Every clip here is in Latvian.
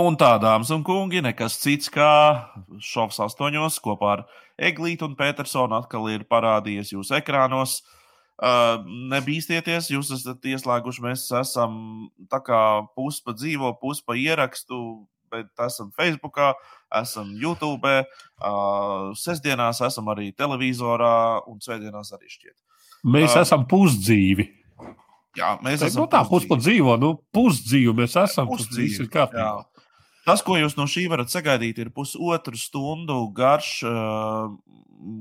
Un tā, dāmas un kungi, nekas cits kā šovs astoņos kopā ar Eglītu un Petersonu atkal ir parādījies jūsu ekrānos. Uh, nebīsties, jūs esat ieslēguši. Mēs esam tā kā pusi pa dzīvo, pusi pa ierakstu, bet esam Facebook, esam YouTube, uh, sestdienās esam arī televizorā un svētdienās arī šķiet. Mēs uh, esam pusdzīvi. Jā, mēs Tā, esam. nu, tā puspa dzīvo, nu, pusdzīvi mēs esam. Tas Pusdzīvi, viss ir kārtībā. Tas, ko jūs no šī varat sagaidīt, ir pusotru stundu garš, uh,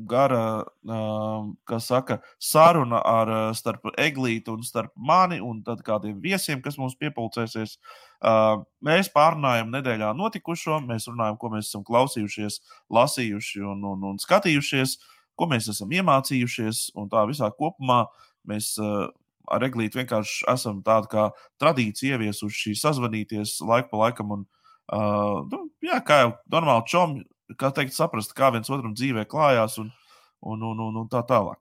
gara, uh, kā saka, saruna ar, uh, starp Eglītu un starp mani un tad kādiem viesiem, kas mums piepulcēsies. Mēs pārunājam nedēļā notikušo, mēs runājam, ko mēs esam klausījušies, lasījuši un, un, un skatījušies, ko mēs esam iemācījušies, un tā visā kopumā mēs ar Eglītu vienkārši esam tādu kā tradīciju ieviesuši sazvanīties laiku pa laikam. Un, uh, nu, jā, kā jau normāli čomi, kā teikt, saprast, kā viens otram dzīvē klājās un, un, un, un, un tā tālāk.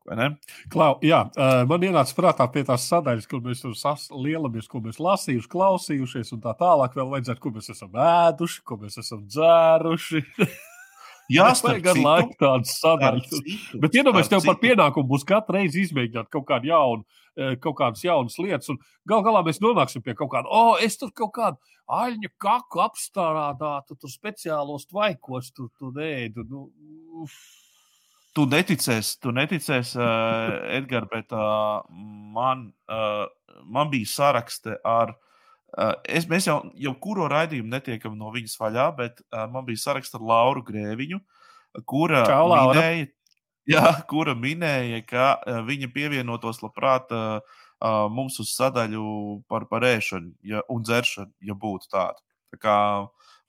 Klau, jā, uh, man ienāca prātā pie tās sadaļas, kur mēs tur lielamies, ko mēs lasījuši, klausījušies, un tā tālāk vēl vajadzētu, ko mēs esam ēduši, ko mēs esam dzēruši. Jā, Vajag gan laiku tādas sadaļas. Bet iedomājieties, tev par pienākumu būs katru reizi izmēģināt kaut kādu jaunu, kaut kādas jaunas lietas. Un gal galā mēs nonāksim pie kaut kāda, oh, es tur kaut kādu aļņu kaku apstrādātu, tur speciālos tvaikos, tur, tur ēdu. Nu, uf. Tu neticēsi, tu neticēsi, uh, Edgars, bet uh, man, uh, man bija sarakste ar. Uh, es, mēs jau, jau kuru raidījumu netiekam no viņas vaļā, bet uh, man bija saraksts ar Lauru Grēviņu, kura, Čau, Laura. minēja, jā, kura minēja, ka uh, viņa pievienotos labprāt uh, uh, mums uz sadaļu par, par ēšanu ja, un dzeršanu, ja būtu tāda. Tā kā,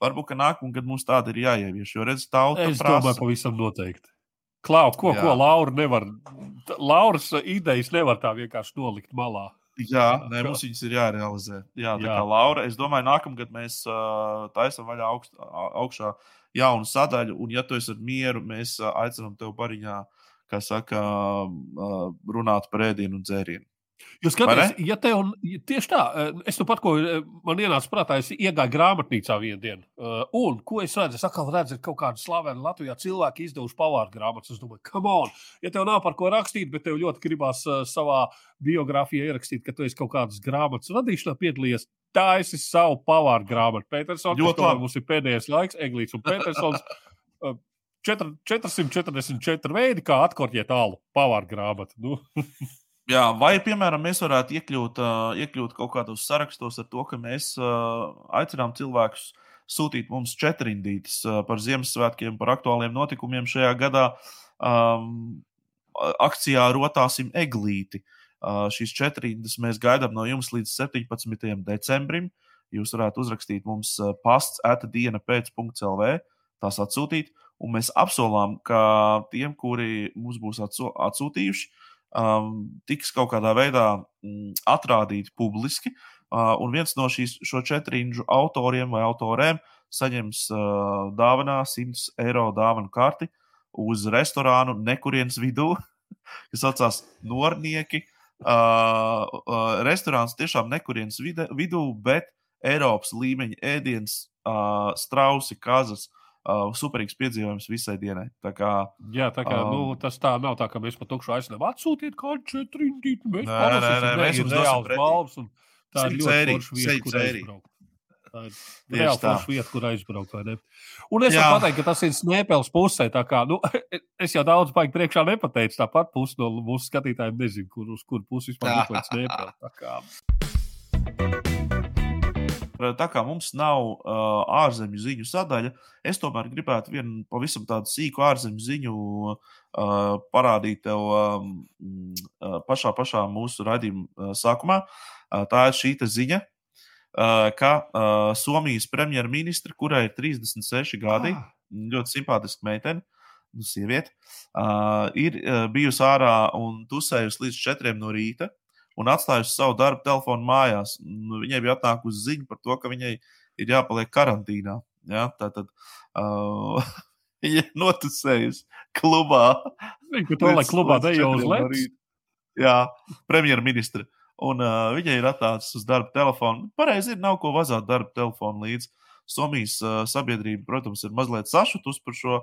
varbūt, ka nākamā gada mums tāda ir jāievieš, jo redz, tauta Es prasa. domāju, pavisam noteikti. Klau, ko, Jā. ko Laura nevar, Lauras idejas nevar tā vienkārši nolikt malā. Jā, nē, mums viņas ir jārealizē. Jā, tā Jā. kā Laura, es domāju, nākamgad mēs uh, taisām vaļā augst, augšā jaunu sadaļu, un, ja tu esi ar mieru, mēs aicinām tevi bariņā, kā saka, runāt par ēdienu un dzērienu. Jūs skatāties, ja tev ja tieši tā, es nu pat ko man ienāca prātā, es iegāju grāmatnīcā vienu dienu. Un ko es redzu? Es atkal redzu, ka kaut kāda slavena Latvijā cilvēki izdevuši pavāru grāmatas. Es domāju, come on, ja tev nav par ko rakstīt, bet tev ļoti gribās savā biogrāfijā ierakstīt, ka tu esi kaut kādas grāmatas radīšanā piedalījies. Tā esi savu pavāru grāmatu. Petersons, Ļoti labi. mums ir pēdējais laiks, Eglīts un Petersons. eh, četr- 444 veidi, kā atkorķēt tālu pavāru grāmatu. Nu, Jā, vai, piemēram, mēs varētu iekļūt, uh, iekļūt kaut kādos sarakstos ar to, ka mēs uh, aicinām cilvēkus sūtīt mums četrindītas uh, par Ziemassvētkiem, par aktuāliem notikumiem šajā gadā. Um, akcijā rotāsim eglīti. Uh, šīs četrindas mēs gaidām no jums līdz 17. decembrim. Jūs varētu uzrakstīt mums pasts atdiena pēc.clv, tās atsūtīt, un mēs apsolām, ka tiem, kuri mums būs atsū- atsūtījuši, um, tiks kaut kādā veidā mm, atrādīti publiski. Uh, un viens no šīs, šo četrīņu autoriem vai autoriem saņems uh, dāvanā 100 eiro dāvanu karti uz restorānu nekurienes vidū, kas saucās Nornieki. Uh, uh, restorāns tiešām nekurienes vidū, bet Eiropas līmeņa ēdiens, uh, strausi, kazas. Uh, superīgs piedzīvojums visai dienai. Tā kā Jā, tā kā Um, nu, tas tā nav tā, ka mēs pat tukšu aicinām, atsūtiet kādu nē, nē, mēs reāls pretī. balvas, un Tā ir ļoti forša vieta, kur aizbraukt. Tā ir tā. forša vieta, kur aizbraukt. Un es Jā. varu pateikt, ka tas ir Snēpels pusē. tā Kā, nu, es jau daudz baigi priekšā nepateicu. Tāpat pusi no mūsu skatītājiem nezinu, kur uz kuru pusi vispār ir Snēpels. Tā kā mums nav uh, ārzemju ziņu sadaļa, es tomēr gribētu vienu pavisam tādu sīku ārzemju ziņu uh, parādīt tev um, mm, uh, pašā, pašā mūsu raidījuma uh, sākumā. Uh, tā ir šī ziņa, uh, ka Somijas premjerministra, kurai ir 36 gadi, Ah. ļoti simpātiska meitene, nu, sieviete, ir bijusi ārā un tusējusi līdz 4 no rīta un atstājusi savu darbu telefonu mājās. Nu, Viņai bija atnākusi ziņa par to, ka viņai ir jāpaliek karantīnā. Ja? Tātad uh, viņa ir notusējusi klubā. Viņa to, lai klubā dejo uz rīta. Jā, premjerministra. Un uh, viņai ir atnācis uz darba telefonu. Pareizi, ir nav ko vazāt darba telefonu līdzi. Somijas uh, sabiedrība, protams, ir mazliet sašutusi par šo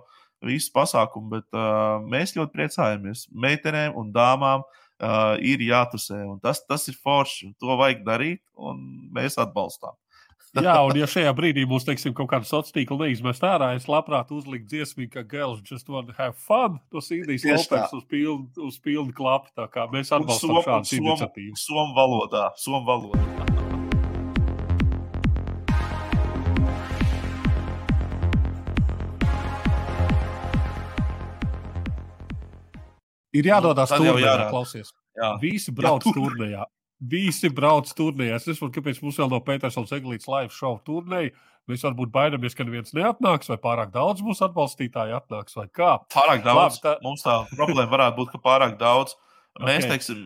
visu pasākumu, bet uh, mēs ļoti priecājamies. Meitenēm un dāmām uh, ir jātusē, un tas, tas ir forši. To vajag darīt, un mēs atbalstām. Jā, un ja šajā brīdī mums, teiksim, kaut kāda sociāla tīkla neizmest ārā, es labprāt uzliktu dziesmu, ka girls just want to have fun. Tas īdīs lopeks uz pilnu, uz pilnu klapu. Tā kā mēs atbalstam šādas iniciatīvas. Somu valodā, somu valodā. Ir jādodas turnīrā, klausies. Jā. Visi brauc jā, turnīrā. Visi brauc turnīrā. Es nezinu, kāpēc mums vēl no Petersons Eglītes live show turnīra. Mēs varbūt baidāmies, ka neviens neatnāks, vai pārāk daudz mūsu atbalstītāju atnāks, vai kā. Pārāk daudz. Labi, tā... Mums tā problēma varētu būt, ka pārāk daudz. Mēs okay. teiksim,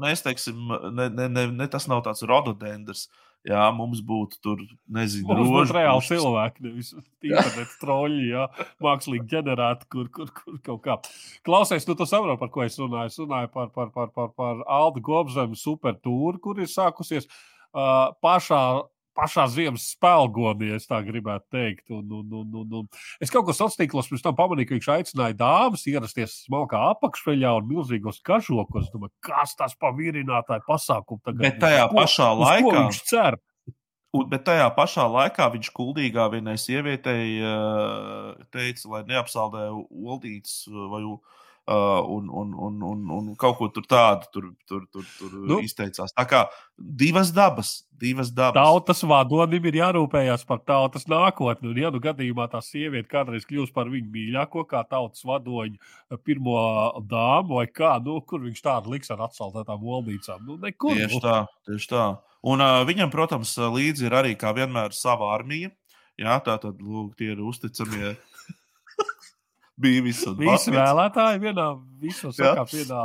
mēs teiksim ne, ne, ne, ne tas nav tāds rododendrs. Uh, Jā, mums būtu tur, nezinu, mums būtu reāli pušas. cilvēki, nevis interneta troļļi, jā, mākslīgi ģenerēti, kur, kur, kur kaut kā. Klausies, nu, tu saproti, par ko es runāju. Es runāju par, par, par, par, par Aldu Gobzemu supertūru, kur ir sākusies uh, pašā pašā ziemas spēlgonī, ja tā gribētu teikt. Un, un, un, un, un. Es kaut ko sociālos tīklos pirms tam pamanīju, ka viņš aicināja dāmas ierasties smalkā apakšveļā un milzīgos kažokos. Domāju, kas tas pa virinātāju pasākumu tagad? Bet tajā ko, pašā laikā viņš cer. Un, bet tajā pašā laikā viņš kuldīgā vienai sievietei teica, lai neapsaldē oldītas vai Uh, un, un, un, un, un kaut ko tur tādu tur, tur, tur, tur nu, izteicās. Tā kā divas dabas, divas dabas. Tautas vadonim ir jārūpējas par tautas nākotni. Un, ja nu gadījumā tā sieviete kādreiz kļūs par viņu mīļāko, kā tautas vadoņu uh, pirmo dāmu, vai kā, nu, kur viņš tādu liks ar atsaltētām oldīcām? Nu, nekur. Tieši nu. tā, tieši tā. Un uh, viņam, protams, līdzi ir arī kā vienmēr sava armija. Jā, tā tad, lūk, tie ir uzticamie bija visur. Visi vēlētāji vienā, visos sakā vienā.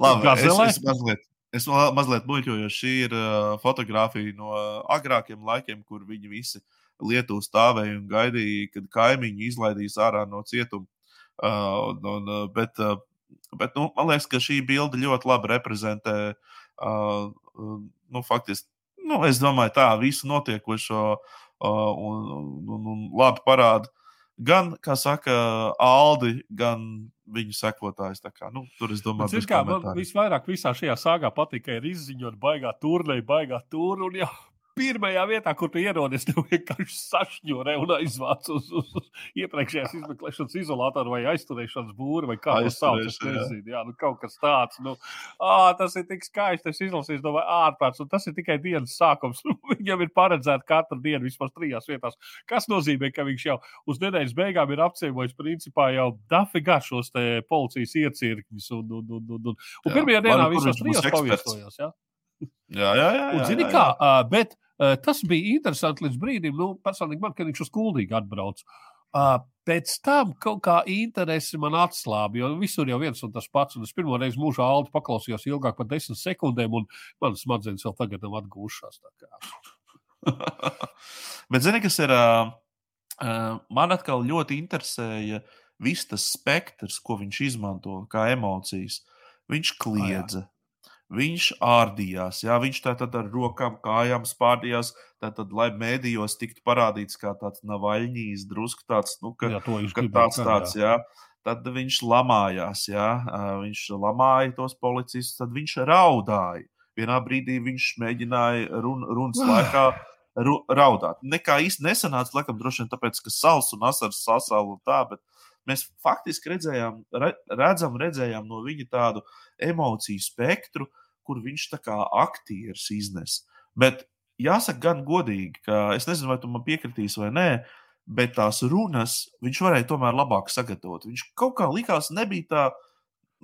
Labi, es, es mazliet, es mazliet muļķoju, jo šī ir uh, fotografija no agrākiem laikiem, kur viņi visi Lietuvā stāvēja un gaidīja, kad kaimiņi izlaidīs ārā no cietuma. Uh, un, uh, bet uh, bet nu, man liekas, ka šī bilde ļoti labi reprezentē, uh, nu, faktiski, nu, es domāju, tā visu notiekošo uh, un, un, un labi parāda gan, kā saka, Aldi, gan viņu sekotājs. Kā, nu, tur es domāju, ka man visvairāk visā šajā sāgā patīk, ka ir izziņot baigā turnīra, baigā turnīra. Pirmajā vietā, kur tu ierodies, tev vienkārši sašņurē un aizvāc uz, uz, uz iepriekšējās izmeklēšanas izolatoru vai aizturēšanas būri vai kā to sauc. Es nezinu, jā, nu kaut kas tāds. Nu, ā, tas ir tik skaisti, es izlasīju, domāju, ārprāts, un tas ir tikai dienas sākums. Viņam ir paredzēta katru dienu vismaz trijās vietās. Kas nozīmē, ka viņš jau uz nedēļas beigām ir apciemojis principā jau dafigā šos policijas iecirkņus. Un, un, un, un, un, un pirmajā dienā visos trijos paviesojās. Jā? Jā, jā, jā. Un, zini, kā, uh, bet uh, tas bija interesanti līdz brīdim, nu, personīgi man, kad viņš uz kuldīgi atbrauc. Uh, pēc tam kaut kā interesi man atslāba, jo visur jau viens un tas pats. Un es pirmo reizi mūžā aldi paklausījos ilgāk par desmit sekundēm, un manas smadzenes vēl tagad nav atgūšās. Bet, zini, kas ir? Uh, uh, man atkal ļoti interesēja viss tas spektrs, ko viņš izmanto kā emocijas. Viņš kliedza, Viņš ārdījās, jā, viņš tātad ar rokām, kājām spārdījās, tātad, lai mēdījos tiktu parādīts kā tāds navaļņīs, drusku tāds, nu, ka, jā, ka tāds, tāds, jā. Tad viņš lamājās, jā, viņš lamāja tos policistus, tad viņš raudāja. Vienā brīdī viņš mēģināja run, runas laikā ru, raudāt. Nekā īsti nesanāca, laikam, droši vien tāpēc, ka sals un asars sasāla un tā, bet mēs faktiski redzējām, redzam, redzējām no viņa tādu emociju spektru, uh, kur viņš tā kā aktieris iznes. Bet jāsaka, gan godīgi, ka es nezinu, vai tu man piekritīsi vai nē, bet tās runas viņš varēja tomēr labāk sagatavot. Viņš kaut kā likās, nebija tā,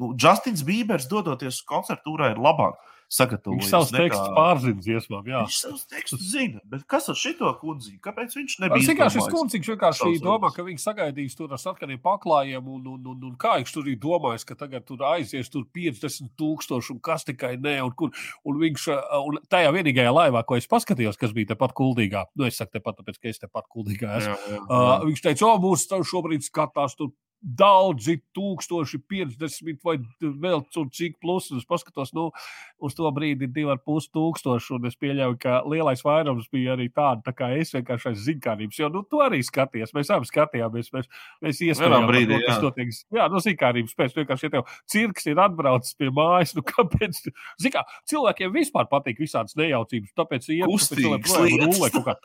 nu, Justins Bībers dodoties uz koncertūrā ir labāk sagatavojas. Viņš savus tekstus pārzina dziesmām, jā. Viņš savus tekstus zina, bet kas ar šito kundziņu? Kāpēc viņš nebija? Es vienkārši šis kundziņš vienkārši domā, ka viņi sagaidīs tur ar sarkaniem paklājiem un, un, un, un kā viņš tur ir domājis, ka tagad tur aizies tur 50 tūkstoši un kas tikai ne, un kur, un viņš, un tajā vienīgajā laivā, ko es paskatījos, kas bija tepat kuldīgā, nu es saku tepat, tāpēc, ka es tepat kuldīgā esmu, jā, jā, jā. Uh, viņš teica, o, mūsu šobrīd skatās tur daudzi tūkstoši, 50 vai vēl cik plus. Es paskatos, nu, uz to brīdi ir 2,5 tūkstoši. Un es pieļauju, ka lielais vairums bija arī tāda, tā kā es vienkārši aiz zinkārības. Jo, nu, tu arī skaties, mēs abi skatījāmies, mēs, mēs brīdī, to, kas notiek. Jā, nu, zinkārības pēc, vienkārši, ja tev cirks ir atbraucis pie mājas, nu, kāpēc? Zikā, cilvēkiem vispār patīk visādas nejaucības, tāpēc iet uz rulē kaut kā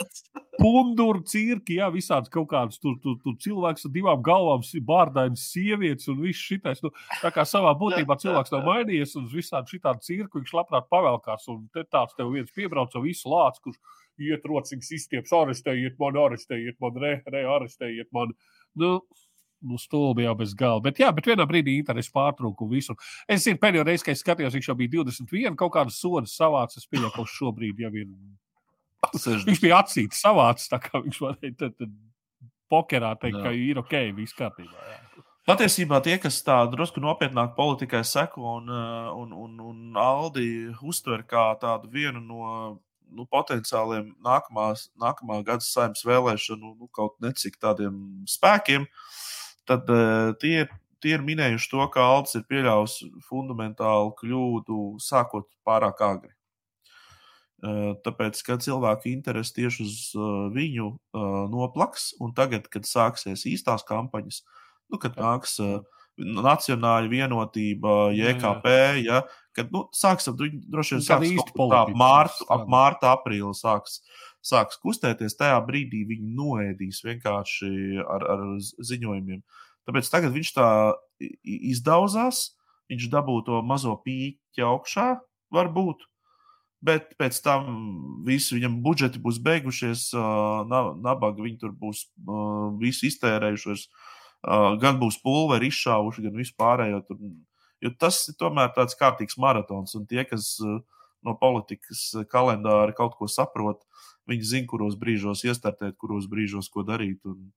punduru cirki, jā, visādas kaut kādas tur, tur, tur cilvēks ar divām galvām, bārdainas sievietes un viss šitais. Nu, tā kā savā būtībā cilvēks nav mainījies un uz visādi šitādu cirku viņš labprāt pavelkās. Un te tāds tev viens piebrauc ar visu lācu, kurš iet rociņas izstieps, arestējiet man, arestējiet man, re, re, arestējiet man. Nu, nu, stulbi jau bez gala. Bet, jā, bet vienā brīdī interesi pārtrūka visu. Es zinu, pēdējo reizi, kad es skatījos, viņš jau bija 21, kaut kādas sodas savācis. Es pieņemu, ka šobrīd jau ir. Viņš bija atsīts, savācis, tā kā viņš varēja tad, tad pokerā teikt, jā. ka ir ok, viss kārtībā. Jā. Patiesībā tie, kas tādu drusku nopietnāk politikai seko un, un, un, un Aldi uztver kā tādu vienu no nu, potenciāliem nākamās, nākamā gada saimnes vēlēšanu, nu, kaut necik tādiem spēkiem, tad uh, tie, tie ir minējuši to, ka Aldis ir pieļāvis fundamentālu kļūdu sākot pārāk agri. Uh, tāpēc, ka cilvēku interesi tieši uz uh, viņu uh, noplaks, un tagad, kad sāksies īstās kampaņas, nu, kad nāks Nacionāla vienotība, JKP, ja, kad nu, sāks ap, droši vien sāks ap mārtu, ap mārtu, aprīli sāks, sāks kustēties, tajā brīdī viņi noēdīs vienkārši ar, ar ziņojumiem. Tāpēc tagad viņš tā izdauzās, viņš dabū to mazo pīķi augšā, varbūt, bet pēc tam visi viņam budžeti būs beigušies, nabaga viņi tur būs visi iztērējušies. Gan būs pulveri izšāvuši, gan vispārējo. Tur, jo tas ir tomēr tāds kārtīgs maratons, un tie, kas no politikas kalendāra kaut ko saprot, viņi zina, kuros brīžos iestartēt, kuros brīžos ko darīt. Un,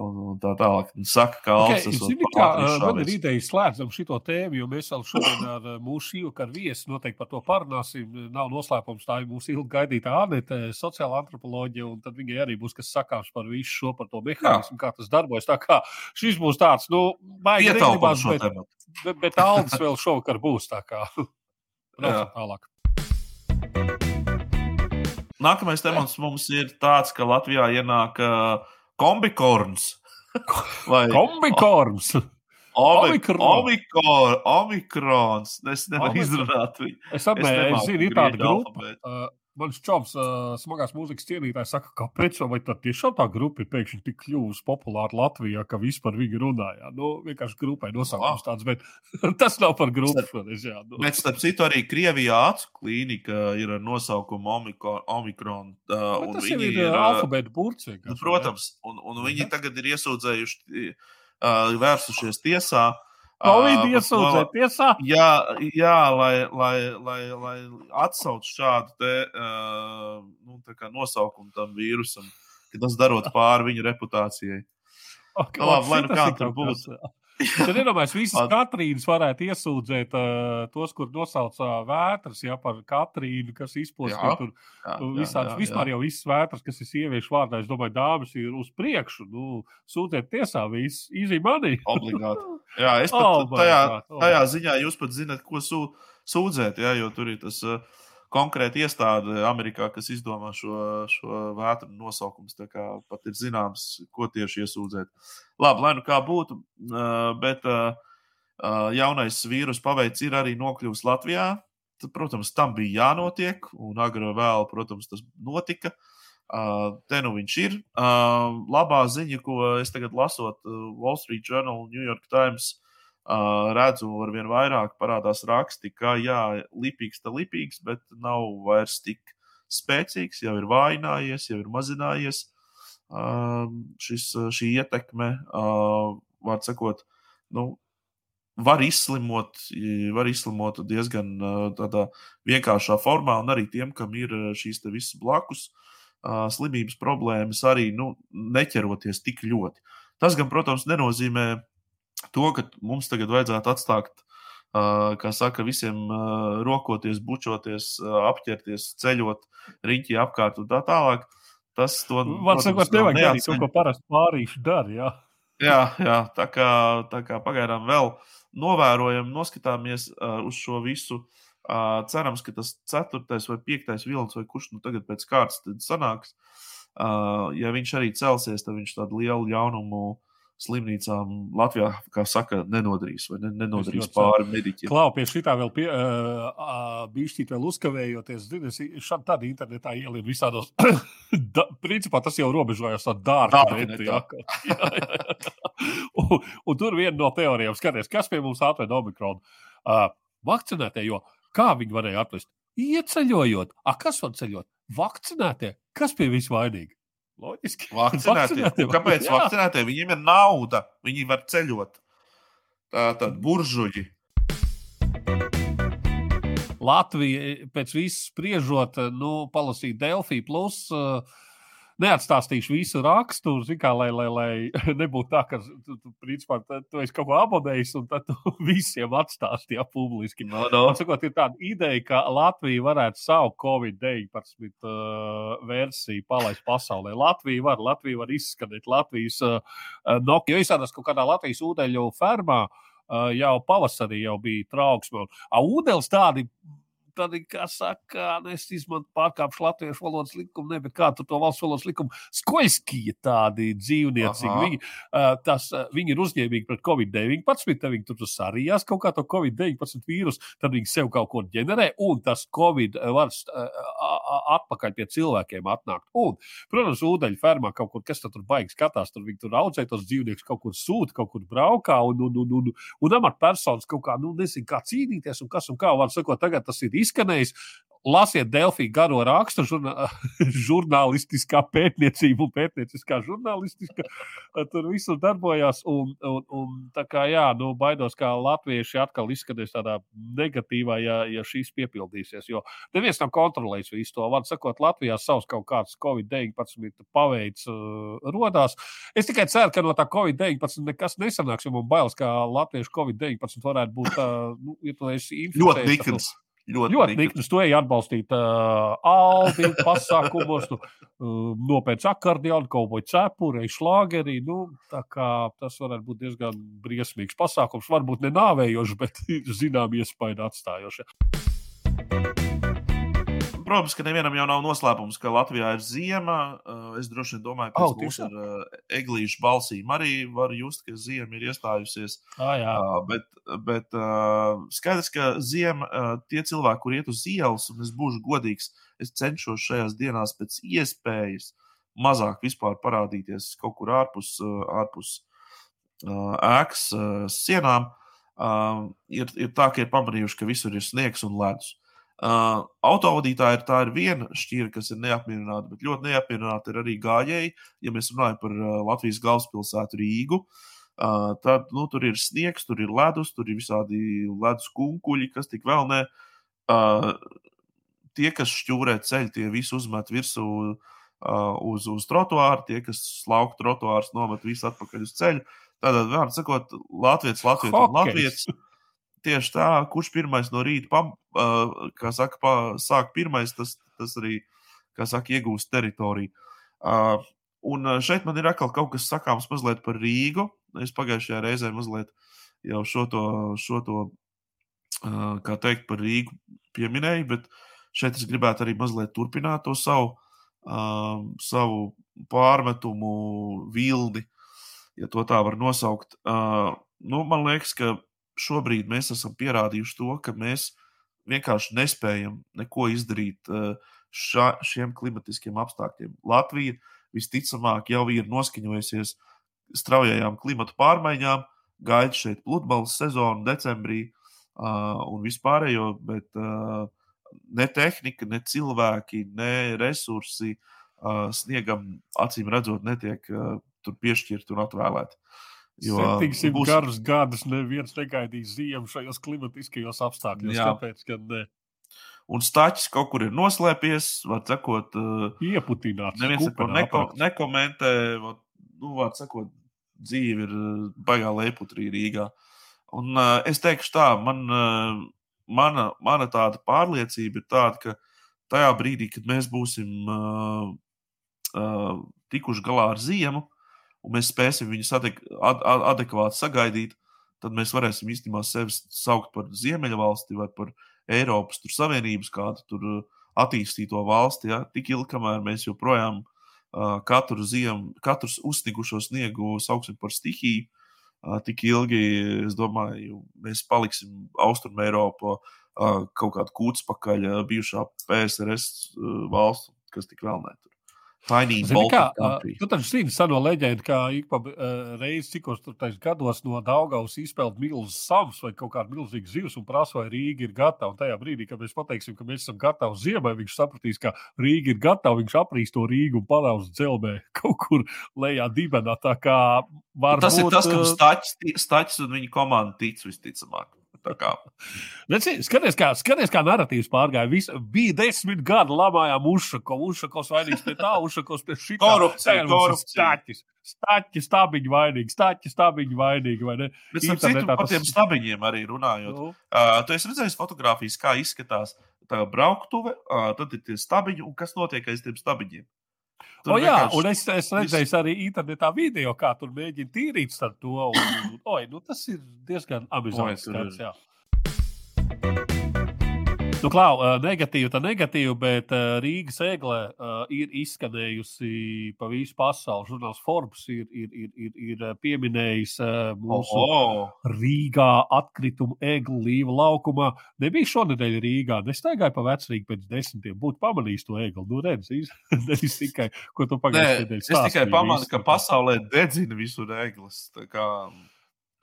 un tā tālāk. Saka, ka Alans okay, zini, kā, man ir ideja slēdzam šo tēmu, jo mēs vēl šodien ar mūsu šīvakar viesi noteikti par to parunāsim. Nav noslēpums, tā ir mūsu ilgi gaidītā Anete, sociāla antropoloģija, un tad viņai arī būs kas sakāms par visu šo, par to mehānismu, kā tas darbojas. Tā kā šis būs tāds, nu, baigi negribās, bet, bet, bet Aldis vēl šovakar būs tā kā. tālāk. Nākamais temats mums ir tāds, ka Latvijā ienāk uh, kombikorns. Vai kombikorns? Omikron. Omikron, omikrons. Es nevaru izrunāt viņu. Es apmēru, es zinu, ir tāda grupa. Mans čoms, uh, smagās mūzikas cienītājs, saka, kāpēc vai tā tiešām tā grupa ir pēkšņi tik kļuvusi populāra Latvijā, ka vispār viņi runāja. Nu, vienkārši grupai nosaukums tāds, bet tas nav par grupu. Šoreiz, jā, nu. Bet, starp citu, arī Krievijā acu klīnika ir ar nosaukumu Omikron. Omikron uh, tas ir, ir alfabēta burts. Nu, protams, un, un viņi tagad ir iesūdzējuši, uh, vērsušies tiesā. Uh, Covid iesūdzēt tiesā. Jā, jā lai, lai, lai, lai atsauc šādu te, uh, nu, nosaukumu tam vīrusam, ka tas darot pāri viņa reputācijai. Okay, nu, labi, lai nu kā tur būtu. Tad iedomājieties, visas Katrīnas varētu iesūdzēt uh, tos, kur nosauc uh, vētras, ja par Katrīnu, kas izpostīja tur visādas, jā, vispār jau visas vētras, kas ir sieviešu vārdā. Es domāju, dāmas ir uz priekšu, nu, sūtiet tiesā, viss easy money. Obligāti. Jā, es pat oh, tajā, oh. tajā ziņā jūs pat zinat, ko sū, sūdzēt, jā, jo tur ir tas. Uh, konkrēta iestāde Amerikā, kas izdomā šo, šo vētru nosaukumu. Tā kā pat ir zināms, ko tieši iesūdzēt. Labi, lai nu kā būtu, bet jaunais vīrus paveids ir arī nokļuvis Latvijā. Tad, protams, tam bija jānotiek, un agrāk vai vēl, protams, tas notika. Te nu viņš ir. Labā ziņa, ko es tagad lasot Wall Street Journal, New York Times, redzu, ar vien vairāk parādās raksti, ka, jā, lipīgs, tā lipīgs, bet nav vairs tik spēcīgs, jau ir vājinājies, jau ir mazinājies. Šis, šī ietekme, var sakot, nu, var izslimot, var izslimot diezgan tādā vienkāršā formā, un arī tiem, kam ir šīs visas blakus slimības problēmas, arī nu, neķeroties tik ļoti. Tas gan, protams, nenozīmē, to, ka mums tagad vajadzētu atstāt, kā saka, visiem rokoties, bučoties, apģērties, ceļot riņķī apkārt un tā tālāk. Tas to sakot, nevajag darīt to, ko parasti pārīši dara. Jā. jā, jā, tā kā, tā kā pagaidām vēl novērojam, noskatāmies uh, uz šo visu. Uh, cerams, ka tas ceturtais vai piektais vilnis, vai kurš nu tagad pēc kārtas sanāks, uh, ja viņš arī celsies, tad viņš tādu lielu jaunumu slimnīcām Latvijā, kā saka, nenodarīs vai ne, nenodarīs pāri mediķiem. Klau, pie šitā vēl pie, uh, bišķīt vēl uzkavējoties, es šādi tādi internetā ielien visādos, da, principā tas jau robežojas ar dārgu netu, jā. jā, jā. un, un tur viena no teorijām skaties, kas pie mums atved Omikronu. Uh, vakcinētie, jo kā viņi varēja atvest? Ieceļojot, a kas var ceļot? Vakcinētie, kas pie vis vainīgi? Loģiski. Vakcinētie. vakcinētie. Kāpēc jā. vakcinētie? Viņiem ir nauda, viņi var ceļot. Tā tad buržuļi. Latvija pēc visu spriežot, nu, palasīt Delfī plus. Uh, neatstāstīšu visu raksturu, kā, lai, lai, lai nebūtu tā, ka tu, tu, principā, tu esi kaut ko abonējis un tad tu visiem atstāstīji ja, publiski. No, no. Sakot, ir tāda ideja, ka Latvija varētu savu Covid-19 uh, versiju palaist pasaulē. Latvija var, Latvija var izskatīt Latvijas uh, Nokia. Jo izrādās, ka kādā Latvijas ūdeņu fermā uh, jau pavasarī jau bija trauksme. Ūdens tādi tādi, kā saka, nu, es izmantoju pārkāpšu latviešu valodas likumu, ne, bet kā tu to valsts valodas likumu, skoiskie tādi dzīvnieci. Viņi, uh, tas, uh, viņi ir uzņēmīgi pret Covid-19, tad viņi tur sarījās kaut kā to Covid-19 vīrusu, tad viņi sev kaut ko ģenerē, un tas Covid var uh, atpakaļ pie cilvēkiem atnākt. Un, protams, ūdeņu fermā kaut kur, kas tur baigs skatās, tur viņi tur audzē tos dzīvniekus, kaut kur sūta, kaut kur braukā, un, un, un, un, un amatpersonas kaut kā, nu, nezinu, kā cīnīties un kas un kā, var sakot, tagad tas ir izskanējis. Lasiet Delfī garo rakstu, žurnā, žurnālistiskā pētniecība un pētnieciskā žurnālistika. Tur visur darbojās. Un, un, un tā kā jā, nu, baidos, kā latvieši atkal izskatīs tādā negatīvā, ja, ja šīs piepildīsies. Jo neviens nav kontrolējis visu to. Var sakot, Latvijā savs kaut kāds Covid-19 paveids uh, rodās. Es tikai ceru, ka no tā Covid-19 nekas nesanāks, jo man bailes, ka latviešu Covid-19 varētu būt uh, nu, ja ļoti nikns. Ļoti, ļoti nikns. Tu ej atbalstīt uh, Aldi pasākumos, tu uh, nopēc akordionu, kauboju cepuri, šlāgerī. Nu, tas varētu būt diezgan briesmīgs pasākums. Varbūt ne nāvējošs, bet zinām iespaidu atstājošs protams, ka nevienam jau nav noslēpums, ka Latvijā ir ziema. Es droši vien domāju, ka oh, mums ar eglīšu balsīm arī var just, ka ziema ir iestājusies. Ah, jā. bet bet skaidrs, ka ziema, tie cilvēki, kur iet uz ielas, un es būšu godīgs, es cenšos šajās dienās pēc iespējas mazāk vispār parādīties kaut kur ārpus, ārpus ēkas sienām. Ir, ir tā, ka ir pamanījuši, ka visur ir sniegs un ledus. Uh, autovadītāji ir tā ir viena šķira, kas ir neapmierināta, bet ļoti neapmierināta ir arī gājēji. Ja mēs runājam par uh, Latvijas galvaspilsētu Rīgu, uh, tad nu, tur ir sniegs, tur ir ledus, tur ir visādi ledus kunkuļi, kas tik vēl ne. Uh, tie, kas šķūrē ceļu, tie visi uzmet virsū uh, uz, uz trotuāru, tie, kas slauka trotuārus, nomet visu atpakaļ uz ceļu. Tātad, vārdu sakot, Latvijas, Latvijas Latvijas tieši tā, kurš pirmais no rīta, pam, uh, kā saka, pa, sāk pirmais, tas, tas arī, kā saka, iegūst teritoriju. Uh, un šeit man ir atkal kaut kas sakāms mazliet par Rīgu. Es pagājušajā reizē mazliet jau šo to, šo to uh, kā teikt, par Rīgu pieminēju, bet šeit es gribētu arī mazliet turpināt to savu, uh, savu pārmetumu vilni, ja to tā var nosaukt. Uh, nu, man liekas, ka šobrīd mēs esam pierādījuši to, ka mēs vienkārši nespējam neko izdarīt eh, ša, šiem klimatiskiem apstākļiem. Latvija visticamāk jau ir noskaņojusies straujajām klimatu pārmaiņām, gaida šeit pludmales sezonu decembrī uh, un vispārējo, bet uh, ne tehnika, ne cilvēki, ne resursi uh, sniegam acīm redzot netiek uh, tur piešķirti un atvēlēti. Jo 700 būs... garus gadus neviens negaidīs ziemu šajos klimatiskajos apstākļos. Jā. Kāpēc gan ne? Un stāsts kaut kur ir noslēpies, var sakot, ieputināts. Neviens neko neko, nekomentē, var, nu, var sakot, dzīve ir baigā leputrī Rīgā. Un uh, es teikšu tā, man, uh, mana, mana tāda pārliecība ir tāda, ka tajā brīdī, kad mēs būsim uh, uh, tikuši galā ar ziemu, un mēs spēsim viņus adek ad ad adekvāti sagaidīt, tad mēs varēsim īstenībā sevi saukt par Ziemeļvalsti vai par Eiropas Savienības kādu tur attīstīto valsti. Ja? Tik ilgi, kamēr mēs joprojām uh, katru ziemu, katru uztikušo sniegu sauksim par stihiju, uh, tik ilgi, es domāju, mēs paliksim Austrum Eiropā uh, kaut kādu kūts pakaļ bijušā PSRS valsts, kas tik vēl netur. Zini, kā, tu taču zini seno leģendu, kā ik pa uh, reizi, cikos gados no Daugavas izpeld milzus savus vai kaut kādu milzīgu zivs un prasa, vai Rīga ir gatava. Un tajā brīdī, kad mēs pateiksim, ka mēs esam gatavi ziemai, viņš sapratīs, ka Rīga ir gatava, viņš aprīs to Rīgu un parauz dzelbē kaut kur lejā dibenā. Var tas būt, ir tas, kam staķis, staķis un viņa komanda tic visticamāk. Skaties, kā, skaties, kā narratīvs pārgāja. Vis, bija desmit gadi labājām Ušako. Ušakos vainīgs pie tā, Ušakos pie šī. Korupcija, korupcija. Staķis stabiņi vainīgi, staķis stabiņi vainīgi, vai ne? Bet ar citu par tiem stabiņiem arī runājot. Uh, tu esi redzējis fotogrāfijas, kā izskatās tā brauktuve, uh, tad ir tie stabiņi un kas notiek aiz tiem stabiņiem. Tur o, jā, un es, es redzēju arī internetā video, kā tur mēģina tīrīt ar to. Un, un, oi, nu, tas ir diezgan amizants. Nu, klau, negatīvi, tā negatīvi, bet Rīgas eglē ir izskanējusi pa visu pasauli. Žurnāls Forbes ir, ir, ir, ir, ir pieminējis mūsu oh, oh. Rīgā atkritumu eglu līva laukumā. Nebija šonadēļ Rīgā, nestaigāja pa vecrīgu pēc desmitiem. Būtu pamanījis to eglu. Nu, redz, nevis tikai, ko tu pagājušajā nedēļā stāstīji. Es tikai pamanīju, ka pasaulē dedzina visur eglis.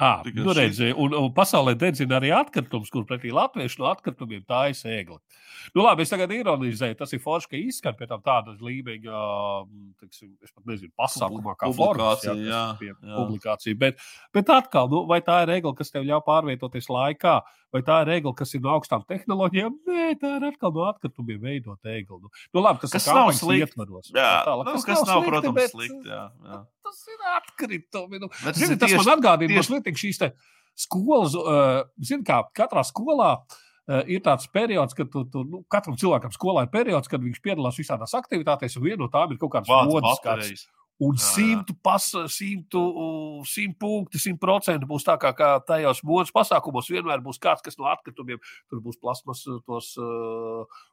À, nu, redzi, un, un pasaulē dedzina arī atkritumus, kur pretī latviešu no atkritumiem tā ir sēkla. Nu, labi, es tagad ironizēju, tas ir forši, ka izskan pie tāda līmeņa, teiksim, es pat nezinu, pasākumā, kā publikācija. Jā, jā, jā. publikācija. Bet, bet atkal, nu, vai tā ir regla, kas tev ļauj pārvietoties laikā, vai tā ir regla, kas ir no augstām tehnoloģijām? Nē, tā ir atkal no atkritumiem veidot reglu. Nu, nu, labi, tas kas nav slikti. Ietvaros, jā, tālāk, nu, kas, kas nav, slikti, protams, bet, slikti. Jā, jā. Tas ir atkritumi. Nu, zini, tas tieši, man atgādina tieši... mazliet šīs skolas, uh, zini, kā katrā skolā. Uh, ir tāds periods, kad tu, tu, nu, katram cilvēkam skolā ir periods, kad viņš piedalās visādās aktivitātēs, un viena no tām ir kaut kādas modes, kādas Un simtu, pas, simtu, simt punkti, simt procenti būs tā, kā, kā tajos modes pasākumos. Vienmēr būs kāds, kas no atkritumiem tur būs plasmas, tos uh,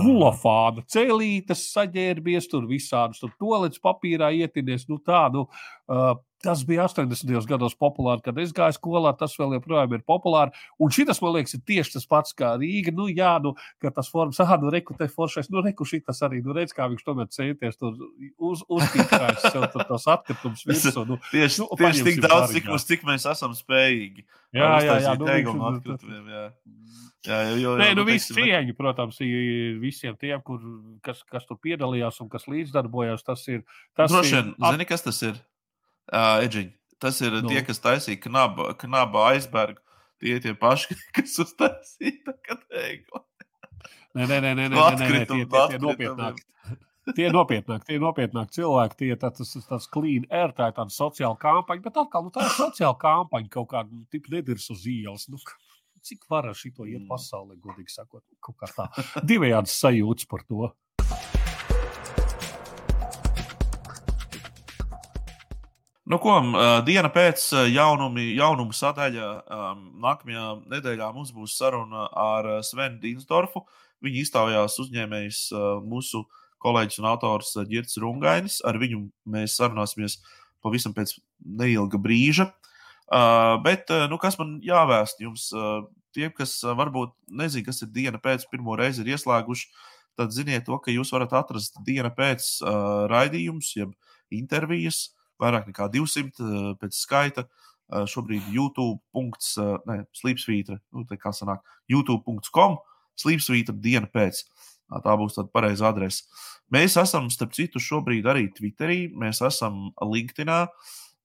kulafāna cēlītes, saģērbies, tur visādus tur tolets papīrā ietinies. Nu tā, nu, uh, Tas bija 80. gados populāri, kad es gāju skolā. Tas vēl joprojām ir populāri. Un šis, man liekas, ir tieši tas pats kā Rīga. Nu, jā, nu, ka tas formas, ah, nu, reku, te foršais, nu, reku, šitas arī, nu, redz, kā viņš tomēr centies tur uz, uztīkājis sev tur tos atkritumus virsū. Nu, tieši, nu, tieši tik daudz, cik, mums, cik mēs esam spējīgi. Jā, jā, jā. Nu, teigumu atkritumiem, jā. Jā, jo, jo, Nē, nu, nu visi cieņi, protams, ir visiem tiem, kur, kas, kas tur piedalījās un kas līdzdarbojās. Tas ir. Tas Droši vien, ir, zini, kas tas ir? Uh, Edžiņ. Tas ir no. tie, nu. kas taisīja knaba, knaba aizbergu. Tie ir tie paši, kas uztaisīja tagad. Nē, nē, nē, nē, nē, nē, nē tie, tie, tie nopietnāk. Tie ir nopietnāk, tie ir nopietnāk cilvēki. Tie ir tas, tas clean air, tā ir tāda sociāla kampaņa. Bet atkal, nu, tā ir sociāla kampaņa kaut kāda nu, nedirs uz ielas. Nu, cik var ar šito iet mm. pasaulē, godīgi sakot, kaut kā tā. Divējādas sajūtas par to. Nu, ko, diena pēc jaunumi, jaunumu sadaļa nākamajā nedēļā mums būs saruna ar Svenu Dienasdorfu. Viņa iztaujās uzņēmējs mūsu kolēģis un autors Girts Rungainis. Ar viņu mēs sarunāsimies pavisam pēc neilga brīža. Bet, nu, kas man jāvēst jums? Tiem, kas varbūt nezina, kas ir diena pēc pirmo reizi ir ieslēguši, tad ziniet to, ka jūs varat atrast diena pēc raidījumus, jeb intervijas vairāk nekā 200 eh, pēc skaita. Eh, šobrīd YouTube. Eh, ne, slīpsvītra, nu, tā kā sanāk, youtube.com, slīpsvītra diena pēc. Tā būs tāda pareiza adrese. Mēs esam, starp citu, šobrīd arī Twitterī, mēs esam LinkedIn,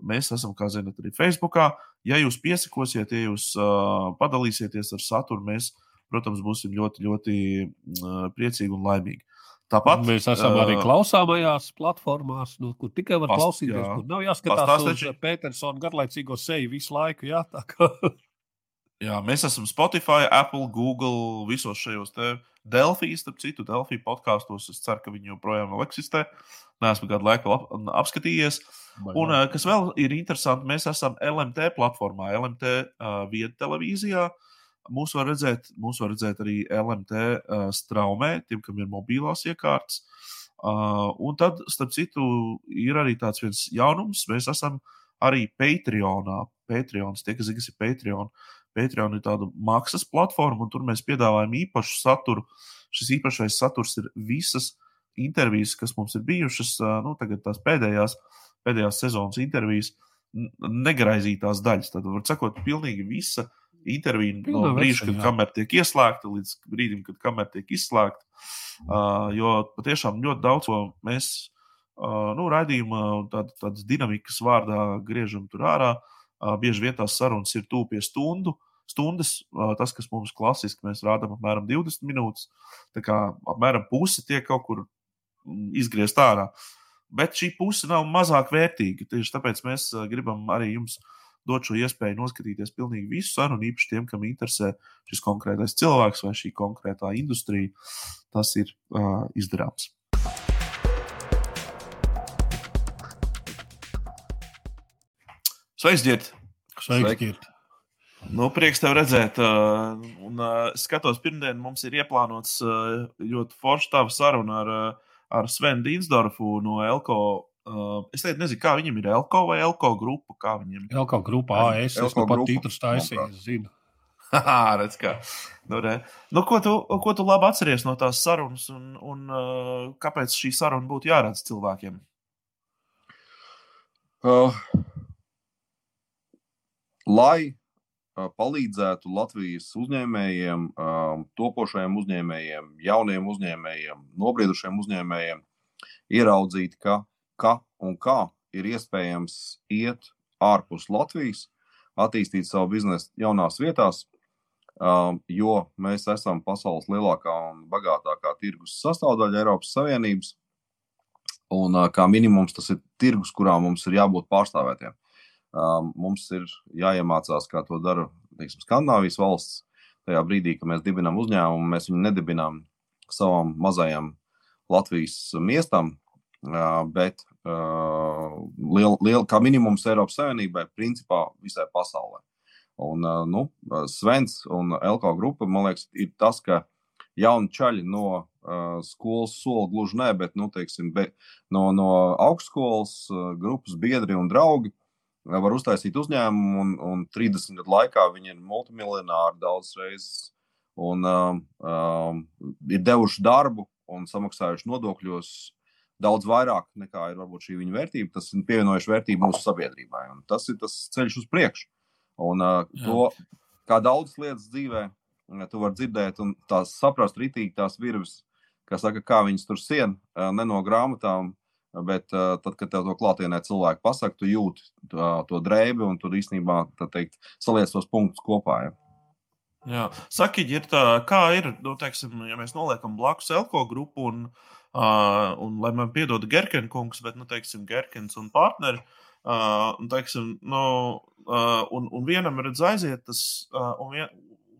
mēs esam, kā zināt, arī Facebookā. Ja jūs piesakosiet, ja jūs uh, padalīsieties ar saturu, mēs, protams, būsim ļoti, ļoti uh, priecīgi un laimīgi. Tāpat mēs esam uh, arī klausāmajās platformās, nu, kur tikai var past, klausīties, jā. kur nav jāskatās uz taču... Petersona garlaicīgo seju visu laiku. Jā, kā... Jā, mēs esam Spotify, Apple, Google, visos šajos te Delfijas, starp citu, Delfija podkāstos. Es ceru, ka viņi joprojām vēl eksistē. Nē, esmu kādu laiku ap, apskatījies. Un, uh, kas vēl ir interesanti, mēs esam LMT platformā, LMT uh, vietā televīzijā. Mūs var redzēt, mūs var redzēt arī LMT uh, straumē, tiem, kam ir mobilās iekārtas. Uh, un tad, starp citu, ir arī tāds viens jaunums. Mēs esam arī Patreonā. Patreons, tie, kas zina, kas ir Patreon. Patreon ir tāda maksas platforma, un tur mēs piedāvājam īpašu saturu. Šis īpašais saturs ir visas intervijas, kas mums ir bijušas, nu, tagad tās pēdējās, pēdējās sezonas intervijas, negraizītās daļas. Tad, var sakot, pilnīgi visa intervija no brīža, kad kamera tiek ieslēgta, līdz brīdim, kad kamera tiek izslēgta. Uh, jo patiešām ļoti daudz ko mēs uh, nu, raidījuma tād, tādas dinamikas vārdā griežam tur ārā. Uh, bieži vien tās sarunas ir tuvu pie stundu stundas. Tas, kas mums klasiski mēs rādām, apmēram 20 minūtes. Tā kā apmēram puse tiek kaut kur mm, izgriezt ārā. Bet šī puse nav mazāk vērtīga. Tieši tāpēc mēs gribam arī jums dot šo iespēju noskatīties pilnīgi visu sarunu, īpaši tiem, kam interesē šis konkrētais cilvēks vai šī konkrētā industrija. Tas ir uh, izdarāms. Sveiks, Girt! Sveiks, Girt! Nu, prieks tev redzēt. Un, skatos, pirmdien mums ir ieplānots ļoti forša saruna ar, ar Svenu Dīnsdorfu no Elko. Es teicu, nezinu, kā viņam ir Elko vai Elko grupa. Kā viņam ir? Elko grupa, AS. Es nu pat titrus taisīju, zinu. Haha, redz, kā. Nu, re. nu, ko, tu, ko tu labi atceries no tās sarunas un, un uh, kāpēc šī saruna būtu jāredz cilvēkiem? Uh, lai palīdzētu Latvijas uzņēmējiem, topošajiem uzņēmējiem, jauniem uzņēmējiem, nobriedušiem uzņēmējiem ieraudzīt, ka, ka un kā ir iespējams iet ārpus Latvijas, attīstīt savu biznesu jaunās vietās, jo mēs esam pasaules lielākā un bagātākā tirgus sastāvdaļa Eiropas Savienības. Un kā minimums tas ir tirgus, kurā mums ir jābūt pārstāvētiem. Um, mums ir jāiemācās, kā to dara teiksim, Skandinavijas valsts. Tajā brīdī, kad mēs dibinām uzņēmumu, mēs viņu nedibinām savam mazajam Latvijas miestam, uh, bet uh, liel, liel, kā minimums Eiropas Savienībai, principā visai pasaulē. Un, uh, nu, Svens un Elko grupa, man liekas, ir tas, ka jauni čaļi no uh, skolas soli gluži ne, bet nu, teiksim, be, no, no augstskolas uh, grupas biedri un draugi var uztaisīt uzņēmumu, un, un 30 gadu laikā viņi ir multimiljonāri daudz reizes un um, um, ir devuši darbu un samaksājuši nodokļos daudz vairāk nekā ir varbūt šī viņa vērtība. Tas ir pievienojuši vērtību mūsu sabiedrībai, un tas ir tas ceļš uz priekšu. Un uh, to, kā daudzas lietas dzīvē, tu vari dzirdēt un tās saprast ritīgi tās virves, kas saka, kā viņas tur sien, uh, ne no grāmatām, Bet uh, tad, kad tev to klātienē cilvēki pasaka, tu jūti uh, to drēbi un tur īstenībā teikt, saliec tos punktus kopā. Ja? Jā. Saki, ir tā, kā ir, nu, teiksim, ja mēs noliekam blakus Elko grupu un, uh, un lai man piedod Gerkens kungs, bet, nu, teiksim, Gerkens un partneri, uh, un, teiksim, nu, uh, un, un vienam redz aiziet tas, uh, un vien,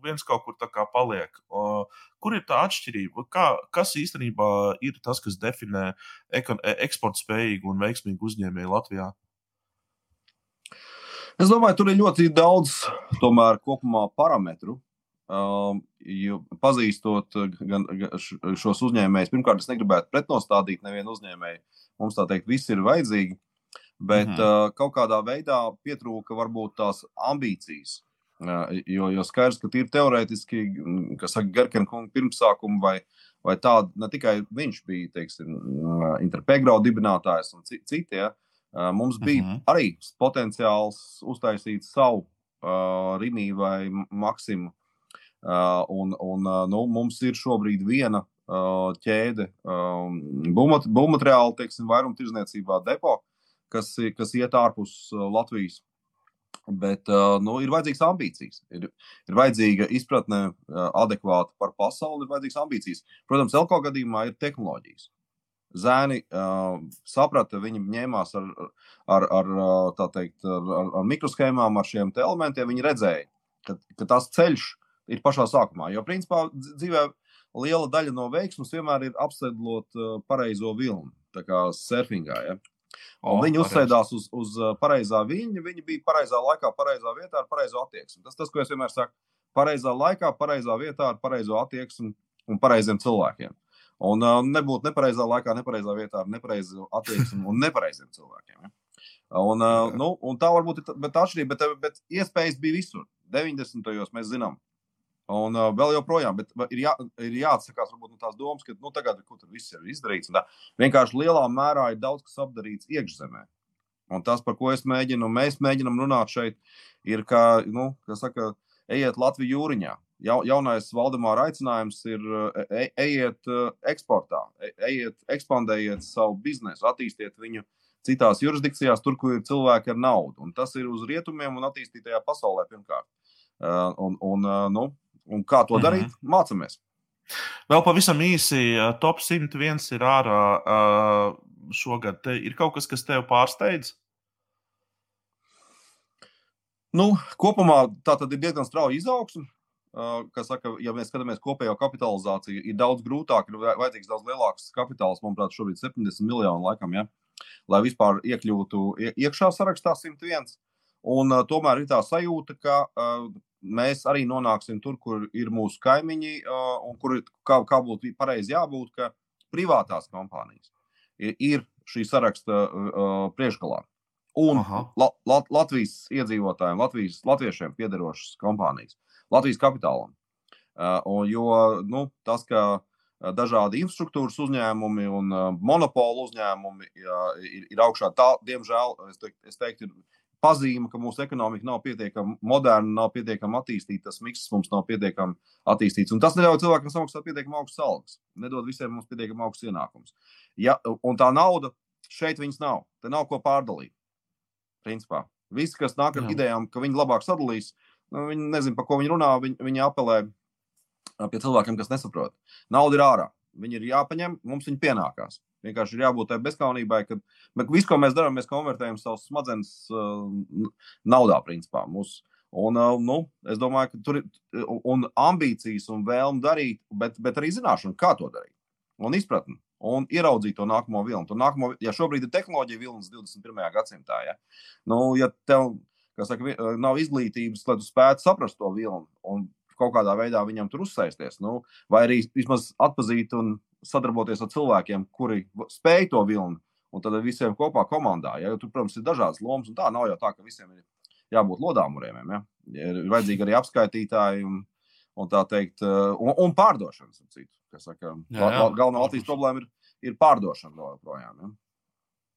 viens kaut kur tā kā paliek. Uh, kur ir tā atšķirība? Kā, kas īstenībā ir tas, kas definē e, eksporta spējīgu un veiksmīgu uzņēmēju Latvijā? Es domāju, tur ir ļoti daudz tomēr kopumā parametru. Um, jo pazīstot gan, gan šos uzņēmējus, pirmkārt, es negribētu pretnostādīt nevienu uzņēmēju. Mums tā teikt, viss ir vajadzīgi, bet mm. uh, kaut kādā veidā pietrūka varbūt tās ambīcijas. Jo, jo skaidrs, ka ir teorētiski, kas saka, Gerkena kunga pirmsākuma vai, vai tāda, ne tikai viņš bija, teiksim, Interpegrau dibinātājs un citi, ja, mums bija uh mhm. arī potenciāls uztaisīt savu uh, Rimī vai Maksimu. Uh, un, un uh, nu, mums ir šobrīd viena uh, ķēde, būvmateriāla, teiksim, vairumtirdzniecībā depo, kas, kas iet ārpus Latvijas. Bet uh, nu, ir vajadzīgas ambīcijas, ir, ir vajadzīga izpratne uh, adekvāta par pasauli, ir vajadzīgas ambīcijas. Protams, Elko gadījumā ir tehnoloģijas. Zēni uh, saprata, viņi ņēmās ar, ar, ar, teikt, ar, ar, mikroshēmām, ar šiem elementiem. Viņi redzēja, ka, ka tas ceļš ir pašā sākumā. Jo, principā, dzīvē liela daļa no veiksmas vienmēr ir apsedlot uh, pareizo vilnu, tā kā surfingā. Ja? Oh, viņi uzsēdās uz, uz pareizā viņa. Viņi bija pareizā laikā, pareizā vietā ar pareizo attieksmi. Tas, tas ko es vienmēr saku, pareizā laikā, pareizā vietā ar pareizo attieksmi un pareiziem cilvēkiem. Un uh, nebūt nepareizā laikā, nepareizā vietā ar nepareizu attieksmi un nepareiziem cilvēkiem. Ja? Un, uh, nu, un tā varbūt ir tā atšķirība, bet, bet iespējas bija visur. 90. gados mēs zinām. Un uh, vēl joprojām, bet ir, jā, ir jāatsakās varbūt, no tās domas, ka nu, tagad viss ir izdarīts. Vienkārši lielā mērā ir daudz kas apdarīts iekšzemē. Un tas, par ko es mēģinu, mēs mēģinām runāt šeit, ir, ka, nu, kas saka, ejiet Latviju jūriņā. Ja, jaunais Valdemāra aicinājums ir e, e, ejiet e, eksportā, ejiet, ekspandējiet savu biznesu, attīstiet viņu citās jurisdikcijās, tur, kur ir cilvēki ar naudu. Un tas ir uz rietumiem un attīstītajā pasaulē pirmkārt. Un, un, nu, un kā to darīt, mm -hmm. mācāmies. Vēl pavisam īsi, top 101 ir ārā šogad. Te ir kaut kas, kas tev pārsteidz? Nu, kopumā tā tad ir diezgan strauja izaugsme kas saka, ja mēs skatāmies kopējo kapitalizāciju, ir daudz grūtāk, ir vajadzīgs daudz lielāks kapitāls, manuprāt, šobrīd 70 miljonu laikam, ja, lai vispār iekļūtu iekšā sarakstā 101. Un uh, tomēr ir tā sajūta, ka uh, mēs arī nonāksim tur, kur ir mūsu kaimiņi, un kur kā, kā būtu pareizi jābūt, ka privātās kompānijas ir, ir šī saraksta priekšgalā. Un la, la, Latvijas iedzīvotājiem, Latvijas, latviešiem piederošas kompānijas. Latvijas kapitālam. Uh, jo nu, tas, ka dažādi infrastruktūras uzņēmumi un monopolu uzņēmumi ir, ir augšā, tā, diemžēl, es teiktu, es teiktu ir pazīme, ka mūsu ekonomika nav pietiekami moderna, nav pietiekami attīstīta, tas miks mums nav pietiekami attīstīts. Un tas neļauj cilvēkam samaksāt pietiekami augstas algas, nedod visiem mums pietiekami augstas ienākumus. Ja, un tā nauda šeit viņas nav, te nav ko pārdalīt. Principā. Visi, kas nāk ar Jā. idejām, ka viņi labāk sadalīs, Nu, viņi nezina, par ko viņi runā. Viņi, viņi apelē pie cilvēkiem, kas nesaprot. Nauda ir ārā. Viņi ir jāpaņem, mums viņa pienākās. Vienkārši ir jābūt tādai bezkaunībai, ka visu, ko mēs darām, mēs konvertējam savus smadzenes uh, naudā, principā. Mūs, un, uh, nu, es domāju, ka tur ir ambīcijas un vēlme darīt, bet, bet arī zināšana, kā to darīt. Un izpratne. Un ieraudzīt to nākamo vilnu. To nākamo, ja šobrīd ir tehnoloģija vilnis 21. gadsimtā, ja, nu, ja tev saka, eh, nav izglītības, lai tu spētu saprast to vilnu un kaut kādā veidā viņam tur uzsēsties. Nu, vai arī vismaz atpazīt un sadarboties ar cilvēkiem, kuri spēj to vilnu, un tad visiem kopā komandā. Ja? Jo tur, protams, ir dažādas lomas, un tā nav jau tā, ka visiem ir jābūt lodāmuriem. Ja? Ir vajadzīgi arī apskaitītāji un, un tā teikt, eh, un, un pārdošanas. Citu, saka, jā, jā. Galvenā Latvijas problēma ir, ir pārdošana vēl joprojām. Ja?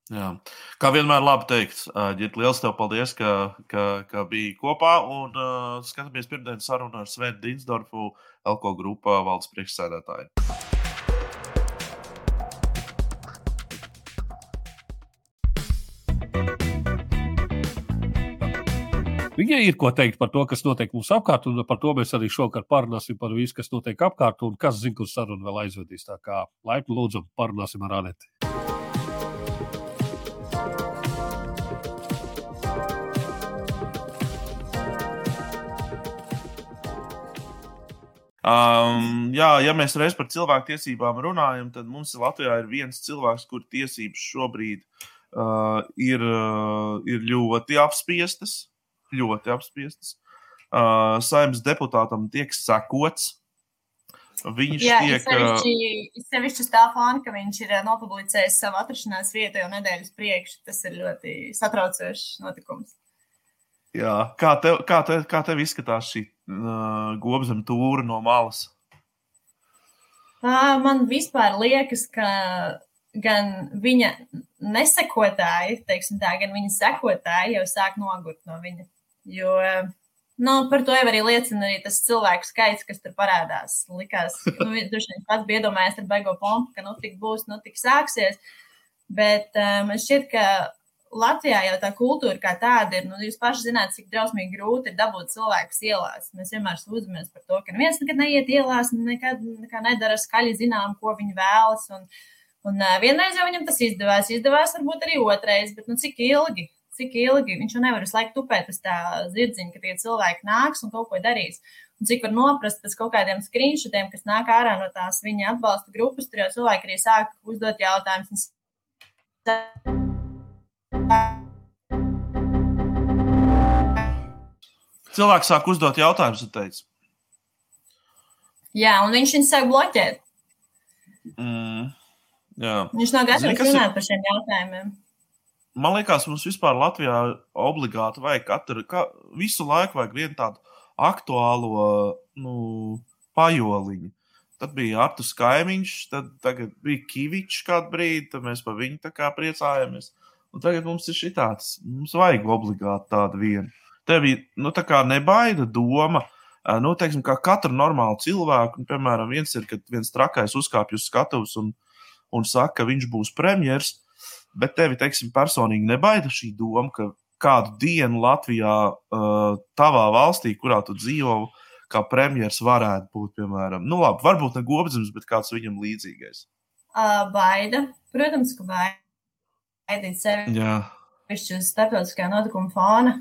Jā. Kā vienmēr, labi teikt, Ģit, liels tev paldies, ka, ka, ka biji kopā. Un uh, skatāmies pirmdienas sarunu ar Svenu Dinsdorfu, Elko grupā valdes priekšsēdētāju. Viņai ir ko teikt par to, kas notiek mums apkārt, un par to mēs arī šovakar parunāsim par visu, kas notiek apkārt, un kas zina, kur saruna vēl aizvedīs. Tā kā laipni lūdzam, parunāsim ar Aneti. Um, jā, ja mēs reiz par cilvēku tiesībām runājam, tad mums Latvijā ir viens cilvēks, kur tiesības šobrīd uh, ir, uh, ir ļoti apspiestas. Ļoti apspiestas. Uh, Saimnes deputātam tiek sekots. Viņš Jā, tiek. Sevišķi, sevišķi tā fona, ka viņš ir nopublicējis savu atrašanās vietu jau nedēļas priekš. Tas ir ļoti satraucošs notikums. Jā, kā tev, kā tev, kā tev izskatās šī uh, gobzem tūra no malas? Uh, man vispār liekas, ka gan viņa nesekotāji, teiksim tā, gan viņa sekotāji jau sāk nogurt no viņa. Jo nu, par to jau arī liecina arī tas cilvēku skaits, kas tur parādās. Likās, nu, viņš pats bija iedomājies ar beigo pompu, ka nu tik būs, nu tik sāksies. Bet uh, man šķiet, ka Latvijā jau tā kultūra kā tāda ir. Nu, jūs paši zināt, cik drausmīgi grūti ir dabūt cilvēkus ielās. Mēs vienmēr sūdzamies par to, ka neviens nekad neiet ielās, nekad nedara skaļi zinām, ko viņi vēlas. Un, un vienreiz jau viņam tas izdevās, izdevās varbūt arī otrais, bet nu, cik ilgi? Cik ilgi viņš jau nevar visu laiku tupēt uz tā zirdziņa, ka tie cilvēki nāks un kaut ko darīs. Un cik var noprast pēc kaut kādiem screenshotiem, kas nāk ārā no tās viņa atbalsta grupas, tur jau cilvēki arī sāk uzdot jautājumus. Cilvēks sāk uzdot jautājumus, un teica, Jā, un viņš viņu sāk bloķēt. mm, jā. Viņš nav gatavs kas ir- runāt par šiem jautājumiem. Man liekas, mums vispār Latvijā obligāti vajag katru, ka, visu laiku vajag vienu tādu aktuālo nu, pajoliņu. Tad bija Artus Kaimiņš, tad bija Kivičs kādu brīdi, tad mēs par viņu tā kā priecājāmies. Un tagad mums ir šī tāds, mums vajag obligāti tādu vienu. Tev bija, nu, tā kā nebaida doma, ā, nu, teiksim, kā katru normālu cilvēku, un, piemēram, viens ir, kad viens trakais uzkāpj uz skatuves un, un saka, ka viņš būs premjers, bet tevi, teiksim, personīgi nebaida šī doma, ka kādu dienu Latvijā, uh, tavā valstī, kurā tu dzīvo, kā premjeras varētu būt, piemēram, nu, labi, varbūt ne gobzems, bet kāds viņam līdzīgais. Uh, baida. Protams, ka baida. Baidīt sevi Jā, Višķi uz starptautiskā notikuma fona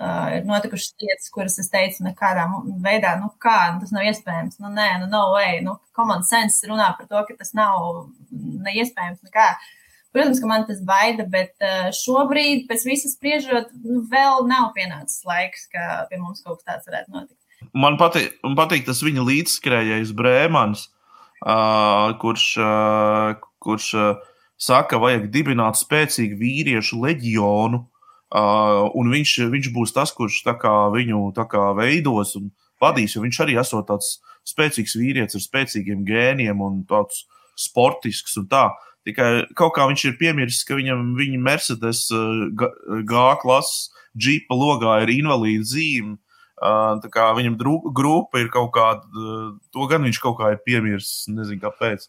uh, ir notikušas lietas, kuras es teicu, nekādā mu- veidā, nu kā, nu, tas nav iespējams. Nu, nē, nu, no way. Nu, common sense runā par to, ka tas nav neiespējams nekā. Protams, ka man tas baida, bet uh, šobrīd, pēc visas spriežot, nu, vēl nav pienācis laiks, ka pie mums kaut kas tāds varētu notikt. man patīk, man patīk tas viņa līdzskrējējs Brēmans, uh, kurš, uh, kurš uh, saka, ka vajag dibināt spēcīgu vīriešu leģionu. Uh, un viņš, viņš būs tas, kurš kā viņu kā veidos un vadīs. Viņš arī esot tāds spēcīgs vīrietis ar spēcīgiem gēniem un tāds sportisks un tā. Tikai kaut kā viņš ir piemirsis, ka viņam viņa Mercedes uh, G, G klases džipa logā ir invalīda zīme. Uh, tā kā viņam grupa ir kaut kāda, uh, to gan viņš kaut kā ir piemirsis. Nezinu, kāpēc.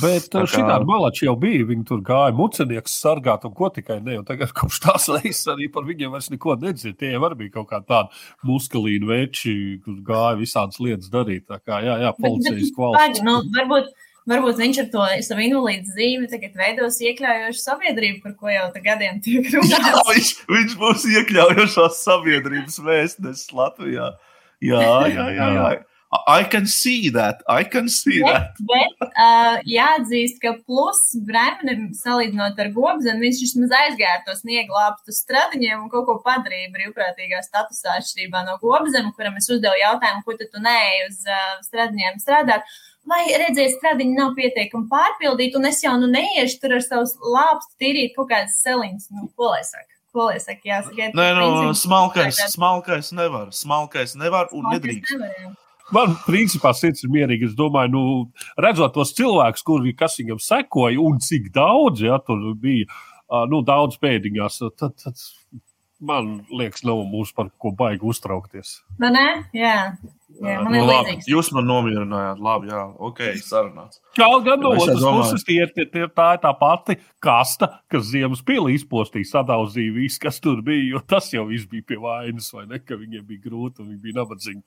Bet Tā kā- šī tāda malači jau bija. Viņi tur gāja mucenieks sargāt un ko tikai ne. Un tagad kopš tās reizes arī par viņiem vairs neko nedzird. Tie jau bija kaut kā tādi muskulīni veči, kur gāja visādas lietas darīt. Tā kā jā, jā policijas Pagaid, kvalitāte. nu, varbūt, varbūt viņš ar to savu invalīdu zīmi tagad veidos iekļaujošu sabiedrību, par ko jau gadiem tiek Jā, runāts. viņš, viņš būs iekļaujošās sabiedrības vēstnesis Latvijā. Jā, jā, jā. jā. I can see that. I can see that. Bet, bet uh, jāatzīst, ka plus Bremnerim salīdzinot ar Gobzenu, viņš vismaz aizgāja ar to sniegu lāpstu stradiņiem un kaut ko padarīja brīvprātīgā statusā atšķirībā no Gobzenu, kuram es uzdevu jautājumu, ko tu neej uz uh, stradiņiem strādāt. Vai redzēt, stradiņi nav pietiekami pārpildīti, un es jau nu neiešu tur ar savu lāpstu tīrīt kaut kādas seliņas. Nu, ko lai saka? Ko lai saka? Jāsaka, Nē, nu, smalkais, smalkais nevar. Smalkais nevar un Smalkais nedrīkst. nevar, jā. Man principā sirds ir mierīga. Es domāju, nu, redzot tos cilvēkus, kuri kas viņam sekoja un cik daudz ja, tur bija, nu, daudz pēdiņās, tad, tad man liekas, nav mums par ko baigi uztraukties. Vai ne? Jā, jā man ir Nu, labi, jūs man nomierinājāt. Labi, jā, ok, sarunāts. Kaut gan no otras puses, tie, tie, tie, tā ir tā pati kasta, kas ziemas pilī izpostīja, sadauzīja visu, kas tur bija. Jo tas jau viss bija pie vainas, vai ne? Ka viņiem bija grūti un viņi bija nabadzīgi.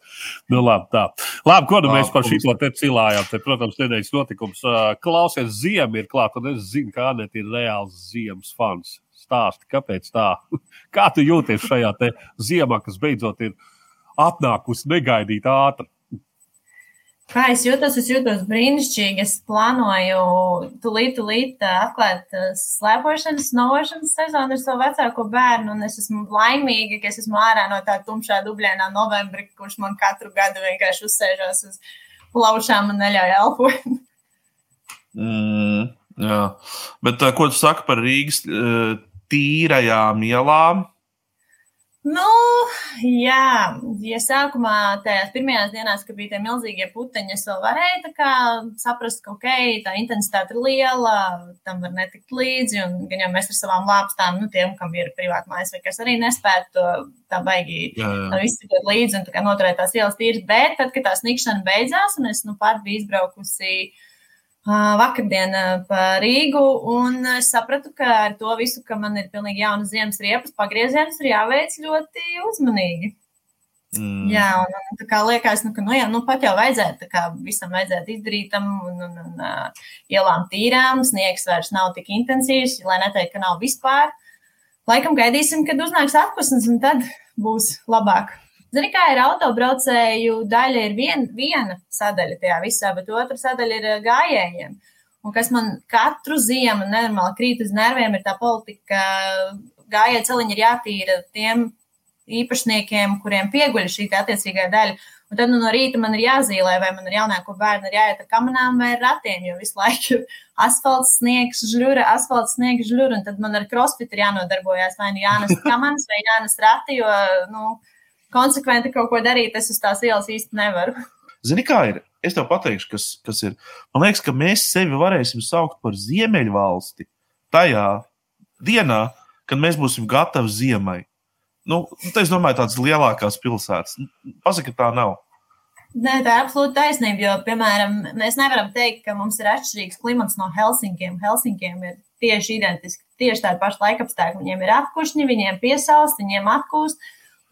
Nu, labi, tā. Labi, ko nu mēs par šito te cilājām? Te, protams, nedēļas notikums. Klausies, ziema ir klāta, un es zinu, kā Anēt ir reāls ziemas fans. Stāsti, kāpēc tā? Kā tu jūties šajā te ziemā, kas beidzot ir atnākusi negaidīt ātri? Kā es jūtos? Es jūtos brīnišķīgi. Es plānoju tūlīt, tūlīt ā, atklāt ā, slēpošanas, novošanas sezonu ar savu vecāko bērnu. Un es esmu laimīga, ka es esmu ārā no tā tumšā dubļainā novembra, kurš man katru gadu vienkārši uzsēžās uz plaušām un neļauj elpot. Mm, jā, bet uh, ko tu saki par Rīgas uh, tīrajām ielām? Nu, jā, ja sākumā tajās pirmajās dienās, kad bija tie milzīgie puteņi, es vēl varēju kā saprast, ka ok, tā intensitāte ir liela, tam var netikt līdzi, un gan jau mēs ar savām lāpstām, nu, tiem, kam ir privāti mājas, vai kas arī nespētu to tā baigi jā. izsekot līdzi un tā kā noturēt tās ielas tīras, bet tad, kad tā snikšana beidzās, un es nu pat biju izbraukusi ā, vakardien ā, pa Rīgu, un es sapratu, ka ar to visu, ka man ir pilnīgi jauna ziemas riepas, pagrieziens ir jāveic ļoti uzmanīgi. Mm. Jā, un, un tā kā liekas, nu, ka, nu, jā, nu, pat jau vajadzētu, tā kā visam vajadzētu izdarītam, un, un, un uh, ielām tīrām, sniegs vairs nav tik intensīvs, lai neteikt, ka nav vispār. laikam gaidīsim, kad uznāks atpūsnes, un tad būs labāk. Zini, kā ir autobraucēju daļa, ir vien, viena sadaļa tajā visā, bet otra sadaļa ir gājējiem. Un kas man katru ziemu nenormāli krīt uz nerviem, ir tā politika, ka gājēji celiņi ir jātīra tiem īpašniekiem, kuriem pieguļ šī attiecīgā daļa. Un tad nu, no rīta man ir jāzīmē, vai man ir jaunāko bērnu ir jāiet ar kamerām vai ratiem, jo visu laiku ir asfalts, sniegs, žļura, asfalts, sniegs, žļura. Un tad man ar crossfit ir jānodarbojas vai nu jānes kamanas vai jānes rati, jo nu, konsekventi kaut ko darīt es uz tās ielas īsti nevaru. Zini, kā ir? Es tev pateikšu, kas, kas ir. Man liekas, ka mēs sevi varēsim saukt par ziemeļvalsti tajā dienā, kad mēs būsim gatavi ziemai. Nu, es domāju, tādas lielākās pilsētas. Pasaka, tā nav. Nē, tā ir absolūti taisnība. Jo, piemēram, mēs nevaram teikt, ka mums ir atšķirīgs klimats no Helsinkiem. Helsinkiem ir tieši identiski, tieši tādi paši laikapstākļi. Viņiem ir apkušņi, viņiem piesaust, viņiem atkūst.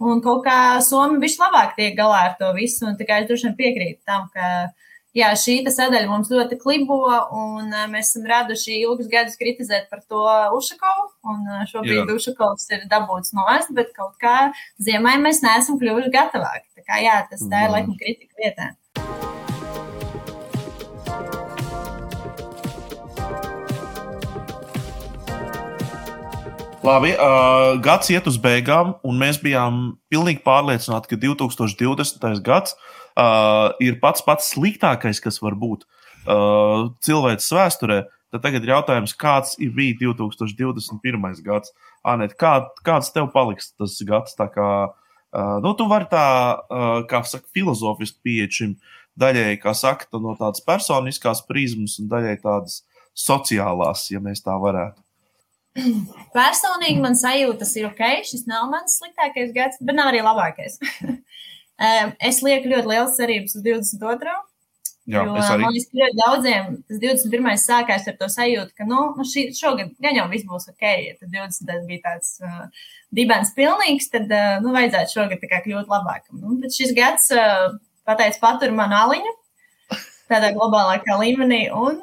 Un kaut kā Somija bija labāk tiek galā ar to visu. Un tikai es droši vien piekrītu tam, ka jā, šī sadaļa mums ļoti klibo, un mēs esam raduši ilgus gadus kritizēt par to Ušakovu. Un šobrīd jā. Ušakovs ir dabūts no es, bet kaut kā ziemai mēs neesam kļuvuši gatavāki. Tā kā jā, tas tā ir laikam kritika vietā. Labi, uh, gads iet uz beigām, un mēs bijām pilnīgi pārliecināti, ka 2020. gads uh, ir pats pats sliktākais, kas var būt uh, cilvēces vēsturē. Tad tagad ir jautājums, kāds ir bijis 2021. gads? Anēt, kā, kāds tev paliks tas gads? Kā, uh, nu, tu vari tā, uh, kā saka, filozofiski pieeja šim daļai, kā saka, no tādas personiskās prizmas un daļai tādas sociālās, ja mēs tā varētu. Personīgi man sajūtas ir ok, šis nav mans sliktākais gads, bet nav arī labākais. es lieku ļoti liels cerības uz 22. Jā, jo, man liekas, ka ļoti daudziem tas 21. sākās ar to sajūtu, ka, nu, nu šī, šogad gan jau viss būs ok, ja tad 20. bija tāds uh, dibens pilnīgs, tad, uh, nu, vajadzētu šogad kļūt labākam. Nu, bet šis gads uh, pateica patur manu aliņu tādā globālākā līmenī un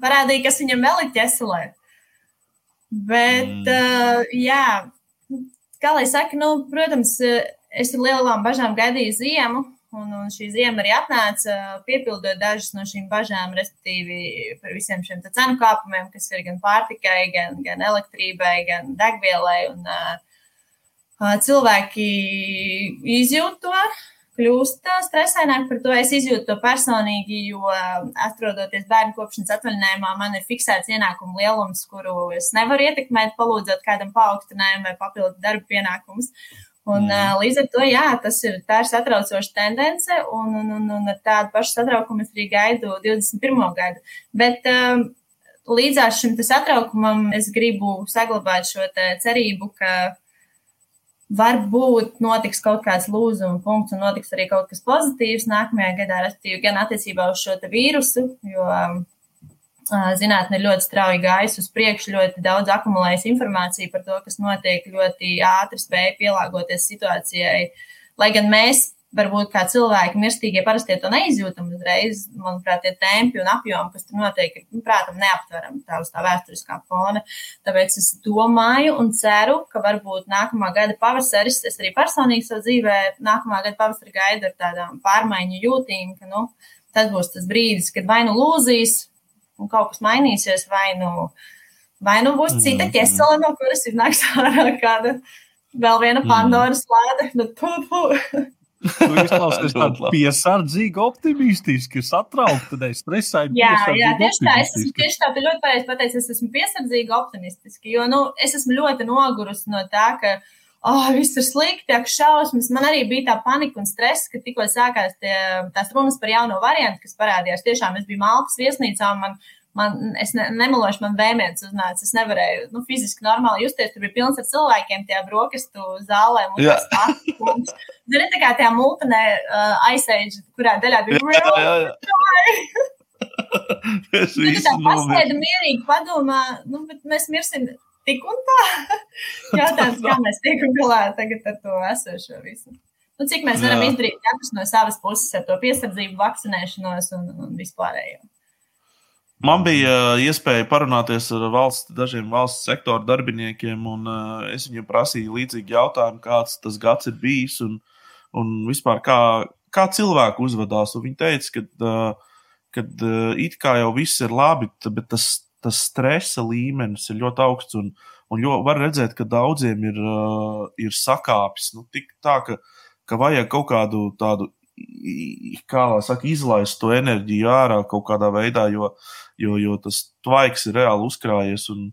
parādīja, kas viņam vēl ir ķeselē. Bet, mm. uh, jā, kā lai saka, nu, protams, es ar lielām bažām gaidīju ziemu, un, un šī ziema arī atnāca, piepildot dažas no šīm bažām, respektīvi par visiem šiem cenu kāpumiem, kas ir gan pārtikai, gan, gan elektrībai, gan degvielai. Un, uh, cilvēki izjūt to, kļūst stresaināk par to. Es izjūtu to personīgi, jo atrodoties bērnu kopšanas atvaļinājumā, man ir fiksēts ienākumu lielums, kuru es nevaru ietekmēt, palūdzot kādam paaugstinājumu vai papildu darbu pienākumus. Un, mm. Līdz ar to, jā, tas ir, ir satraucoša tendence, un, un, un, un ar tādu pašu satraukumu es arī gaidu 21. gadu. Bet um, līdzās šim satraukumam es gribu saglabāt šo cerību, ka varbūt notiks kaut kāds lūzuma punkts un notiks arī kaut kas pozitīvs nākamajā gadā, respektīvi gan attiecībā uz šo vīrusu, jo um, zinātne ir ļoti strauji gājusi uz priekšu, ļoti daudz akumulējusi informāciju par to, kas notiek, ļoti ātri spēja pielāgoties situācijai. Lai gan mēs varbūt kā cilvēki mirstīgie parasti to neizjūtam uzreiz. Manuprāt, tie tempi un apjomi, kas tur notiek, ir, nu, prātam, neaptverami tā uz tā vēsturiskā fona. Tāpēc es domāju un ceru, ka varbūt nākamā gada pavasaris, es arī personīgi savā dzīvē, nākamā gada pavasarī gaidu ar tādām pārmaiņu jūtīm, ka, nu, tas būs tas brīdis, kad vai nu lūzīs, un kaut kas mainīsies, vai nu, vai nu būs cita mhm. ķesele, no kuras ir nāks ārā kāda vēl viena mhm. Pandoras lāde. Nu, tu, tu. Tu izklausies tādu piesardzīgu, optimistisku, satrauktu, tad es stresēju. Jā, jā, tieši tā, es esmu tieši tā, ļoti pareizi pateicis, es esmu piesardzīgi optimistiski, jo, nu, es esmu ļoti nogurusi no tā, ka, oh, viss ir slikti, ak, šausmas. Man arī bija tā panika un stress, ka tikko sākās tie, tās runas par jauno variantu, kas parādījās. Tiešām es biju Maltas viesnīcā, un man man, es ne, nemelošu, man vēmēts uznāca. Es nevarēju nu, fiziski normāli justies. Tur bija pilns ar cilvēkiem, tie brokastu zālē. Zini, tā kā tajā multinē uh, aizsēž, kurā daļā bija real. Es nu, tā pasēdu mierīgi padomā, nu, bet mēs mirsim tik un tā. Jautājums, kā mēs tiekam galā tagad ar to esošo visu. Nu, cik mēs varam Jā. izdarīt katrs no savas puses ar to piesardzību, vakcinēšanos un, un vispārējo. Man bija iespēja parunāties ar valsts, dažiem valsts sektora darbiniekiem, un uh, es viņiem prasīju līdzīgu jautājumu, kāds tas gads ir bijis un, un vispār kā, kā cilvēki uzvedās. Un viņi teica, ka, uh, it kā jau viss ir labi, bet tas, tas stresa līmenis ir ļoti augsts. Un, un jo, var redzēt, ka daudziem ir, ir sakāpis. Nu, tik tā, ka, ka vajag kaut kādu tādu, kā lai saka, izlaist to enerģiju ārā kaut kādā veidā, jo, jo, jo tas tvaiks ir reāli uzkrājies. Un,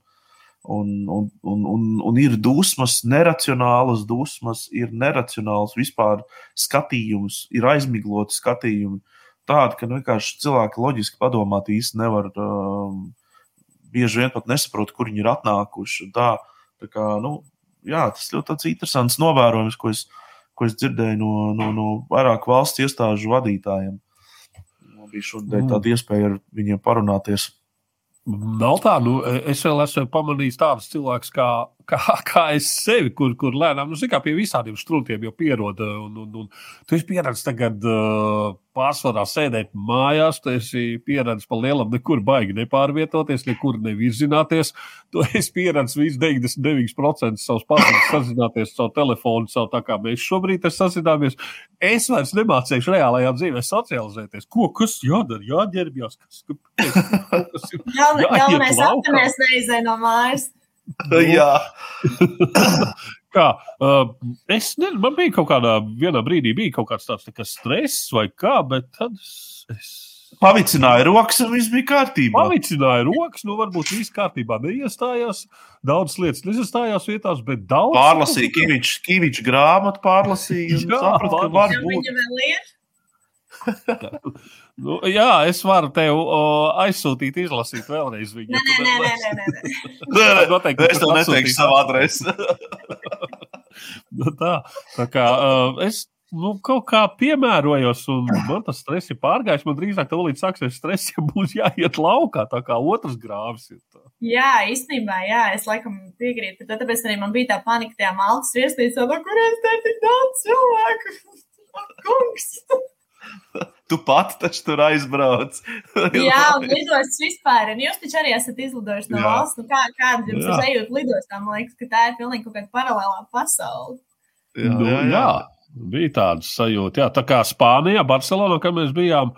Un, un, un, un, un ir dusmas, neracionālas dusmas, ir neracionāls vispār skatījums, ir aizmigloti skatījumi. Tādi, ka nu, vienkārši cilvēki loģiski padomāt īsti nevar. Um, bieži vien pat nesaprot, kur viņi ir atnākuši. Tā, tā kā, nu, jā, tas ļoti interesants novērojums, ko es, ko es dzirdēju no, no, no vairāku valsts iestāžu vadītājiem. Man bija šodien tāda iespēja ar viņiem parunāties. Nav tā, nu, es vēl esmu pamanījis tādus cilvēkus, kā, kā, kā es sevi, kur, kur lēnām, nu, kā pie visādiem strūkliem jau pieroda. Un, un, un tu esi pieredzējis tagad uh, pārsvarā sēdēt mājās, tu esi pieredzējis pa lielam, nekur baigi nepārvietoties, nekur nevirzināties. Tu esi pieredzējis 99% savus pasaules sazināties savu telefonu, savu tā kā mēs šobrīd sazināmies. Es vairs nemācīšu reālajā dzīvē socializēties. Ko, kas jādara, jāģērbjās, kas, kas ir. Galvenais apmērs neizē no mājas. Jā. Kā, uh, es nezinu, man bija kaut kādā brīdī, bija kaut kāds tāds tā stress vai kā, bet tad es. Pavicināja rokas, un viss bija kārtībā. Pavicināja rokas, nu varbūt viss kārtībā neiestājās. Daudzas lietas neiestājās vietās, bet daudz. Pārlasīja Kavičs, Kavičs grāmatu, pārlasīja. Jā, sapratu, ka var būt. Nu, jā, es varu tev o, aizsūtīt, izlasīt vēlreiz viņu. Nē, nē, nē, nē, nē, nē. Nē, nē, Noteikti es tev neteikšu savu adresi. Nu, tā, tā kā uh, es nu, kaut kā piemērojos, un man tas stress ir pārgājis. Man drīzāk tā līdz sāksies stress, ja būs jāiet laukā. Tā kā otrs grāvs ir. Tā. Jā, īstenībā, jā, es laikam piekrītu. Tad, tāpēc arī man bija tā panika tajā maltas viesnīcā, no kurienes te ir tik daudz cilvēku. Kungs! Tu pati taču tur aizbrauc. Jā, un lidostas vispār. Un jūs taču arī esat izlidojuši no Jā. valsts. Nu, kā, kāda jums Jā. ir sajūta lidostā? Man liekas, ka tā ir pilnīgi kaut kāda paralēlā pasaule. jā, Nu, jā, jā. jā, bija tāds sajūta. Jā, tā kā Spānijā, Barcelonā, kad mēs bijām,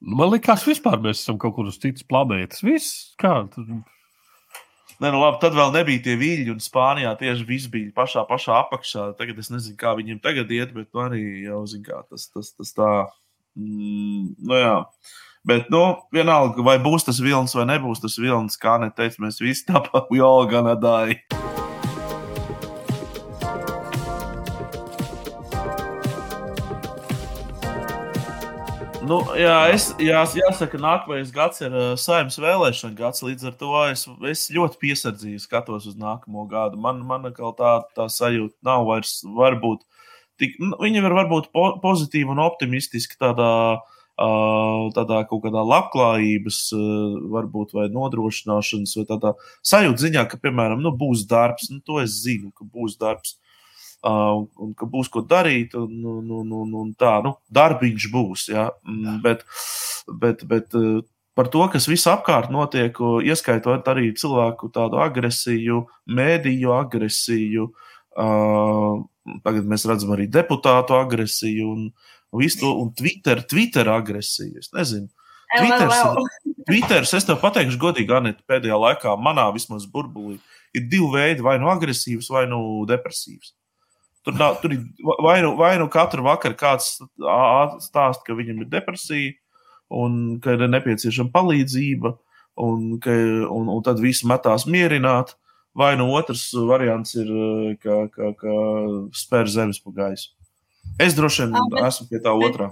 man liekas, vispār mēs esam kaut kur uz citas planētas. Viss kā. tur- Nē, nu labi, tad vēl nebija tie viļņi, un Spānijā tieši viss bija pašā, pašā apakšā. Tagad es nezinu, kā viņiem tagad iet, bet nu, arī jau zinu, kā tas, tas, tas tā. Mm, nu, jā. Bet, nu, vienalga, vai būs tas vilnis vai nebūs tas vilnis, kā neteicu, mēs visi tāpat jau gan adāji. Nu, jā, es, jā, jāsaka, nākamais gads ir uh, saimnes vēlēšana gads. Līdz ar to es, es ļoti piesardzīgi skatos uz nākamo gadu. Man, man tā, tā sajūta nav vairs, varbūt, tik, nu, viņa var varbūt po, pozitīva un optimistiska tādā, uh, tādā kaut kādā labklājības, uh, varbūt, vai nodrošināšanas, vai tādā sajūta ziņā, ka, piemēram, nu, būs darbs, nu, to es zinu, ka būs darbs. Un ka būs ko darīt, un, un, un, un, un tā, nu, darbiņš būs. Ja? Mm, Bet, bet, bet uh, par to, kas visapkārt notiek, ieskaitot arī cilvēku tādu agresiju, mēdīju agresiju, tagad mēs redzam arī deputātu agresiju un, visu to, un Twitter, Twitter agresiju. Es nezinu. Twitters. Twitters, es tev pateikšu, godīgi, Anita, pēdējā laikā, manā vismaz burbulī, ir divi veidi, vai nu agresīvs, vai nu depresīvs. Tur, nav, tur ir vai nu, vai nu katru vakaru kāds stāsta, ka viņam ir depresija, un ka ir nepieciešama palīdzība, un, ka, un, un tad viss metās mierināt. Vai nu otrs variants ir, ka, ka, ka spēr zemes pa gaisu. Es droši vien bet- esmu pie tā bet- otrā.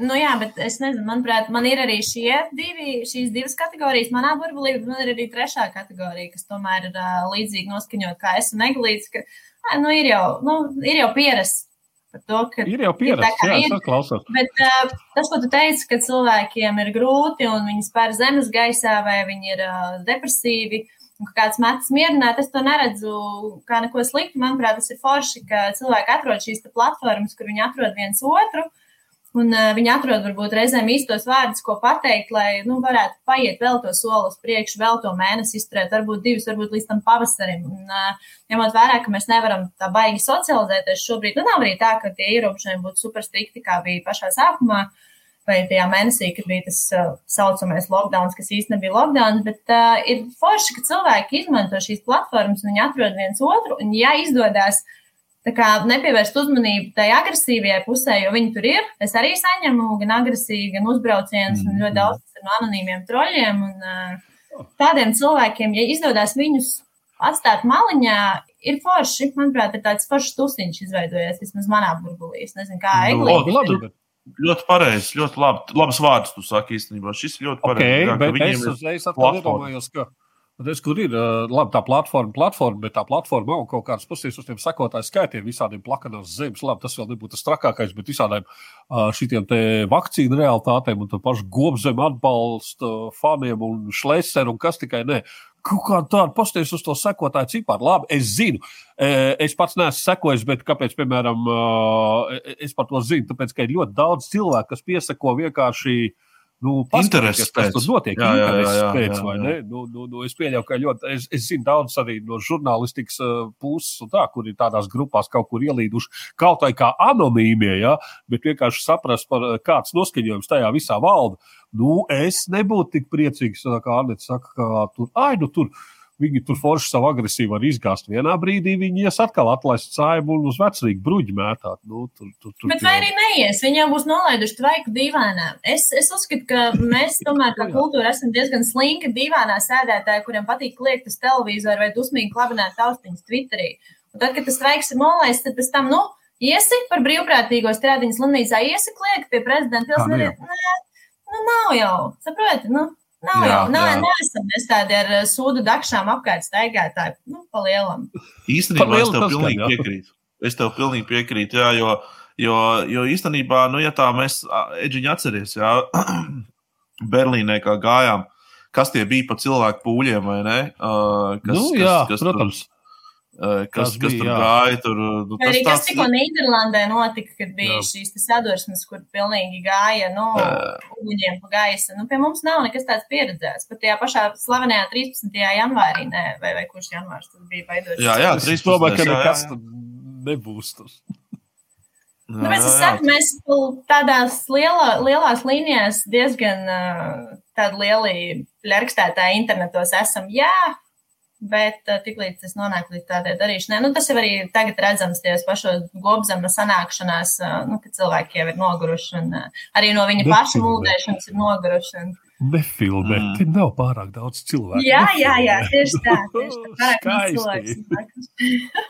Nu, jā, bet es nezinu, manuprāt, man ir arī šie divi, šīs divas kategorijas. Manā burbulī, man ir arī trešā kategorija, kas tomēr ir uh, līdzīgi noskaņot kā es un Eglīts. Ka, ā, nu, ir jau, nu, ir jau pierasts par to, ka Ir jau kā jā, ir. es klausos. Bet uh, tas, ko tu teici, ka cilvēkiem ir grūti un viņi spēr zemes gaisā vai viņi ir uh, depresīvi. un ka Kāds metas mierināt, es to neredzu kā neko sliktu. Manuprāt, tas ir forši, ka cilvēki atrod šīs platformas, kur viņi atrod viens otru. Un uh, viņi atrod varbūt reizēm īstos vārdus, ko pateikt, lai nu, varētu paiet vēl to soli uz priekšu, vēl to mēnesi izturēt, varbūt divus, varbūt līdz tam pavasarim. Un, uh, ņemot vērā, ka mēs nevaram tā baigi socializēties šobrīd, nu nav arī tā, ka tie ierobežojumi būtu super strikti, kā bija pašā sākumā. Vai tajā mēnesī, kad bija tas uh, saucamais lockdown, kas īstenībā nebija lockdown, bet uh, ir forši, ka cilvēki izmanto šīs platformas un viņi atrod viens otru. Un, ja izdodas uh, nepievērst uzmanību tai agresīvajai pusē, jo viņi tur ir. Es arī saņemu gan agresīvu, gan uzbraucienus, un ļoti daudz no anonīmiem troļļiem. Un, uh, tādiem cilvēkiem, ja izdodas viņus atstāt maliņā, ir forši. Manuprāt, ir tāds foršs tusiņš izveidojies vismaz manā burbulī. Es nezinu, kā Eglīte. Ļoti pareizi, ļoti labi. Labas vārdus tu saki īstenībā. Šis ir ļoti pareizi. Okay, jā, es uzreiz atkal iedomājos, ka Es, kur ir labi, tā platforma, platforma, bet tā platforma nav kaut kāds puses uz tiem sekotāju skaitiem, visādiem plakanās zemes. Labi, tas vēl nebūtu tas trakākais, bet visādiem šitiem vakcīnu realitātēm un tā pašu gobzem atbalsta faniem un šlēseru un kas tikai ne. Kaut kā tāda pasties uz to sekotāju ciparu. Labi, es zinu, es pats neesmu sekojis, bet kāpēc, piemēram, es par to zinu? Tāpēc, ka ir ļoti daudz cilvēku, kas piesako vienkārši nu, intereses, kas tur notiek. Jā, jā, jā, jā, pēc, jā, jā. Nu, nu, nu, es pieļauju, ka ļoti, es, es zinu daudz arī no žurnālistikas uh, puses, tā, kur ir tādās grupās kaut kur ielīduši kaut vai kā anonīmie, ja, bet vienkārši saprast, par, kāds noskaņojums tajā visā valda. Nu, es nebūtu tik priecīgs, kā Arnēts saka, ka tur, ai, nu tur Viņi tur forši savu agresīvu var izgāzt. Vienā brīdī viņi ies atkal atlaist saibu un uz vecrīgu bruģi mētāt. Nu, tur, tur, tur, Bet vai arī neies? Viņi jau būs nolaiduši tvaiku dīvainā. Es, es uzskatu, ka mēs tomēr kā kultūra esam diezgan slinki dīvainā sēdētāji, kuriem patīk kliegt uz televizoru vai dusmīgi klavinēt taustiņas Twitterī. Un tad, kad tas tvaiks ir nolaists, tad pēc tam, nu, iesi par brīvprātīgo strādiņu slimnīcā, iesi kliegt pie prezidenta pilsētas. Nē, nu, nav jau, saproti, nu. Nav jā, jau, nav, jā. neesam mēs tādi ar eh, sūdu dakšām apkārt staigātāji, nu, pa lielam. Īstenībā pa es tev pilnīgi piekrītu. Es tev pilnīgi piekrītu, jā, jo, jo, jo īstenībā, nu, ja tā mēs, Eģiņa atceries, jā, Berlīnē kā gājām, kas tie bija pa cilvēku pūļiem, vai ne? Uh, kas, nu, jā, kas, kas protams. Tur, kas, kas bija, tur jā. gāja. Tur, nu, tas arī tas tikko Nīderlandē notika, kad bija jā. šīs sadursmes, kur pilnīgi gāja nu, uguņiem pa gaisa. Nu, pie mums nav nekas tāds pieredzēts. Pat tajā pašā slavenajā 13. janvārī, ne, vai, vai kurš janvārs tas bija veidots. Jā, jā, 13. domāju, ka nekas nebūs tas. Nu, mēs, saku, mēs tādās lielā, lielās līnijās diezgan uh, lieli plerkstētāji internetos esam. Jā, Bet uh, tiklīdz tas nonāk līdz tādai darīšanai, nu, tas jau arī tagad redzams tajos pašos gobzema sanākšanās, uh, nu, kad cilvēki jau ir noguruši un uh, arī no viņa Nefilmē. paša mūldēšanas ir noguruši. Un... Nefilmē, mm. tur nav pārāk daudz cilvēku. Jā, jā, jā, tieši tā. Tieši tā. Pārāk daudz cilvēku.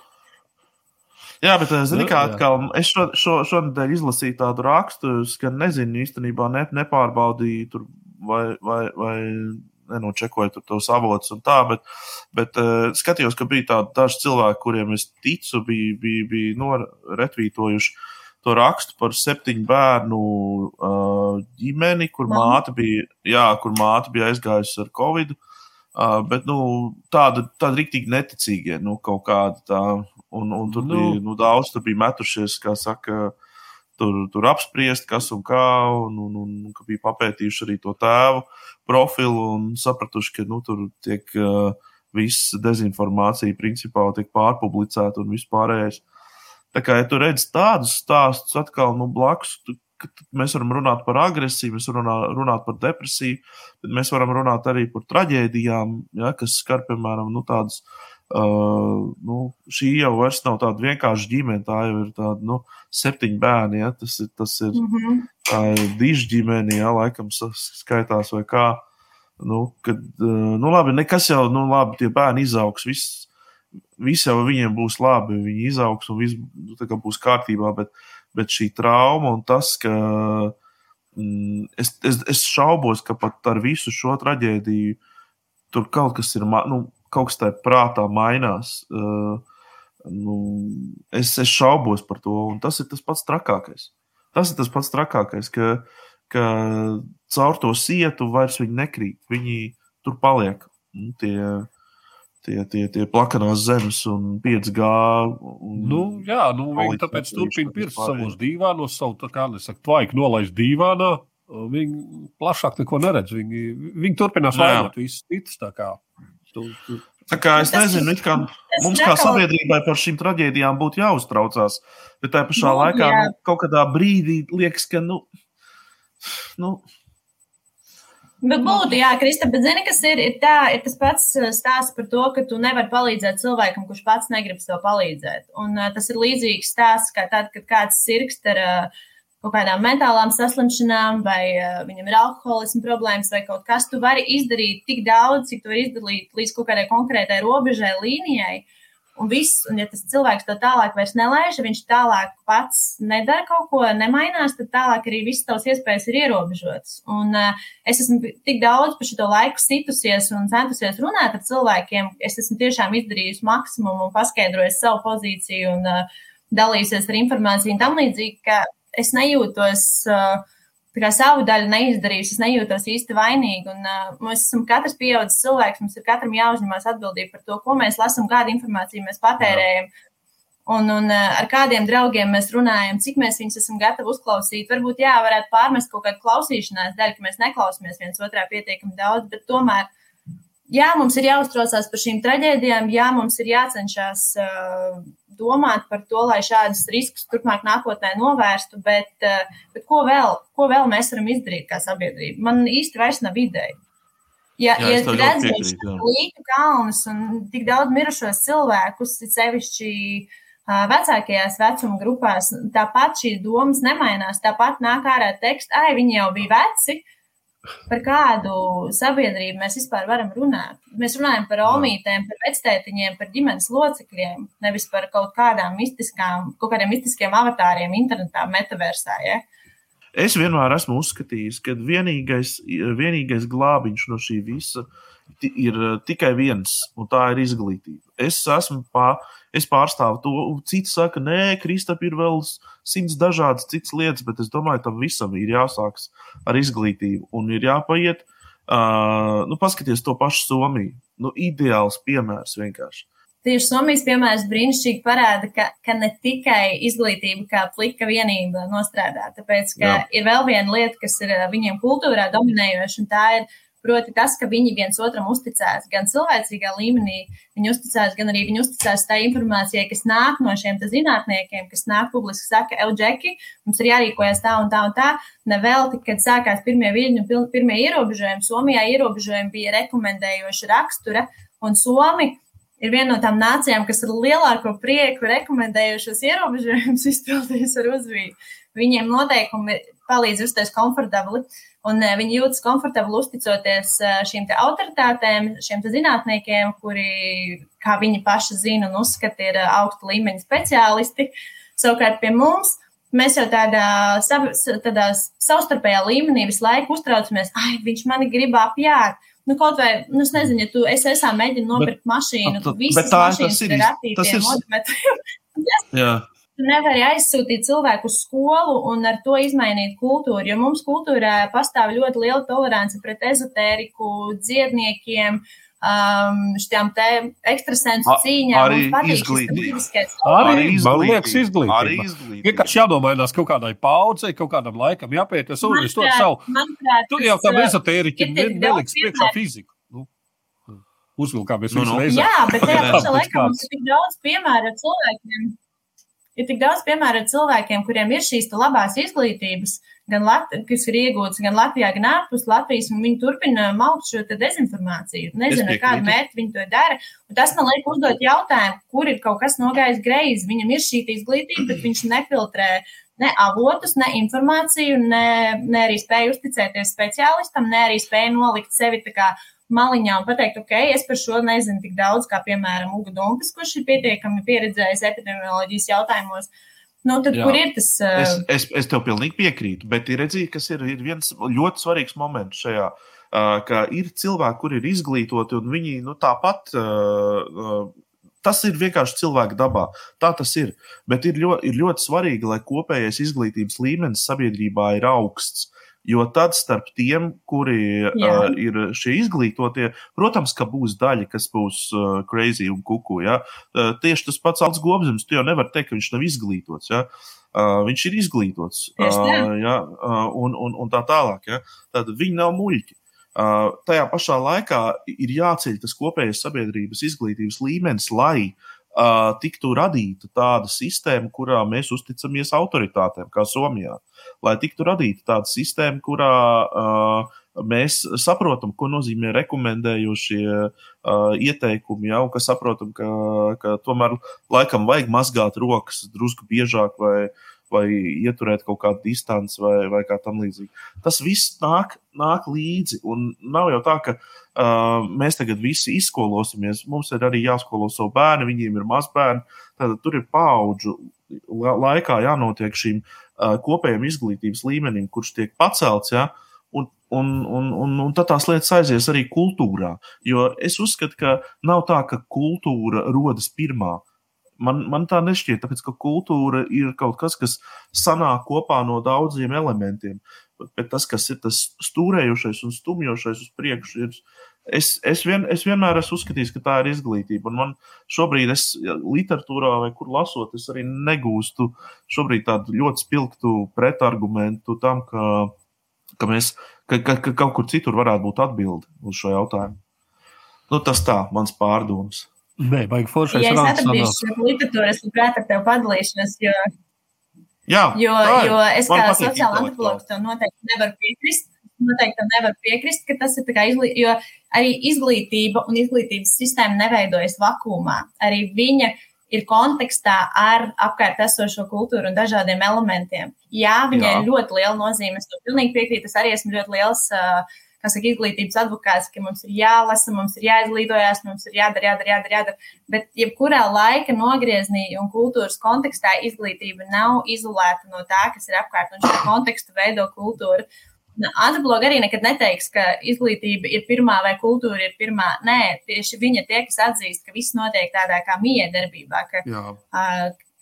Jā, bet zini, kā atkal, es šo, šo, šonadēļ izlasīju tādu rakstu, ka nezinu īstenībā, ne, nepārbaudīju tur vai, vai, vai nenočekoju tos avotus un tā, bet, bet uh, skatījos, ka bija tādi daži cilvēki, kuriem es ticu, bija, bija, bija noretvītojuši to rakstu par septiņu bērnu uh, ģimeni, kur Mama. māte bija, jā, kur māte bija aizgājusi ar covid. Uh, bet nu, tāda, tāda rīktīgi neticīga, nu, kaut kāda tā. Un, un tur nu. bija nu, daudz, tur bija metušies, kā saka, tur, tur apspriest, kas un kā, un, un, un, un ka bija papētījuši arī to tēvu profilu un sapratuši, ka nu, tur tiek uh, viss dezinformācija principā tiek pārpublicēta un vispārējais. Tā kā ja tu redz tādus stāstus atkal nu, blakus, tu, mēs varam runāt par agresiju, mēs varam runāt, par depresiju, bet mēs varam runāt arī par traģēdijām, ja, kas skar, piemēram, nu, tādas. Uh, nu, šī jau nav tāda vienkārša ģimene, tā jau ir tāda nu, septiņu bērni. Ja, tas ir, tas ir mm -hmm ir diža ģimene, jā, laikam skaitās vai kā. Nu, kad, eh, nu, labi, nekas jau, nu, labi, tie bērni izaugs, viss, viss jau viņiem būs labi, viņi izaugs un viss nu, būs kārtībā, bet, bet šī trauma un tas, ka mm, es, es, es šaubos, ka pat ar visu šo traģēdiju tur kaut kas ir, nu, kaut kas tajā prātā mainās. Uh, nu, es, es šaubos par to, un tas ir tas pats trakākais. Tas ir tas pats trakākais, ka, ka caur to sietu vairs viņi nekrīt. Viņi tur paliek. Nu, tie, tie, tie, tie plakanās zemes un 5G. Un Nu, jā, nu, viņi tāpēc turpina pirkt savos dīvānos, savu, tā kā nesaka, tvaiku nolaist dīvānā. Viņi plašāk neko neredz. Viņi, viņi turpinās vainot visus citus. Tu, tu, Tā kā es Tas- nezinu, kā mums kā sabiedrībai par šīm traģēdijām būtu jāuztraucās. Bet tajā pašā Nu, laikā jā. nu, kaut kādā brīdī liekas, ka. Nu, nu, Bet būtu, jā, Krista, bet zini, kas ir, ir, tā, ir tas pats uh, stāsts par to, ka tu nevari palīdzēt cilvēkam, kurš pats negrib tev palīdzēt. Un uh, tas ir līdzīgs stāsts, kā tad, kad kāds sirgst ar uh, kaut kādām mentālām saslimšanām, vai uh, viņam ir alkoholisma problēmas, vai kaut kas. Tu vari izdarīt tik daudz, cik tu vari izdarīt līdz kaut kādai konkrētai robežai, līnijai. Un viss, un ja tas cilvēks to tālāk nelaiž, viņš tālāk pats nedara kaut ko, nemainās, tad tālāk arī visas tavas iespējas ir ierobežotas. Un uh, es esmu tik daudz par šo laiku situsies un centusies runāt ar cilvēkiem. Es esmu tiešām izdarījusi maksimumu un paskaidrojusi savu pozīciju un uh, dalījusies ar informāciju un tam līdzīgi, ka es nejūtos. Uh, kā savu daļu neizdarījusi, es nejūtos īsti vainīga. Un, uh, mēs esam katrs pieaugušs cilvēks, mums ir katram jāuzņemas atbildība par to, ko mēs lasām, kādu informāciju mēs patērējam. Un, un uh, ar kādiem draugiem mēs runājam, cik mēs viņus esam gatavi uzklausīt. Varbūt, jā, varētu pārmest kaut kādu klausīšanās daļu, ka mēs neklausāmies viens otrā pietiekami daudz, bet tomēr, jā, mums ir jāuztraucās par šīm traģēdijām, jā, mums ir jācenšas uh, domāt par to, lai šādus riskus turpmāk nākotnē novērstu, bet, uh, bet ko, vēl, ko vēl mēs varam izdarīt kā sabiedrība? Man īsti vairs nav ideja. Ja, Jā, ja jā. līķu kalnus un tik daudz mirušos cilvēkus, it sevišķi ā, vecākajās vecuma grupās, tāpat šīs domas nemainās. Tāpat nāk ārā teksts, ah, viņi jau bija veci. Par kādu sabiedrību mēs vispār varam runāt? Mēs runājam par omītēm, par vectētiņiem, par ģimenes locekļiem, nevis par kaut kādām mistiskām, kaut kādiem mistiskiem avatāriem internetā, metaversā. Ja? Es vienmēr esmu uzskatījis, ka vienīgais, vienīgais glābiņš no šī visa ir eh, tikai viens, un tā ir izglītība. Es esmu pār, es pārstāvu to, citi saka, nē, Kristap, ir vēl simts dažādas citas lietas, bet es domāju, tam visam ir jāsākas ar izglītību un ir jāpaiet. Uh, nu, paskaties to pašu Somiju. Nu, ideāls piemērs vienkārši. Tieši Somijas piemērs brīnišķīgi parāda, ka, ka ne tikai izglītība kā plika vienība nostrādā, tāpēc, ka Jā. Ir vēl viena lieta, kas ir viņiem kultūrā dominējoša, un tā ir proti tas, ka viņi viens otram uzticās gan cilvēcīgā līmenī, viņi uzticās, gan arī viņi uzticās tā informācijai, kas nāk no šiem zinātniekiem, kas nāk publiski saka, Elģeki, mums ir jārīkojas tā un tā un tā. Nevelti, kad sākās pirmie pil- pirmie ierobežojumi, Somijā ierobežojumi bija rekomendējoša rakstura, un Somi ir viena no tām nācijām, kas ar lielāko prieku rekomendējušos ierobežojumus izpildījis ar uzviju. Viņiem noteikumi palīdz justies komfortabli, un eh, viņi jūtas komfortabli uzticoties eh, šīm autoritātēm, šiem zinātniekiem, kuri, kā viņi paši zina un uzskata, ir eh, augsta līmeņa speciālisti. Savukārt pie mums mēs jau tādā, sab, tādā savstarpējā līmenī visu laiku uztraucamies, ai, viņš mani grib apjāt. Nu, kaut vai, nu, es nezinu, ja tu es esmu mēģinājis nopirkt mašīnu, bet tad visas tā- mašīnas tas ir- ir ratītiem tas ir-. Jā. Tu nevari aizsūtīt cilvēku uz skolu un ar to izmainīt kultūru, jo mums kultūrā pastāv ļoti liela tolerance pret ezotēriku, dziedniekiem, um, šiem te ekstrasensu cīņām. arī Mums patīk šis izglītība. brīnišķais Arī, liekas, Arī izglītība. izglītība. Vienkārši jānomainās kaut kādai paudzei, kaut kādam laikam, jāpieties un es to Manuprāt, savu. manuprāt, Tu jau tas, tam uh, ezotēriķim neliks priekšā fiziku. Nu, uzvilkāmies Nu, visu nu. reizi. Jā, bet tajā Jā. pašā laikā mums ir tik daudz piemēru ar cilvēkiem. Ir tik daudz piemēru ar cilvēkiem, kuriem ir šīs labās izglītības, gan Lat kas ir iegūtas gan Latvijā, gan ārpus Latvijas, un viņi turpina maukt šo dezinformāciju. Nezinu, ar kādu mērķi viņi to dara. Un tas man liek uzdot jautājumu, kur ir kaut kas nogājis greizi. Viņam ir šī izglītība, bet viņš nefiltrē ne avotus, ne informāciju, ne, ne arī spēja uzticēties speciālistam, ne arī spēja nolikt sevi tā kā maliņā un pateikt, ok, es par šo nezinu tik daudz, kā piemēram Uga Dumpis, kurš ir pietiekami pieredzējis epidemioloģijas jautājumos. Nu, tad Jā. Kur ir tas? Uh, Es, es, es tev pilnīgi piekrītu, bet ir redzīgi, kas ir, ir viens ļoti svarīgs moments šajā. Uh, ka ir cilvēki, kuri ir izglītoti, un viņi nu, tāpat. Uh, uh, Tas ir vienkārši cilvēka dabā. Tā tas ir. Bet ir ļoti, ir ļoti svarīgi, lai kopējais izglītības līmenis sabiedrībā ir augsts. Jo tad starp tiem, kuri Jā. uh, ir šie izglītotie, protams, ka būs daļa, kas būs uh, crazy un kuku. Ja? Uh, tieši tas pats Alts Gobzems, tu jau nevar teikt, ka viņš nav izglītots. Ja? Uh, viņš ir izglītots. Uh, ja? uh, un, un, un tā tālāk. Ja? Tad viņi nav muļķi. Uh, tajā pašā laikā ir jāceļ tas kopējais sabiedrības izglītības līmenis, lai uh, tiktu radīta tāda sistēma, kurā mēs uzticamies autoritātēm, kā Somijā. Lai tiktu radīta tāda sistēma, kurā uh, mēs saprotam, ko nozīmē rekomendējošie uh, ieteikumi, jau ka saprotam, ka, ka tomēr laikam vajag mazgāt rokas drusku biežāk vai, vai ieturēt kaut kādu distanci vai, vai kā tam līdzīgi. Tas viss nāk, nāk līdzi. Un nav jau tā, ka uh, mēs tagad visi izskolosimies. Mums ir arī jāskolo savu bērnu, viņiem ir mazbērni. Tad tur ir paudžu la- laikā jānotiek šīm uh, kopējiem izglītības līmenim, kurš tiek pacelts. Ja? Un, un, un, un, un tad tās lietas aizies arī kultūrā. Jo es uzskatu, ka nav tā, ka kultūra rodas pirmā. Man, man tā nešķiet, tāpēc ka kultūra ir kaut kas, kas sanāk kopā no daudziem elementiem. Bet, tas, kas ir tas stūrējošais un stumjošais uz priekšu, ir. Es, es, vien, es vienmēr esmu uzskatījis, ka tā ir izglītība. Un man šobrīd, es, literatūrā vai kur lasot, es arī negūstu tādu ļoti spilgtu pretargumentu tam, ka, ka, mēs, ka, ka, ka kaut kur citur varētu būt atbilde uz šo jautājumu. Nu, tas tā, mans pārdoms. Nē, baigi foršais Ja es atradīšu šo literatūru, es labprāt ar tevi padalīšos, jo, Jā, jo, tā ir. jo es kā sociāla antropologs tam noteikti nevaru piekrist. Noteikti tam nevaru piekrist, ka tas ir tā kā izglītība, jo arī izglītība un izglītības sistēma neveidojas vakumā. Arī viņa ir kontekstā ar apkārt esošo kultūru un dažādiem elementiem. Jā, viņai Jā. ļoti liela nozīme. Es tam pilnīgi piekrītu. Es arī esmu ļoti liels. Uh, saka, izglītības advokāts, ka mums ir jālasa, mums ir jāizglītojas, mums ir jādara, jādara, jādara. jādara. Bet, jebkurā laika nogriezienī un kultūras kontekstā izglītība nav izolēta no tā, kas ir apkārt, un šo kontekstu veido kultūra. Antropologi arī nekad neteiks, ka izglītība ir pirmā vai kultūra ir pirmā. Nē, tieši viņa tie, kas atzīst, ka viss notiek tādā kā miedarbībā, ka ā,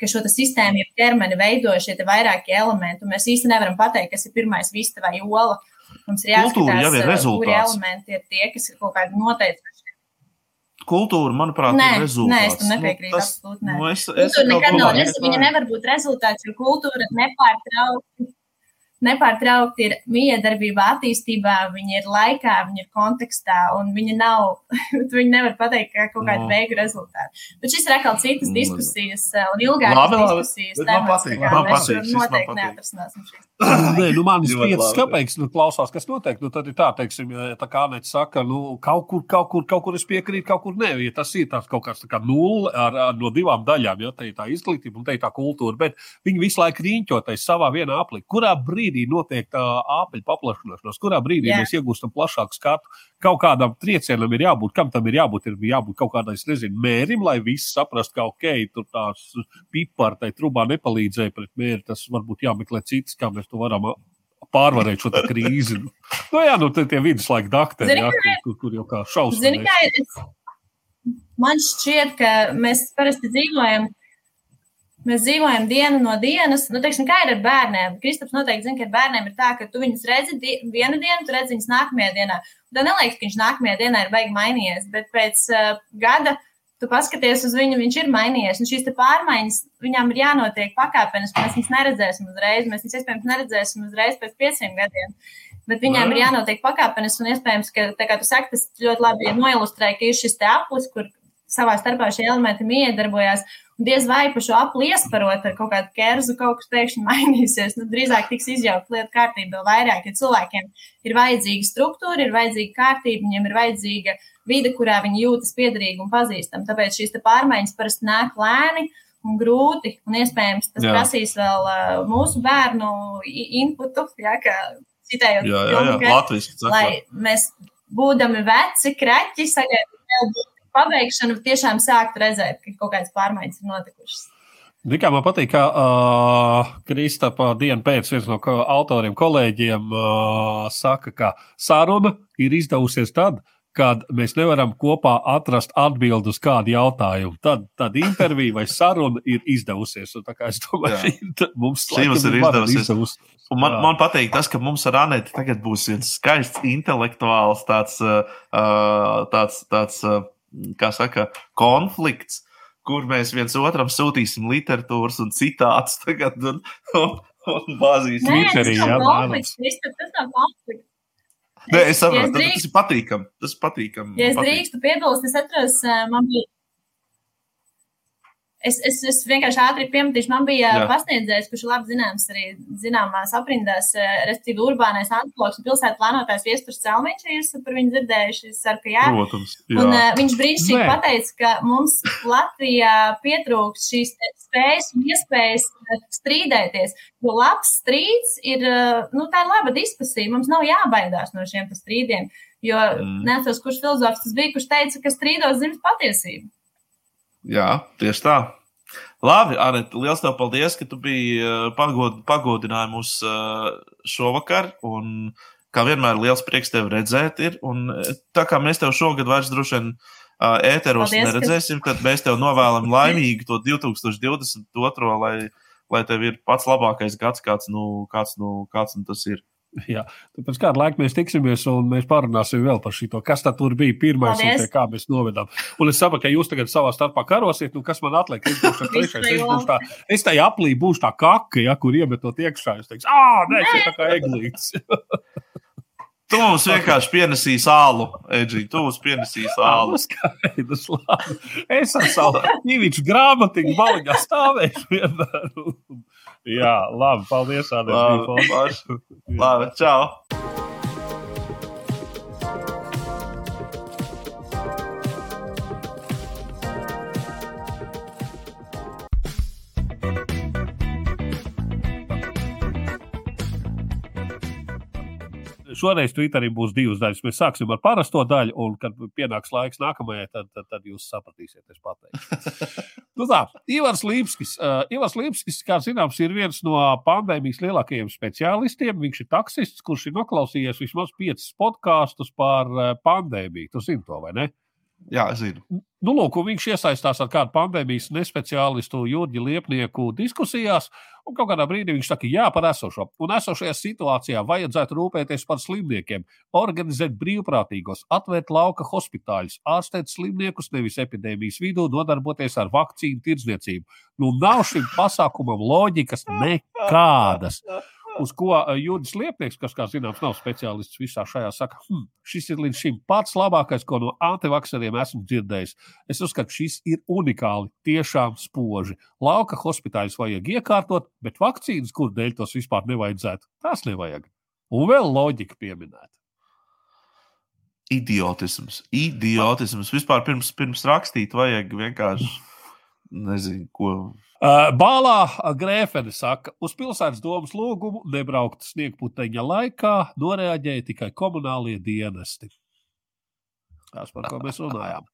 ka šo sistēmu, ja ķermeni veido šie te vairākie elementi, mēs īsti nevaram pateikt, kas ir pirmais vista vai ola. Mums ir Kultūra jāskatās, jau ir kuri rezultāts. elementi ir tie, kas ir kaut kādi noteikti. Kultūra, manuprāt, Nē, ir rezultāts. nē, es tam nepiekrītu, Nu, tas- absolūti nē. Nu, es, es Kultūra nekad nav, domāju, rez, ka viņa nevar būt rezultāts, jo kultūra nepārtraukti, nepārtraukti ir miedarbībā, attīstībā, viņa ir laikā, viņa ir kontekstā, un viņa nav, tu viņa nevar pateikt, kā kaut kāda No. beigu rezultāta. Bet šis ir atkal citas Nu, diskusijas un ilgākas Labi, labi, diskusijas. bet man patīk, man mēs patīk, man noteikti neatrasināsim šīs. Nē, nu manis Ļoti piecas labi. kāpēc, nu, klausās, kas notiek. Nu, tad ir tā, teiksim, ja tā kā Anēta saka, nu, kaut kur, kaut kur, kaut kur es piekrītu, kaut kur nē. Ja tas ir tāds kaut kāds tā kā nulle ar, ar, no divām daļām, ja te ir tā izglītība un te ir tā kultūra, bet viņi visu laiku rīņķoties savā vienā aplī. Kurā brīdī notiek tā āpeļu paplašināšanās, kurā brīdī Jā. mēs iegūstam plašāku skatu? Kaut kādam triecienam ir jābūt, kam tam ir jābūt, ir jābūt kaut kādai, es nezinu, mērim, lai visi saprastu, ka ok, tur tās pipari tai trubā nepalīdzēja pret mēri. Tas varbūt jāmeklē cits, kā mēs to varam pārvarēt šo krīzi. Nu, jā, nu tie, tie viduslaika dakteri, jā, kur, kur, kur jau kā šausmas. Man šķiet, ka mēs parasti dzīvojam. Mēs dzīvojam dienu no dienas. Nu, teiksim, kā ir ar bērniem? Kristaps noteikti zina, ka ar bērniem ir tā, ka tu viņus redzi di vienu dienu, tu redzi viņus nākamajā dienā. Tad neliekas, ka viņš nākamajā dienā ir baigi mainījies, bet pēc uh, gada tu paskaties uz viņu, viņš ir mainījies. Un šīs pārmaiņas viņam ir jānotiek pakāpeniski. Mēs viņus neredzēsim uzreiz. Mēs viņus iespējams neredzēsim uzreiz pēc pieciem gadiem. Bet viņām ir jānotiek pakāpeniski, un iespējams, ka, tā kā tu saki, tas ļoti labi noilustrē, ka ir šis te aplis, kur savā starpā šie elementi miedarbojās. Diez vai pa šo apli iesparot ar kaut kādu kerzu, kaut kas pēkšņi mainīsies. Nu, drīzāk tiks izjaukt lietu kārtība vēl vairāk, ja cilvēkiem ir vajadzīga struktūra, ir vajadzīga kārtība, viņiem ir vajadzīga vide, kurā viņi jūtas piederīgi un pazīstami. Tāpēc šīs pārmaiņas parasti nāk lēni un grūti, un iespējams tas Jā. prasīs vēl uh, mūsu bērnu inputu, jā, kā citējot Jā, jā, jā. filmu, ka- lai mēs, būdami veci, kraķi, sagaidām pabeigšanu, tiešām sāktu redzēt, ka kaut kādas pārmaiņas ir notikušas. Tikai man patīk, ka uh, Kristapa dienu pēc viens no autoriem, kolēģiem uh, saka, ka saruna ir izdevusies tad, kad mēs nevaram kopā atrast atbildi uz kādu jautājumu. Tad, tad intervija vai saruna ir izdevusies. Un, es domāju, ka mums mums ir izdevusies. izdevusies. Un man, man patīk tas, ka mums ar Anētu tagad būs viens skaists, intelektuāls, tāds, uh, tāds, tāds uh, kā saka, konflikts, kur mēs viens otram sūtīsim literatūras un citātus tagad. Un, un, un bāzīsim Twitterī. Jā, konflikts, tas nav konflikts. Nē, es saprotu, ja drīkst, tas ir patīkami. Tas ir patīkami. Ja es drīkstu piebilst, es atceros, man bija Es, es, es vienkārši ātri piemetīšu, man bija Jā. pasniedzējs, kurš ir labi zināms arī zināmās aprindās, eh, respektīvi urbānais antropologs un pilsētu plānotājs Viesturs Celmiņš, ja jūs par viņu dzirdējuši, es ceru, ka jā. Protams, jā. Un uh, viņš brīnišķīgi pateica, ka mums Latvijā pietrūks šīs spējas un iespējas eh, strīdēties, jo labs strīds ir, nu, tā ir laba diskusija, mums nav jābaidās no šiem strīdiem, jo mm. neatceros, kurš filozofs tas bija, kurš teica, ka strīdos zims patiesību. Jā, tieši tā. Labi, Arnēt, liels tev paldies, ka tu biji eh, pagod, pagodināji mūs eh, šovakar. Un, kā vienmēr, liels prieks tevi redzēt. Ir. Un, eh, tā kā mēs tev šogad vairs droši vien ēteros paldies, neredzēsim, ka... tad mēs tev novēlam laimīgu to 2022. lai, lai tev ir pats labākais gads, kāds nu, kāds, nu, kāds nu tas ir. Jā, tad pēc kāda laika mēs tiksimies un mēs parunāsim vēl par šo, kas tur bija pirmais Paldies. un kā mēs novedām. Un es saprotu, ka jūs tagad savā starpā karosiet, nu kas man atliek? Es būšu trešais, es būšu tā, es tajā aplī būšu tā kaka, ja, kur iemetot iekšā. Es teikšu, ah, nē, šī tā kā eglītis. Tu mums vienkārši pienesīsi sālu, Edži. Tu mums pienesīsi sālu. Skaidrs, labi. Es ar savu ķīviču grāmatiņu maliņā stāvēšu vienmēr. Jā, labi, paldies, Ādēr. Labi, labi, čau! Šoreiz Twitterī būs divas daļas. Mēs sāksim ar parasto daļu, un, kad pienāks laiks nākamajai, tad, tad, tad jūs sapratīsiet, es pateikšu. nu tā, Ivars Līpskis. Uh, Ivars Līpskis, kā zināms, ir viens no pandēmijas lielākajiem speciālistiem. Viņš ir taksists, kurš ir noklausījies vismaz piecus podkāstus par uh, pandēmiju. Tu zini to, vai ne? Jā, es zinu. Nu, lūk, viņš iesaistās ar kādu pandēmijas nespeciālistu Jurģi Liepnieku diskusijās, un kādā brīdī viņš saka, jā, par esošo. Un esošajā situācijā vajadzētu rūpēties par slimniekiem, organizēt brīvprātīgos, atvērt lauka hospitāļus, ārstēt slimniekus nevis epidēmijas vidū, nodarboties ar vakcīnu tirdzniecību. Nu, nav šim pasākumam loģikas nekādas. Uz ko eh, Jūdas Liepnieks, kas, kā zināms, nav speciālists visā šajā, saka, hm, šis ir līdz šim pats labākais, ko no antivakseriem esmu dzirdējis. Es uzskatu, šis ir unikāli, tiešām spoži. Lauka hospitāļus vajag iekārtot, bet vakcīnas, kur dēļ tos vispār nevajadzētu, tās nevajag. Un vēl loģika pieminēta. Idiotisms, idiotisms. Vispār pirms, pirms rakstīt, vajag vienkārši nezinu, ko Bālā Grēfene saka, uz pilsētas domas lūgumu nebraukt sniegputeņa laikā, noreaģēja tikai komunālie dienesti. Tas, par ko mēs runājām.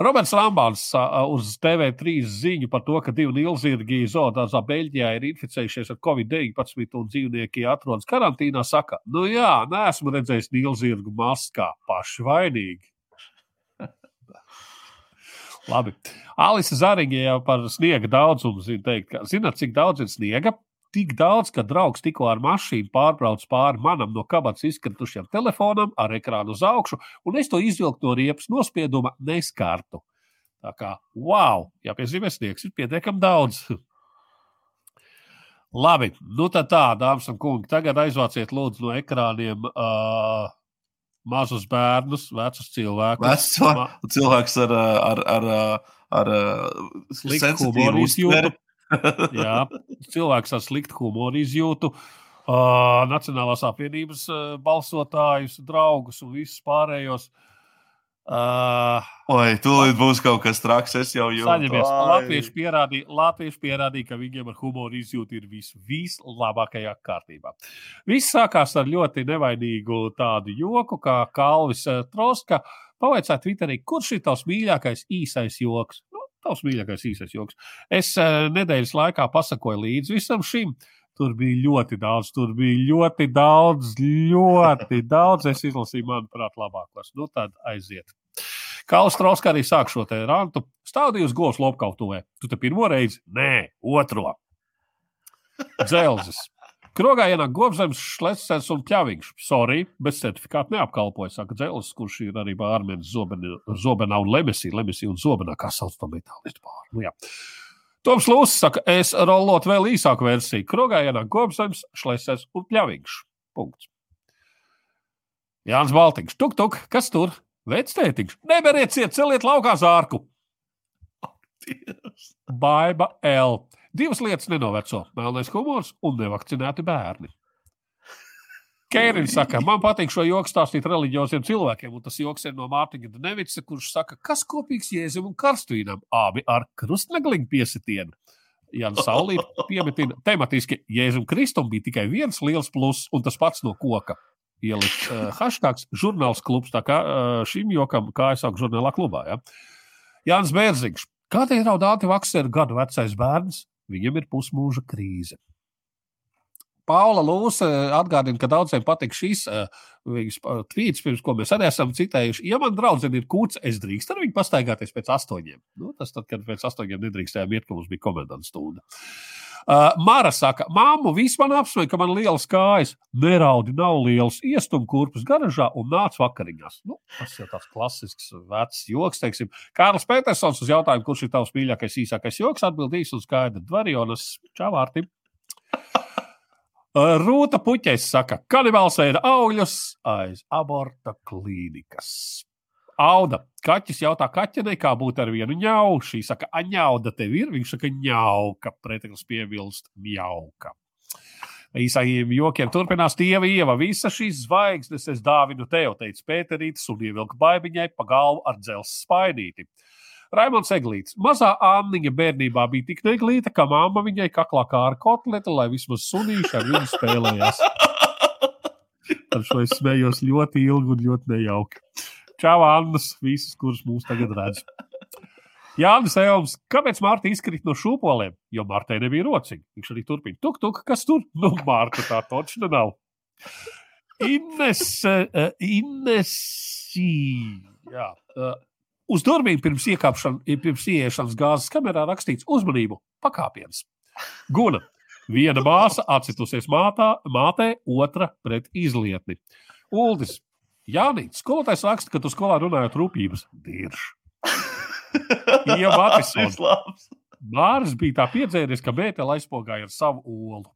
Roberts Lambāns uh, uz TV3 ziņu par to, ka divi nilzirgi zoodārzā Beļģijā ir inficējušies ar covid-19 un dzīvnieki atrodas karantīnā, saka, nu jā, neesmu redzējis nilzirgu maskā, paši vainīgi. Labi. Alisa Zariņa jau par sniega daudzumu zina teikt, ka zināt, cik daudz ir sniega. Tik daudz, ka draugs tikko ar mašīnu pārbrauc pāri manam no kabatas izkritušajam telefonam ar ekrānu uz augšu, un es to izvilku no riepas nospieduma neskārtu. Tā kā, wow, jāpiezīmē, sniegs ir pietiekami daudz. Labi, nu tad tā, dāmas un kungi, tagad aizvāciet lūdzu no ekrāniem uh, mazus bērnus, vecus cilvēkus. Vecs cilvēks ar, ar, ar, ar, ar sliktu humoru izjūtu. Jā, cilvēks ar sliktu humoru izjūtu. Uh, Nacionālās apvienības uh, balsotājus, draugus un visus pārējos. Uh, Oi, tūlīt būs kaut kas traks. Es jau jūtu, ka Latvieši pierādīja, Latvieši pierādīja, ka viņiem ar humoru izjūta ir vis, vislabākajā kārtībā. Viss sākās ar ļoti nevainīgu tādu joku, kā Kalvis Troska. Pavaicāt Twitterī, kurš ir tavs mīļākais īsais joks? Nu, tavs mīļākais īsais joks. Es nedēļas laikā pasakoju līdzi visam šim. Tur bija ļoti daudz, tur bija ļoti daudz, ļoti daudz. Es izlasīju, manuprāt, labākos. Nu, tad aiziet. Kāls Strauska arī sāk šo te rantu. Stāvdīja uz govs lopkautuvē. Tu te pirmo reizi? Nē, otro. Dzelzis. Krogā ienāk gobzems, šlecens un pļaviņš. Sorry, bez certifikāta neapkalpoja, saka Dzelzis, kurš ir arī bārmenis Zobenā un Lemesī, Lemesī un Zobenā, kā sauc to metālistu bāru. Nu, jā. Toms Lūsis saka, es rolot vēl īsāku versiju. Krogā ienāk gobzems, šlecens un pļaviņš. Punkts. Jānis Baltiņš, tuk, tuk, kas tur? Vectētiņš, neberiet ciet, celiet laukā zārku. Baiba L. Divas lietas nenoveco - melnais humors un nevakcinēti bērni. Kērins saka, man patīk šo joku stāstīt reliģioziem cilvēkiem, un tas joks ir no Mārtiņa Nevica, kurš saka, kas kopīgs Jēzum un Karstvīnam, abi ar krustnegliņu piesitienu. Jānis Saulīt piemetina tematiski, Jēzum Kristum bija tikai viens liels pluss, un tas pats no koka. Ielikt uh, hashtags žurnāls klubs, tā kā uh, šim jokam, kā es saku, žurnālā klubā. Ja? Jānis Bērziņš, kādēļ raud antivakseru gadu vecais bērns? Viņam ir pusmūža krīze. Paula Lūsa atgādina, ka daudziem patīk šis uh, viņas tvīts, pirms ko mēs arī esam citējuši. Ja man draudzene ir kūts, es drīkstu ar viņu pastaigāties pēc astoņiem. Nu, tas tad, kad pēc astoņiem nedrīkstējām iet, ka mums bija komendants stunda. Uh, Mara saka, māmu, viss man apsveic, ka man ir lielas kājas. Neraudi, nav liels iestumkurpes garažā un nāc vakariņās. Nu, tas ir tāds klasisks, vecs joks. Teiksim. Kārlis Petersons uz jautājumu, kurš ir tavs mīļākais īsākais joks, atbildīs un skaidri Dvarionas čavārtim. Rūta puķis saka, ka kanibāls ēda augļus aiz aborta klīnikas. Auda. Kaķis jautā kaķenei, kā būt ar vienu ņauku. Šī saka, aņauda tev ir. Viņš saka, ņauka. Preteklis piebilst, mjauka. Īsajiem jokiem turpinās Dieva ieva. Visa šīs zvaigznes es dāvinu tev, teica Pēterītis, un ievilka baigiņai pa galvu ar dzelzs spainīti. Raimons Eglīts. Mazā Anniņa bērnībā bija tik neglīta, ka mamma viņai kaklā kā ar kotleti, lai vismaz sunīši ar viņu spēlējās. Ar šo es smējos ļoti ilgi un ļoti nejauki. Čau, Annas, visas, kuras mūs tagad redz. Jānis Elms, kāpēc Mārta izkrīt no šūpoliem? Jo Mārtai nebija rociņa. Viņš arī turpina. Tuk, tuk, kas tur? Nu, Mārta tā točna nav. Ines, uh, Ines, jā. Uh, uz durvīm pirms pirms ieiešanas gāzes kamerā rakstīts uzmanību, pakāpiens. Guna. Viena māsa atcitusies mātā, mātē, otra pret izlietni. Uldis, Jānis, skolotājs raksta, ka tu skolā runājot rūpības dirž. Ja Vatisons. Māris bija tā piedzēries, ka Bētele aizpogāja ar savu olu.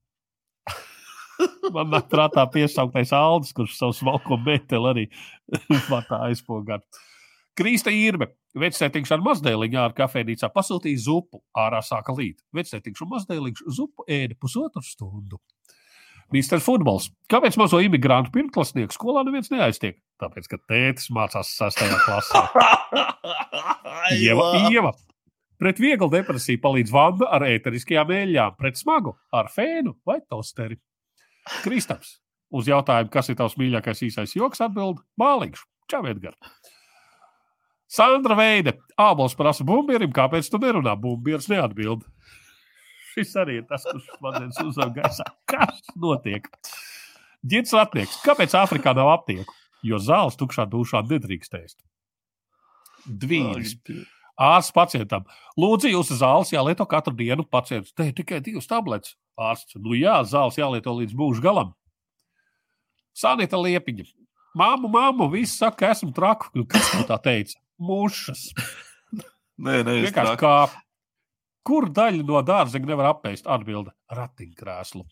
Man nāk prātā piesauktais Aldis, kurš savu smalko Bēteli arī var tā aizpogāt. Krīsta īrbe. Vecētiņš ar mazdēliņu ar kafejnīcā pasūtīja zupu. Ārā sāka līt. Vecētiņš un mazdēliņš zupu ēda pusotru stundu. Mr. Futbols. Kāpēc mazo imigrantu pirmklasnieku skolā neviens neaiztiek? Tāpēc, ka tētis mācās 6. klasē. Ieva, Ieva. Pret vieglu depresiju palīdz vanda ar ēteriskajām eļļām, pret smagu ar fēnu vai tosteri. Kristaps. Uz jautājumu, kas ir tavs mīļākais īsais joks, atbild Māliņš. Čau, Edgars! Sandra Veide. Ābols prasa bumbierim, kāpēc tu nerunā? Bumbieris neatbild. Šis arī ir tas, kurš man uzauga gaisā. Kas notiek? Girts Latnieks. Kāpēc Āfrikā nav aptieku? Jo zāles tukšā dušā nedrīkst ēst. Dvīņas. Ārsts pacientam. Lūdzu, jūsu zāles jālieto katru dienu. Pacients. Te tikai divas tabletes. Ārsts. Nu jā, zāles jālieto līdz mūža galam. Sanita Liepiņa. Māmu, māmu, viss saka, esmu traku. Kas tā teica? Mušas. Nē, nē, Vienkārši kā Kur daļu no dārzeņa nevar apēst? Atbilde - ratiņkrēslu.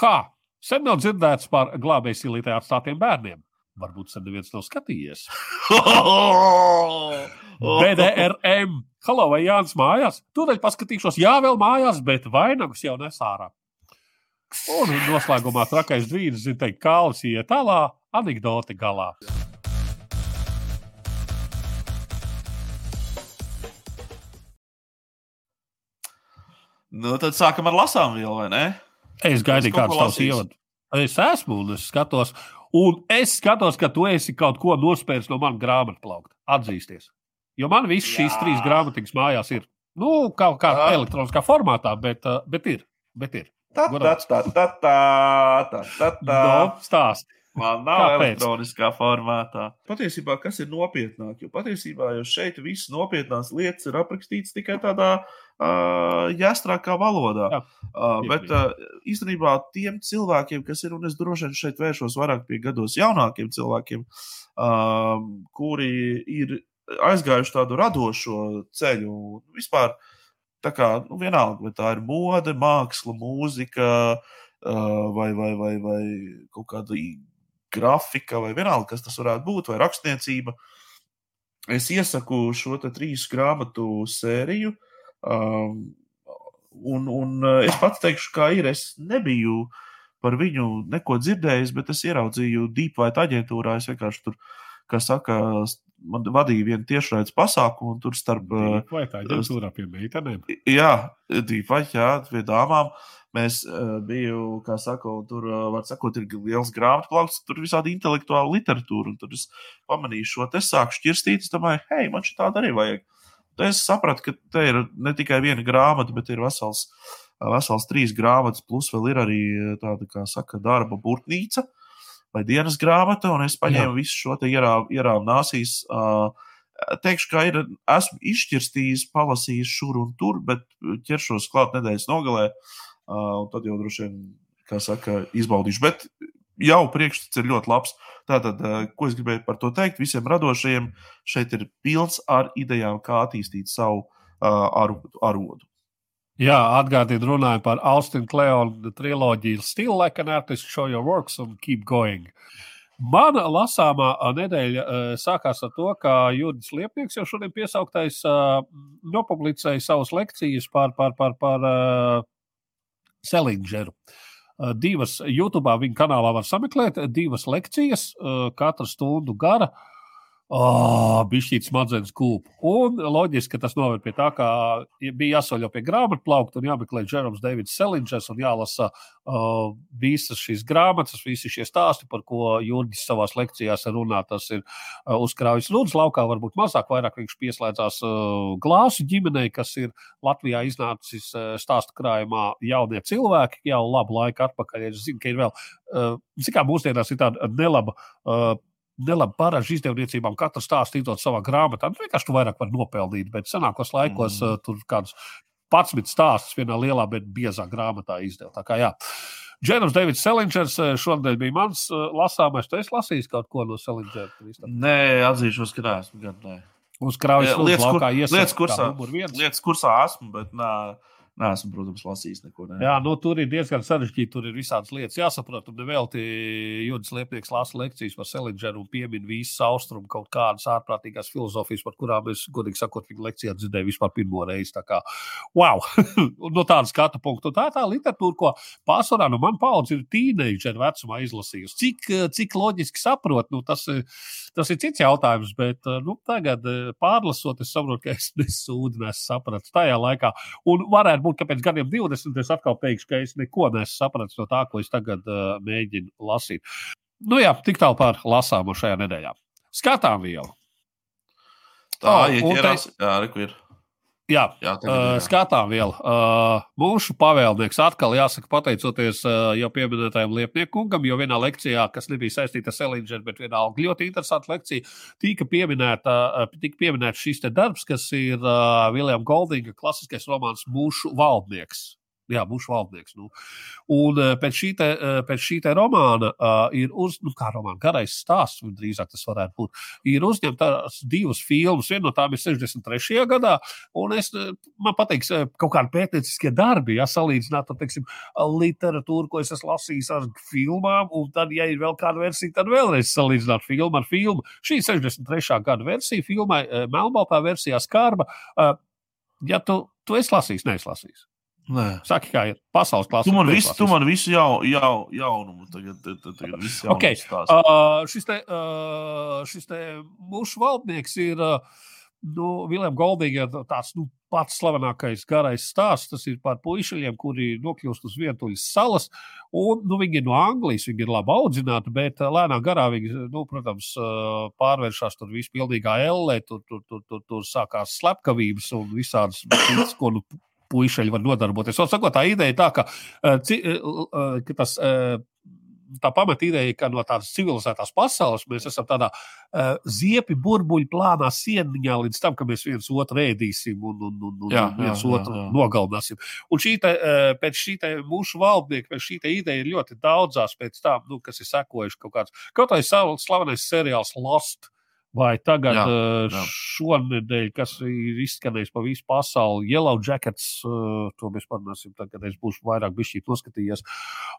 Ha! Sen nav dzirdēts par glābējas ilītē atstātiem bērniem. Varbūt sen neviens nav skatījies. BDRM. Halo, vai Jānis mājās? Tūdaļ paskatīšos, jā, vēl mājās, bet vainagus jau nes ārā. Un noslēgumā trakais dvīns, zina, teikt, kāls iet tālā, anekdote galā. Nu, tad sākam ar lasām vēl, vai ne? Es gaidīju, ko tavs ievads. Es esmu, un es skatos, un es skatos, ka tu esi kaut ko nospēris no manas grāmatas plaukta. Atzīsties. Jo man visas šīs Jā. trīs grāmatiņas mājās ir. Nu, kaut kā Aha. elektroniskā formātā, bet, uh, bet ir. Bet ir. Tā, tā, tā, tā, tā, tā, tā. No, stāst. Man nav Kāpēc? elektroniskā formātā. Patiesībā, kas ir nopietnāk? Jo patiesībā jau šeit viss nopietnās lietas ir aprakstīts tikai tādā uh, jāstrākā valodā. Jā, uh, bet uh, īstenībā tiem cilvēkiem, kas ir, un es droši vien šeit vēršos vairāk pie gados jaunākiem cilvēkiem, uh, kuri ir aizgājuši tādu radošo ceļu, vispār tā kā nu, vienalga, vai tā ir mode, māksla, mūzika. Uh, vai, vai, vai, vai kaut kāda grafika, vai vienalga, kas tas varētu būt, vai rakstniecība. Es iesaku šo trīs grāmatu sēriju. Um, un, un uh, es pats teikšu, kā ir. Es nebiju par viņu neko dzirdējis, bet es ieraudzīju Deepwater aģentūrā. Es vienkārši tur, kā saka, man vadīju vienu tiešraides pasākumu, un tur starp. uh, Vai tā ir ģenerāla pie meitenēm? Jā, Deepwater, jā, pie dāmām. Mēs uh, bijām, kā saka, tur, uh, var sakot, ir liels grāmatu plaukts, tur ir visādi intelektuāla literatūra. Un tad es pamanīju šo te sāku šķirstīt, es domāju, hei, man šī tāda arī vajag. Tad es sapratu, ka te ir ne tikai viena grāmata, bet ir vesels, vesels trīs grāmatas, plus vēl ir arī tāda, kā saka, darba burtnīca vai dienas grāmata, un es paņēmu Jā. visu šo te ierāvu ierāv nāsīs. Uh, Teikšu, ka ir, esmu izšķirstījis, palasījis šur un tur, bet ķeršos klāt nedēļas nogalē. Uh, un tad jau droši vien, kā saka, izbaudīšu. Bet jau priekšstats ir ļoti labs. Tātad, uh, ko es gribēju par to teikt? Visiem radošajiem šeit ir pilns ar idejām, kā attīstīt savu uh, arodu. Jā, atgādīt, runājot par Austin Kleona triloģiju, Still like an artist, show your works and keep going. Mana lasāmā nedēļa uh, sākās ar to, ka Juris Liepnieks jau šodien piesauktais uh, nopublicēja savas lekcijas par, par, par, par uh, Selingeru. Uh, divas YouTube viņa kanālā var sameklēt, divas lekcijas, uh, katra stundu gara. Oh, Bišķīt smadzenes kūpu. Un loģiski, ka tas noved pie tā, ka bija jāsoļo pie grāmatu plaukta un jāmeklē Jeroms Davids Selingers un jālasa uh, visas šīs grāmatas, visi šie stāsti, par ko Jurgis savās lekcijās runā. Tas ir uh, uzkrājis Lūdzu laukā, varbūt mazāk, vairāk viņš pieslēdzās uh, glāzu ģimenei, kas ir Latvijā iznācis uh, stāstu krājumā jaunie cilvēki jau labu laiku atpakaļ. Es zinu, ka ir vēl, uh, zinu, kā mūsdienās ir tāda nelaba. Uh, nelabi paražu izdevniecībām katru stāstu izdot savā grāmatā. Nu, vienkārši tu vairāk vari nopelnīt, bet senākos laikos mm. uh, tur kādus 11 stāstus vienā lielā, bet biezā grāmatā izdevā. Tā kā jā. Džēnams Davids Selingers uh, šodien bija mans uh, lasāmais. Tu esi lasījis kaut ko no Selingera? Nē, atzīšos, ka neesmu gan ne. Uz kraujas Jā, lietas, kur, lietas, kursā, lietas kursā esmu, bet nē, neesmu, protams, lasījis neko. Ne. Jā, nu, tur ir diezgan sarežģīti. Tur ir visādas lietas jāsaprot. Tur nevelti Juris Liepnieks lasa lekcijas par Selingeru un piemin visas austrumu kaut kādas ārprātīgās filozofijas, par kurām es, godīgi sakot, viņa lekcijā dzirdēju vispār pirmo reizi. Tā kā, wow! no tāda skatu punkta. Un Tā ir tā literatūra, ko pārsvarā no man paudze ir tīneidžera vecumā izlasījusi. Cik, cik loģiski saprot, nu, tas, tas ir cits jautājums, bet nu, tagad pārlasot, es saprotu, ka es nesūdu, nesapratu tajā laikā. Un varētu būt, ka pēc gadiem 20 es atkal teikšu, ka es neko nesapratu no tā, ko es tagad uh, mēģinu lasīt. Nu jā, tik tālu par lasāmu šajā nedēļā. Skatām vielu. Tā Oh, ir un ķerās. Jā, reku ir. Jā, Jā, tagad, Uh, jā. skatām vēl. Uh, mūsu pavēlnieks atkal jāsaka, pateicoties uh, jau pieminētajam Liepniekungam, jo vienā lekcijā, kas nebija saistīta ar Selingeru, bet vienalga ļoti interesanta lekcija, tika pieminēta, uh, tika pieminēta šis te darbs, kas ir uh, Viljams Goldinga klasiskais romāns Mūsu valdnieks. Jā, būšu valdnieks. Nu. Un uh, pēc šī, te, uh, pēc šī te romāna uh, ir uz, nu, kā romāna, garais stāsts, drīzāk tas varētu būt. Ir uzņemtas divas filmas. Viena no tām ir 63. gadā, Un es, eh, man patīk, eh, kaut kādi pētnieciskie darbi, ja salīdzināt ar teiksim, literatūru, ko es esmu lasījis ar filmām, un tad, ja ir vēl kāda versija, tad vēlreiz salīdzināt filmu ar filmu. Šī ir 63. gada versija, filmai eh, Melnbaltā versijā skarba. Eh, Ja tu, tu esi lasījis, neizlasījis. Nē. Saki, kā ir pasaules klāsts. Tu man visu, tu man visu jau, jau, jaunumu tagad, tagad, tagad visu jaunumu Okay. stāsti. Uh, šis te, uh, šis te mūsu valdnieks ir uh, nu, Viljams Goldīgs, tāds nu, pats slavenākais garais stāsts. Tas ir par puišiem, kuri nokļūst uz vientuļas salas. Un, nu, viņi ir no Anglijas, viņi ir labi audzināti, bet uh, lēnā garā viņi, nu, protams, uh, pārvēršas tur vispilnīgā ellē, tur, tur, tur, tur, tur sākās slepkavības un visādas citas, ko nu, puišeļi var nodarboties. Un, sakot, tā ideja tā, ka, ka tas tā pamatīdeja, ka no tādas civilizētās pasaules mēs esam tādā uh, ziepi burbuļu plānā sieniņā līdz tam, ka mēs viens otru ēdīsim un, un, un, un jā, viens jā, otru jā, jā. nogalināsim. Un šī te, uh, pēc šī mūsu valdnieka, pēc šī ideja ir ļoti daudzās pēc tām, nu, kas ir sekojuši kaut kāds, kaut arī slavenais seriāls Lost. Vai tagad, jā, jā. šonadēļ, kas ir izskanējis pa visu pasauli, Yellow Jackets, to mēs parunāsim, tad, kad es būšu vairāk bišķīt noskatījies.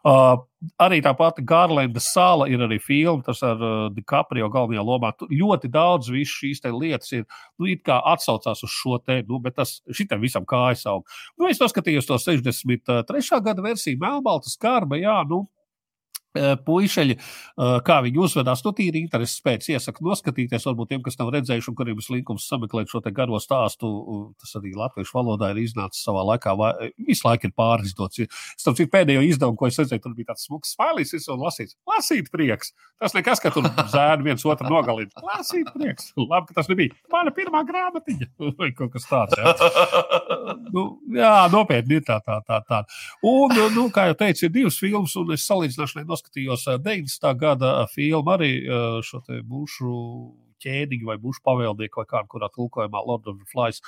Uh, arī tā pati Garlanda sāla ir arī filma, tas ar uh, DiCaprio galvenajā lomā. Ļoti daudz visu šīs lietas ir, nu, it kā atsaucās uz šo te, nu, bet tas šitam visam kājas aug. Nu, es noskatījos to 63. gada versiju, Melnbalta skarba, jā, nu, Eh, puišeļi, kā viņi uzvedās. Nu, tīri intereses pēc iesaku noskatīties, varbūt tiem, kas nav redzējuši un kuriem ir slinkums sameklēt šo garo stāstu. Tas arī latviešu valodā ir iznācis savā laikā. Vai, visu laiku ir pārizdots. Starp citu, pēdējo izdevumu, ko es redzēju, tur bija tāds smuks smailis, un lasīts. Lasīt prieks. Tas nekas, ka tur zēni viens otru nogalina. Lasīt prieks. Labi, ka tas nebija. Mana pirmā grāmatiņa vai kaut kas tāds. Jā, nu, jā nopietni ir tā, tā, tā. tā. Un, nu, kā jau teicu, ir divas filmas, un es salīdzināšu, lai noskatījos 90. gada filmu arī šo te bušu ķēdiņu vai bušu pavēldnieku vai kādu, kurā tulkojumā Lord of the Flies.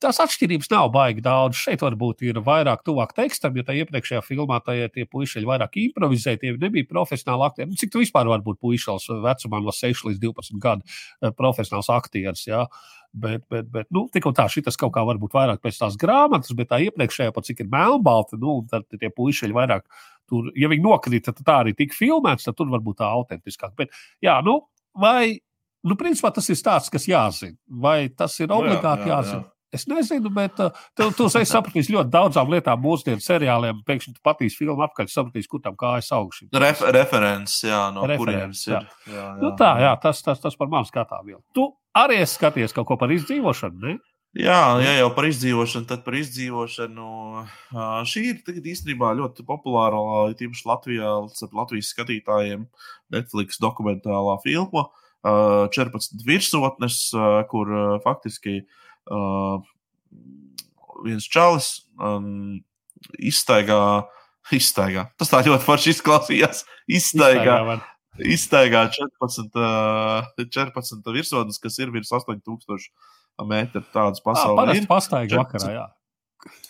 Tās atšķirības nav baigi daudz. Šeit varbūt ir vairāk tuvāk tekstam, jo tajā iepriekšējā filmā tajā tie puiši vairāk improvizēja. Tie nebija profesionāli aktieri. Nu, cik tu vispār vari būt puišals vecumā no 6 līdz 12 gadu profesionāls aktieris? Jā? Bet, bet, bet nu, tik un tā, šis kaut kā varbūt vairāk pēc tās grāmatas, bet tā iepriekšējā, pat cik ir melnbalta, nu, tad tie puiši vairāk tur, ja viņi nokrita, tad tā arī tika filmēts, tad tur varbūt tā autentiskāk. Bet, jā, nu, vai, nu, principā tas ir stāsts, kas jāzina, vai tas ir obligāti nu, jā, jā, jāzina. Jā. Es nezinu, bet uh, tu, tu esi sapratis ļoti daudzām lietām, mūsdienu seriāliem. Pēkšņi tu patīs filmu apkārt, sapratīs, kur tam kājas augšā. Ref, referents, jā, no referents, jā. Jā, jā, nu, tā, jā, tas, tas, tas par manu skatāmību. Tu arī esi skaties kaut ko par izdzīvošanu, ne? Jā, ja jau par izdzīvošanu, tad par izdzīvošanu. Šī ir īstenībā ļoti populāra, tīpaši Latvijā, Latvijas skatītājiem, Netflix dokumentālā filma. 14 virsotnes, kur faktiski viens čalis izstaigā, izstaigā. Tas tā ļoti forši izklausījās. Izstaigā, izstaigā 14, 14 virsotnes, kas ir virs 8000 metru tādas pasaules. Pastaiga vakarā, jā.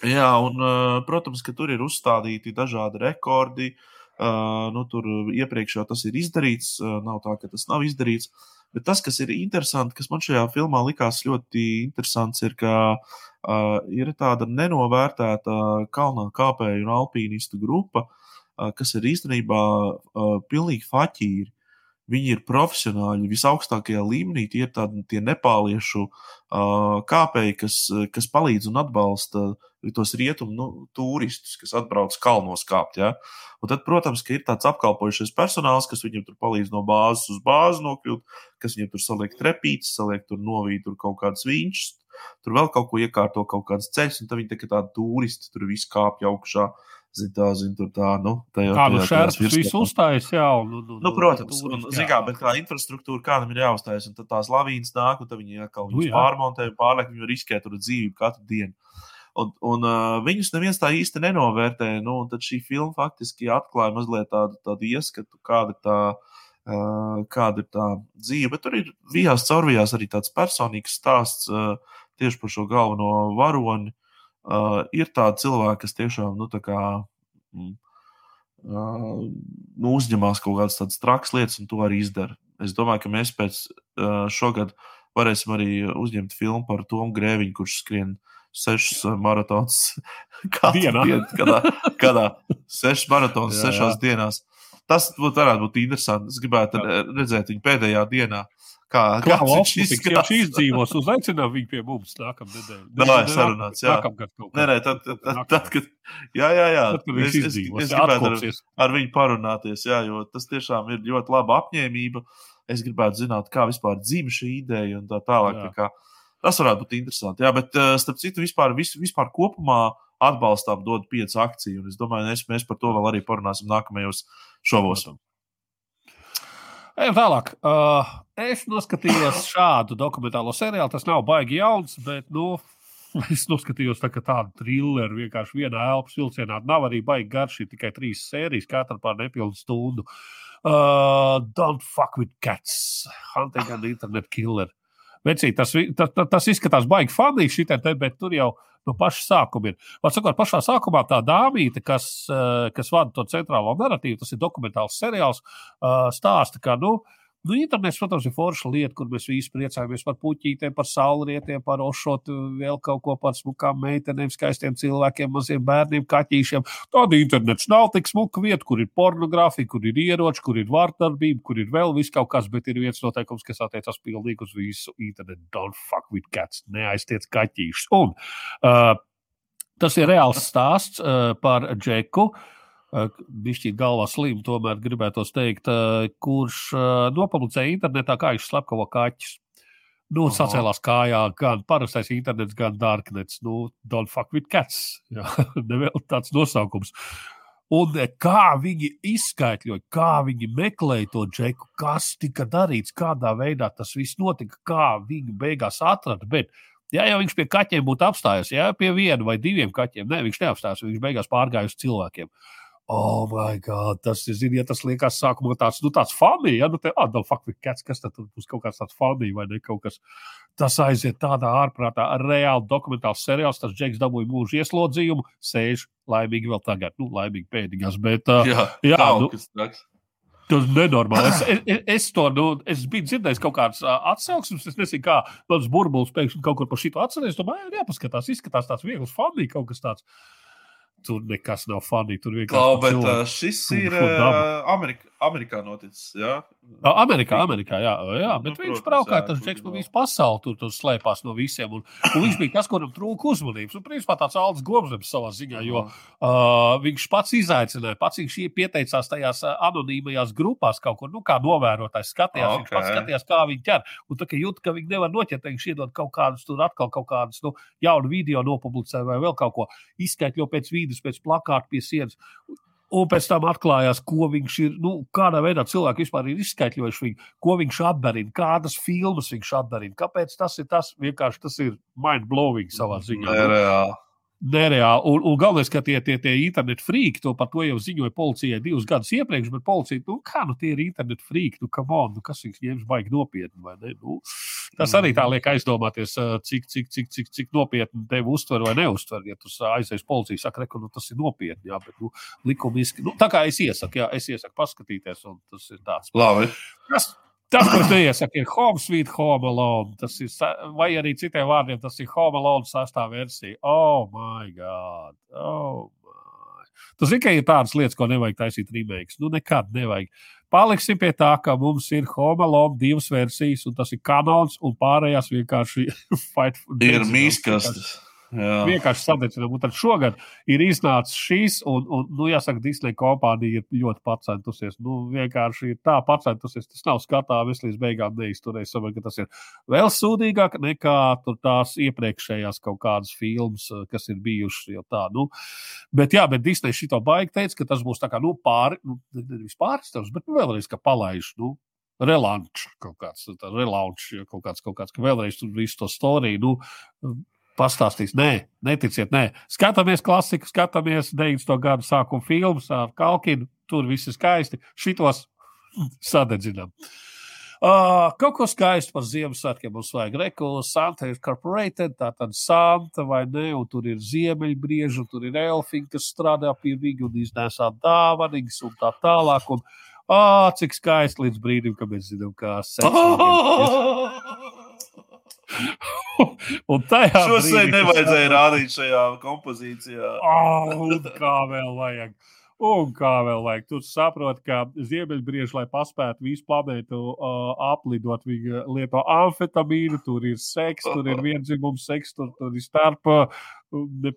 Jā, un, protams, ka tur ir uzstādīti dažādi rekordi. Uh, nu, tur iepriekš jau tas ir izdarīts, uh, nav tā, ka tas nav izdarīts. Bet tas, kas ir interesanti, kas man šajā filmā likās ļoti interesants, ir, ka uh, ir tāda nenovērtēta kalnā kāpēju un alpīnistu grupa, uh, kas ir īstenībā uh, pilnīgi faķīri. Viņi ir profesionāļi visaugstākajā līmenī. Tie ir tādi tie nepāliešu uh, kāpēji, kas, kas palīdz un atbalsta tos rietumu nu, turistus, kas atbrauc kalnos kāpt. Ja? Un tad, protams, ir tāds apkalpojušais personāls, kas viņiem tur palīdz no bāzes uz bāzi nokļūt, kas viņiem tur saliek trepītes, saliek tur novīt tur kaut kādas viņšas, tur vēl kaut ko iekārto, kaut kādas ceļus, un tad viņi tā kā tādi turisti tur viss kāpj augšā. Uh, Zin, tā, zin, tur tā, nu, tajā, kā nu šērps visu uzstājas, jā. Un, un, un, nu, protams, un, un, zin, kā, bet kā infrastruktūra kādam ir jāuzstājas, un tad tās lavīnas nāk, un tad viņi atkal nu, pārmontē pārliek, viņi riskē tur dzīvību katru dienu. Un, un uh, viņus neviens tā īsti nenovērtē, nu, un tad šī filma faktiski atklāja mazliet tādu, tādu ieskatu, kāda ir tā, uh, kāda ir tā dzīve, bet tur ir vijās caurvijās arī tāds personīgs stāsts uh, tieši par šo galveno varoni, uh, ir tādi cilvēki, kas tiešām nu, tā kā, mm, uh, nu, uzņemās kaut kādas tādas trakas lietas un to arī izdara. Es domāju, ka mēs pēc uh, šogad varēsim arī uzņemt filmu par Tomu Grēviņu, kurš skrien sešas maratonus dienā. Dienu, kādā, sešas maratonus sešās dienās. Tas būtu, varētu būt interesanti. Es gribētu redzēt viņu pēdējā dienā. Kā, kā viņš izskatās? Viņš izdzīvos, uzaicinām viņu pie mums nākamā nedēļa. Nē, sarunāts, jā. Nākamgad kaut kā. Nē, nē, tad, tad, tad, tad, kad, jā, jā, jā. Tad, kad viņš es, izdzīvos, es, es gribētu ar, ar viņu parunāties, jā, jo tas tiešām ir ļoti laba apņēmība. Es gribētu zināt, kā vispār dzīve šī ideja un tā tālāk. Tā kā, tas varētu būt interesanti, jā, bet eh, starp citu vispār, vis, vispār kopumā atbalstām dod pieci akciju, un es domāju, mēs, mēs par to vēl arī parunāsim nākamajos šovos. Protams. Ejam tālāk. Uh, es noskatījos šādu dokumentālo seriālu. Tas nav baigi jauns, bet nu, Es noskatījos tā, tādu trilleru, vienkārši vienā elpas vilcienā. Nav arī baigi garš, ir tikai trīs sērijas, katra pār nepilnu stundu. Uh, don't fuck with cats. Hunting and internet killer. Vecī, tas, tas, tas izskatās baigi fanīgi šitai, bet tur jau no paša sākuma ir. Var sakot, pašā sākumā tā dāmīte, kas, kas vada to centrālo narratīvu, tas ir dokumentāls seriāls, stāsta, ka, nu, uh, Nu, internets, protams, ir forša lieta, kur mēs visi priecājamies par puķītēm, par saulrietiem, par ošotu, vēl kaut ko par smukām meitenēm, skaistiem cilvēkiem, maziem bērniem, kaķīšiem. Tāda internets nav tik smuka vieta, kur ir pornogrāfija, kur ir ieroči, kur ir vārdarbība, kur ir vēl viss kaut kas, bet ir viens noteikums, kas attiecas pilnīgi uz visu internetu. Don't fuck with cats, neaiztiec kaķīšus. Un uh, tas ir reāls stāsts uh, par Džeku. Uh, Bišķīt galvā slim, tomēr gribētu teikt, kurš nopublicēja internetā, kā viņš slepkavo kaķus. Nu, Aha. sacēlās kājā gan parastais internets, gan darknets. Nu, don't fuck with cats. Jā, nevēl tāds nosaukums. Un kā viņi izskaidroja, kā viņi meklēja to džeku, kas tika darīts, kādā veidā tas viss notika, kā viņi beigās atrada. Bet, ja jau viņš pie kaķiem būtu apstājies, ja pie viena vai diviem kaķiem, ne, viņš neapstājās, viņš beigās pārgāja uz cilvēkiem. Uh, Oh, my God, tas ir, zini, ja tas liekas sākumā tāds, nu, tāds funny, ja, nu, te, ah, no fuck, cats, kas tad būs kaut kāds tāds funny vai ne kaut kas. Tas aiziet tādā ārprātā, ar reāli dokumentāls seriāls, tas Džeks dabūja mūža ieslodzījumu, sēž laimīgi vēl tagad, nu, laimīgi pēdīgās, bet, uh, jā, jā nu, Tas ir nenormāli. Es, es, es to nu, es biju dzirdējis kaut kādas atsauksmes. Es nezinu, kā tas burbulis pēkšņi kaut kur par atcerēs. Domāju, jā, jāpaskatās, izskatās tāds viegls, funny kaut kas tāds. Tur nekas nav funny. Tur vienkārši. Klau, bet uh, šis ir Amerika, Amerikā noticis. Jā, Amerikā, Amerikā, jā, jā bet nu, viņš braukāja tas džeks pa visu pasauli, tur, tur slēpās no visiem. Un, un viņš bija tas, kuram trūka uzmanības. Un, principā, tāds Aldis Gobsnems savā ziņā, jo uh, viņš pats izaicināja, pats viņš pieteicās tajās anonīmajās grupās kaut kur, nu, kā novērotājs skatījās. Okay. Viņš pats skatījās, kā viņi ķer. Un tā kā jūt, ka viņi nevar noķert, viņš iedod kaut kādus, tur atkal kaut kādus, nu, jaunu video nopublicē vai vēl kaut ko. Izskaitļo pēc vīdes, pēc plakāta pie sienas. Un pēc tam atklājās, ko viņš ir, nu, kādā veidā cilvēki vispār ir izskaidrojuši viņu, ko viņš atdarina, kādas filmas viņš atdarina. Kāpēc tas ir tas? Vienkārši tas ir mind blowing savā ziņā. Nereāli nereāli. Un, un galvenais, ka tie, tie, tie internetu frīki, to par to jau ziņoja policijai divus gadus iepriekš, bet policija, nu, kā nu tie ir internetu frīki, nu, on, nu kas viņus ņems baigi nopietni, vai ne? Nu, tas arī tā liek aizdomāties, cik, cik, cik, cik, cik nopietni tevi uztver vai neuztver. Ja tu aizies policija, saka, ka nu, tas ir nopietni, jā, bet nu, likumiski. Nu, tā kā es iesaku, jā, es iesaku paskatīties, un tas ir tāds. Labi. Tas, Tas, ko es neiesaku, ir Home Sweet Home Alone. Tas ir, vai arī citiem vārdiem, tas ir Home Alone sastāvversija. Oh, my God! Oh, my. Tas tikai ir tādas lietas, ko nevajag taisīt remakes. Nu, nekad nevajag. Paliksim pie tā, ka mums ir Home Alone divas versijas, un tas ir kanons, un pārējās vienkārši fight for. Ir mīskastes. Jā. Vienkārši sadedzinām. Un tad šogad ir iznācis šīs, un, un nu, jāsaka, Disneja kompānija ir ļoti pacentusies. Nu, vienkārši ir tā pacentusies. Tas nav skatāms, līdz beigām neizturēs. Sapratu, ka tas ir vēl sūdīgāk nekā tās iepriekšējās kaut kādas filmas, kas ir bijušas jau tā. Nu, bet, jā, bet Disneja šito baigi teica, ka tas būs tā kā nu, pāri, nu, nevis pārstāvs, bet nu, vēlreiz, ka palaiž. Nu, Relaunch kaut kāds, relaunch, kaut kāds, kaut kāds, ka vēlreiz tur visu to storiju. Nu, pastāstīs. Nē, neticiet, nē. Skatāmies klasiku, skatāmies 90. gadu sākuma filmas ar Kalkinu. Tur viss ir skaisti. Šitos sadedzinām. Uh, kaut ko skaistu par Ziemassvētkiem mums vajag. Reku, Santa ir corporated, tā tad Santa vai ne, un tur ir ziemeļbrieži, un tur ir elfiņi, kas strādā pie viņa un iznēsā dāvanas un tā tālāk. Un, ah, cik skaisti līdz brīdim, kad mēs zinām, kā seksuāli. un tajā Šo brīdī, nevajadzēja tas... rādīt šajā kompozīcijā. oh, kā vēl vajag. Un kā vēl vajag, tu saproti, ka ziemeļbrieži, lai paspētu visu planētu uh, aplidot, viņi lieto amfetamīnu, tur ir seks, tur ir vienzimums seks, tur, tur ir starp ne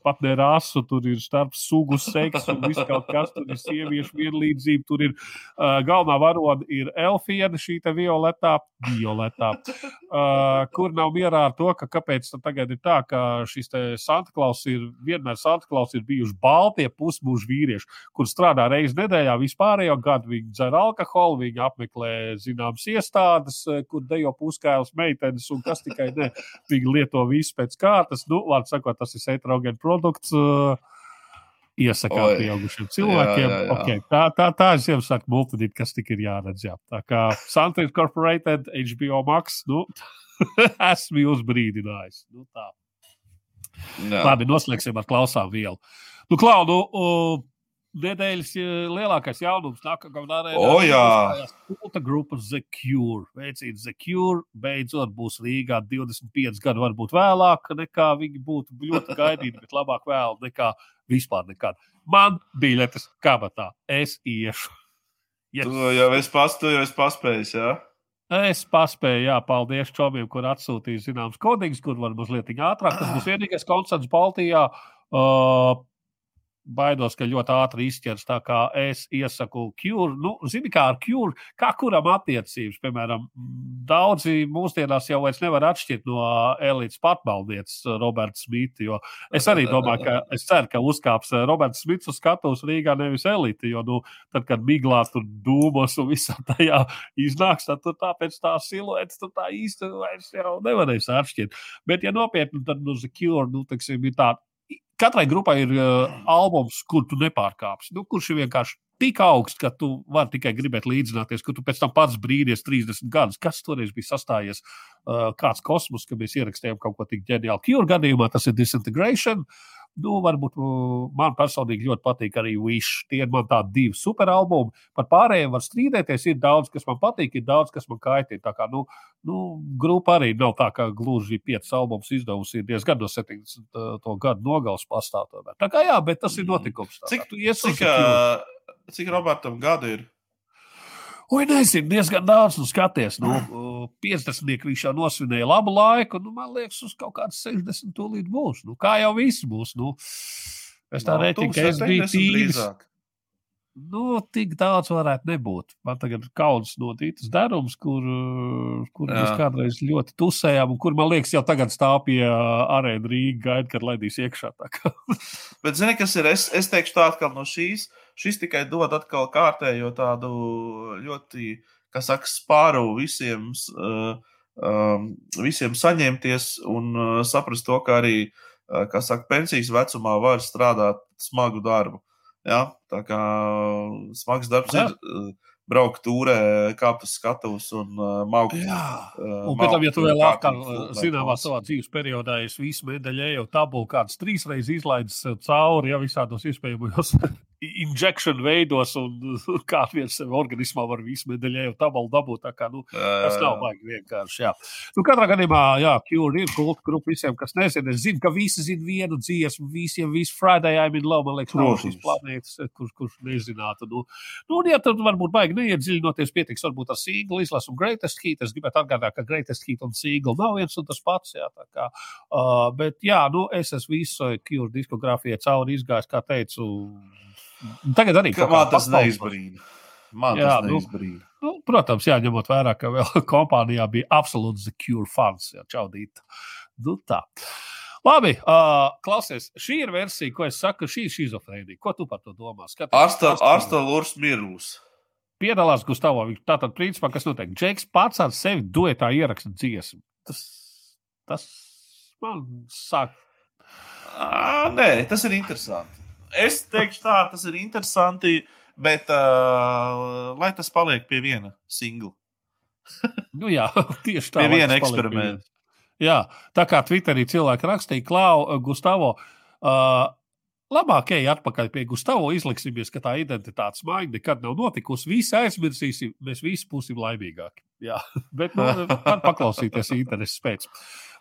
pat ne rasu, tur ir starp sugu seksu un viss kaut kas, tur ir sieviešu vienlīdzība, tur ir uh, galvenā varoda ir Elfiena, šī te violetā, violetā. Uh, kur nav mierā ar to, ka kāpēc tagad ir tā, ka šis te Santa Klaus ir, vienmēr Santa Klaus ir bijuši baltie pusmūžu vīrieši, kur strādā reizi nedēļā vispārējo gadu, viņi dzer alkoholu, viņi apmeklē zināmas iestādes, kur dejo puskailas meitenes un kas tikai ne, viņi lieto visu pēc kārtas, nu, vārds sakot, tas ir heterogēns produkts. Uh, Iesakām pieaugušiem cilvēkiem. Jā, jā, jā. Okay, tā, tā, tā es jau saku, multidīt, kas tik ir jāredz. Jā. Tā kā Sunset Corporated, HBO Max, nu, esmu jūs brīdinājis. Nu, tā. Jā. Labi, noslēgsim ar klausām vielu. Nu, Klau, nu, uh, nedēļas lielākais jaunums nākamā oh, jā. Kulta grupa The Cure. Veicīt, The Cure beidzot būs Rīgā 25 gadu, varbūt vēlāk nekā viņi būtu ļoti gaidīti, bet labāk vēl nekā vispār nekad. Man biļetes kabatā. Es iešu. Yes. Tu jau esi, pas, tu jau esi paspējis, jā? Es paspēju, jā, paldies Čomiem, kur atsūtīja zināms kodīgs, kur var mazliet ātrāk. Tas būs vienīgais koncerts Baltijā. Uh, baidos, ka ļoti ātri izķers. Tā kā es iesaku Cure, nu, zini, kā ar Cure, kā kuram attiecības. Piemēram, daudzi mūsdienās jau vairs nevar atšķirt no elites patbaldietes Roberta Smita. Jo es arī domāju, ka es ceru, ka uzkāps Roberts Smits uz skatuves Rīgā nevis elite. Jo, nu, tad, kad miglā tur dūmos un visā tajā iznāks, tad tur tāpēc tā siluets tur tā īsti vairs jau nevarēs atšķirt. Bet, ja nopietni, tad nu, Cure, nu, teiksim, ir tāda katrai grupai ir uh, albums, kur tu nepārkāpsi. Nu, kurš ir vienkārši tik augsts, ka tu vari tikai gribēt līdzināties, ka tu pēc tam pats brīdies 30 gadus. Kas toreiz bija sastājies? Uh, kāds kosmos, ka mēs ierakstījām kaut ko tik ģeniālu. Kjūra gadījumā tas ir disintegration. Uh, Nu, varbūt man personīgi ļoti patīk arī Wish. Tie ir man tādi divi superalbumi. Par pārējiem var strīdēties. Ir daudz, kas man patīk, ir daudz, kas man kaitina. Tā kā nu, nu, grupa arī nav tā, ka gluži piecas albumus izdevusi diezgan no 70. gadu nogales pastāv. Tā kā jā, bet tas ir mm. notikums. Tā. Cik, cik, cik, cik Robertam gadu ir? Oi, nezinu, diezgan daudz nu, skaties. Nu, 50. viņš jau nosvinēja labu laiku. Nu, man liekas, uz kaut kādas 60 tūlīt būs. Nu, kā jau viss būs. Nu, es tā no, rēķinu, ka es biju tīrs. Nu, tik daudz varētu nebūt. Man tagad ir kaudzes no tītas darums, kur, kur Jā. mēs kādreiz ļoti tusējām, un kur, man liekas, jau tagad stāv pie arēna Rīga gaida, kad laidīs iekšā. Bet, zini, kas ir? Es, es teikšu tā atkal no šīs. Uh, Šis tikai dod atkal kārtējo tādu ļoti, kā saka, spāru visiem, uh, um, visiem saņemties un uh, saprast to, ka arī, uh, kā saka, pensijas vecumā var strādāt smagu darbu. Ja? Tā kā smags darbs Jā. ir braukt turē, kāpt uz skatuves un uh, maukt. Jā, uh, un pēc tam, ja tu vēl atkal zināmā savā dzīves periodā esi visu medaļu jau tabulu kāds trīs reizes izlaidis cauri, ja visādos iespējamajos injekciju veidos, un kā viens sev organismā var visu medaļu jau tabalu dabūt. Kā, nu, tas nav baigi vienkārši. Jā. Nu, katrā gadījumā, jā, Cure ir kulta grupa visiem, kas nezina. Es zinu, ka visi zina vienu dziesmu, visiem visu Friday I'm in love, man liekas, no šīs planētas, kurš, kurš nezinātu. Nu, nu, un, ja tad varbūt baigi neiedziļinoties, pietiks varbūt ar sīglu izlasu un greatest hit. Es gribētu atgādināt, ka greatest hit un sīgla nav viens un tas pats. Jā, kā, uh, bet, jā, nu, es esmu visu Cure diskogrāfijai cauri izgājis, kā teicu Tagad arī kā man tas neizbrīna. Man jā, tas neizbrīna. Nu, nu, protams, jāņemot vērā, ka vēl kompānijā bija absolūts secure fans. Jā, čaudīt. Nu, tā. Labi, uh, klausies, šī ir versija, ko es saku, šī ir šizofrēnija. Ko tu par to domā? Arsta Lūrs Mirūs. Piedalās Gustavo. Tātad, principā, kas notiek? Džeks pats ar sevi duetā ieraksta dziesmu. Tas, tas man sāk. À, nē, tas ir interesanti es teikšu, tā, tas ir interesanti, bet uh, lai tas paliek pie viena singla. nu, jā, tieši tā. Pie viena eksperimenta. Jā, tā kā Twitterī cilvēki rakstīja, Klau, Gustavo. Uh, Labāk ej atpakaļ pie Gustavo, izliksimies, ka tā identitātes maiņa nekad nav notikusi. Visi aizmirsīsim, mēs visi būsim laimīgāki. Jā, bet nu, var paklausīties intereses pēc.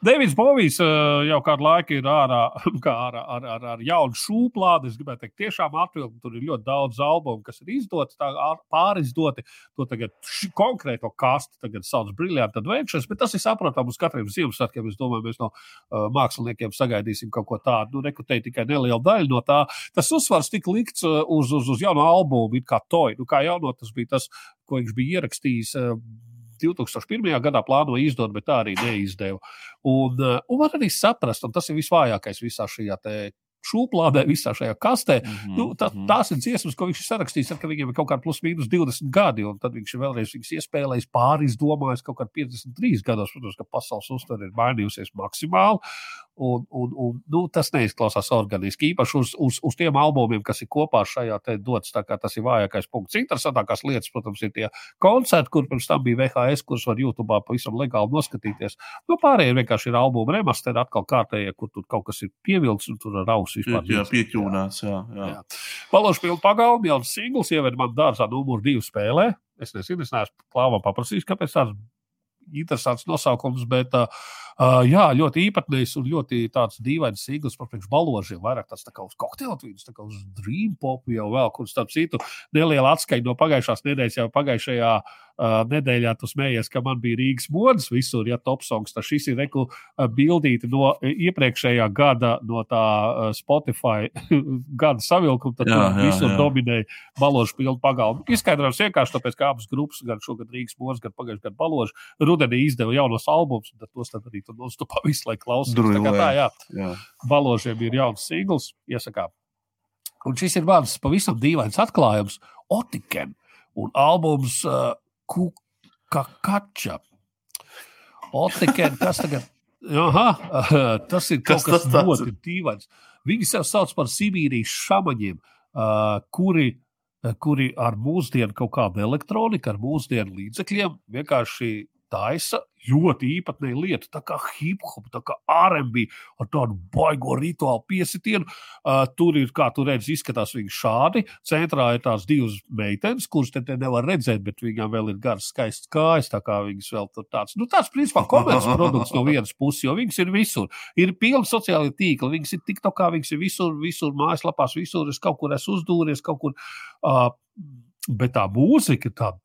Deivids Bovijs uh, jau kādu laiku ir ārā, kā ārā ar, ar, ar jaunu šūplādi. Es gribētu teikt, tiešām atvilkt. Tur ir ļoti daudz albumu, kas ir izdoti, pārizdoti. To tagad konkrēto kastu tagad sauc Brilliant Adventures, bet tas ir saprotams uz katriem Ziemassvētkiem. Es domāju, mēs no uh, māksliniekiem sagaidīsim kaut ko tādu. Nu, rekrutēji tikai neliela daļa no tā. Tas uzsvars tika likts uz, uz, uz jaunu albumu, kā toju. Nu, kā jauno tas bija tas, ko viņš bija ierakstījis. Uh, 2001. gadā plānoja izdot, bet tā arī neizdeva. Un, eh, un var arī saprast, un tas ir visvājākais visā šajā šūplādē, visā šajā kastē. Mm -hmm. nu, tā, mhm. tās ir dziesmas, ko viņš ir sarakstījis, ka viņam ir kaut kādi plus mīnus 20 gadi, un tad viņš ir vēlreiz viņas iespējams pārizdomājis kaut kādā 53 gados. Protams, ka pasaules uztvere ir mainījusies maksimāli. Un, un, un, nu, tas neizklausās organiski. Īpaši uz, uz, uz tiem albumiem, kas ir kopā šajā te dots, tas ir vājākais punkts. Interesantākās lietas, protams, ir tie koncerti, kur pirms tam bija VHS, kurus var YouTube pavisam legāli noskatīties. Nu, pārējie vienkārši ir albumi remasteri, atkal kārtējie, kur tur kaut kas ir pievilkts un tur ar ausu vispār. Jā, pieķūnāts, jā. jā. jā. Palošu pilnu pagalmu, jau singls ieved man dārzā numuru divu spēlē. Es nezinu, es neesmu klāvam paprasījis, kāpēc tāds interesants nosaukums, bet uh, jā, ļoti īpatnējs un ļoti tāds dīvains sīkls par priekš baložiem. Vairāk tāds tā kā uz kokteiltvīdus, tā kā uz dream pop jau vēl, kur starp citu neliela atskaņa no pagājušās nedēļas jau pagājušajā uh, nedēļā tu smējies, ka man bija Rīgas modes visur, ja top songs. Tad šis ir reku uh, bildīti no iepriekšējā gada, no tā uh, Spotify gada savilkuma. Tad jā, jā, visur jā. dominēja baložu pilnu pagalmu. Izskaidrojums vienkārši tāpēc, ka abas grupas, gan šogad Rīgas modes, gan pagājušajā gadā baložu, rudenī izdeva jaunos albumus, un tos tad arī tur nostupā visu laiku klausās. Tā kā tā, jā. jā. Baložiem ir jauns singls, iesakām. Un šis ir mans pavisam dīvains atklājums, Otiken un albums uh, Kukakača. Otiken, kas tagad? Aha, tas ir kaut kas, kas ļoti dīvains. Viņi sev sauc par Sibīrijas šamaņiem, kuri, kuri ar mūsdienu kaut kādu elektroniku, ar mūsdienu līdzekļiem vienkārši taisa ļoti īpatnēja lieta, tā kā hip hop, tā kā RB ar tādu baigo rituālu piesitienu. Uh, tur ir, kā tu redzi, izskatās viņi šādi. Centrā ir tās divas meitenes, kuras te, te nevar redzēt, bet viņām vēl ir garas, skaistas kājas, tā kā viņas vēl tur tāds. Nu, tāds, principā, komerces produkts no vienas puses, jo viņas ir visur. Ir pilni sociāli tīkli, viņas ir tik tā kā viņas ir visur, visur mājaslapās, visur. Es kaut kur esmu uzdūries, kaut kur. Uh, bet tā mūzika ir tāda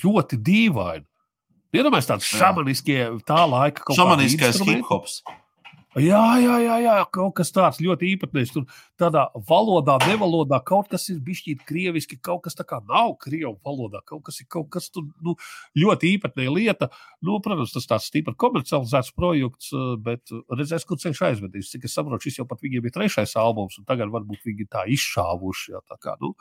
ļoti dīvaina. Iedomājieties, tāds šamaniskie tā laika kaut kāds šamaniskais hip hops. Jā, jā, jā, jā, kaut kas tāds ļoti īpatnējs. Tur tādā valodā, nevalodā kaut kas ir bijis krieviski, kaut kas tāds nav krievu valodā. Kaut kas ir kaut kas tur, nu, ļoti īpatnēja lieta. Nu, protams, tas tāds stipri komercializēts projekts, bet redzēs, kur ceļš aizvedīs. Cik es saprotu, šis jau pat viņiem bija trešais albums, un tagad varbūt viņi tā izšāvuši. Jā, tā kā, nu,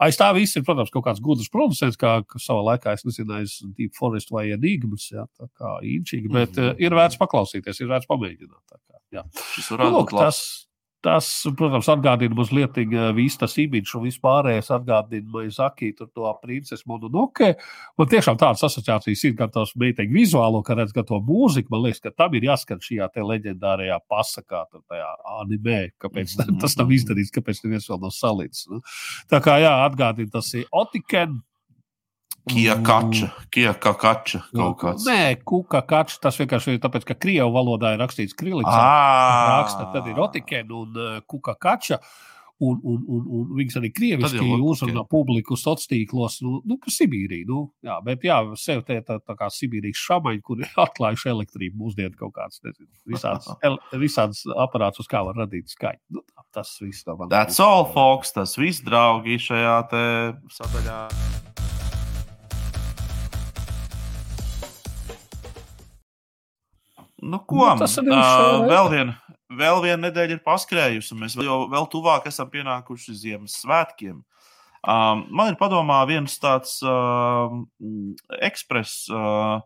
Aiz tā viss ir, protams, kaut kāds gudrs producents, kā savā laikā es nezinu, aiz Deep Forest vai Enigmas, jā, tā kā īņķīgi, bet mm -hmm. uh, ir vērts paklausīties, ir vērts pamēģināt. Kā, jā. Šis varētu nu, būt tas. Tas, protams, atgādina mazliet visu tas imīļš un vispārējais atgādina Maizaki, tur to princesi Mononoke. Man tiešām tādas asociācijas ir gan tos meiteņu vizuālo, kā redz, gan to mūziku. Man liekas, ka tam ir jāskan šajā te leģendārajā pasakā, tajā animē, kāpēc mm -hmm. tas nav izdarīts, kāpēc neviens vēl nav salīdz. Nu? Tā kā jā, atgādina tas ir Otiken. Kia kača, kia kača kaut kāds. Nē, kuka kača, tas vienkārši ir tāpēc, ka krievu valodā ir rakstīts kriliks. Raksta, tad ir otiken un uh, kuka kača. Un, un, un, un viņas arī krieviski uzrunā publiku sociālos tīklos, nu, nu Sibīrija. Nu, jā, bet jā, sev te tā, tā kā Sibīrijas šamaņi, kur ir atklājuši elektrību mūsdienu kaut kāds, nezinu, visāds, el, visāds aparāts, uz kā var radīt skaņu. Nu, tas viss no manis. That's all, folks. Tas viss, draugi, šajā te sadaļā. Nu, ko? Nu, tas arī uh, vēl viena vēl vien nedēļa ir paskrējusi. Mēs jau vēl tuvāk esam pienākuši Ziemassvētkiem. Um, man ir padomā viens tāds uh, ekspres, uh,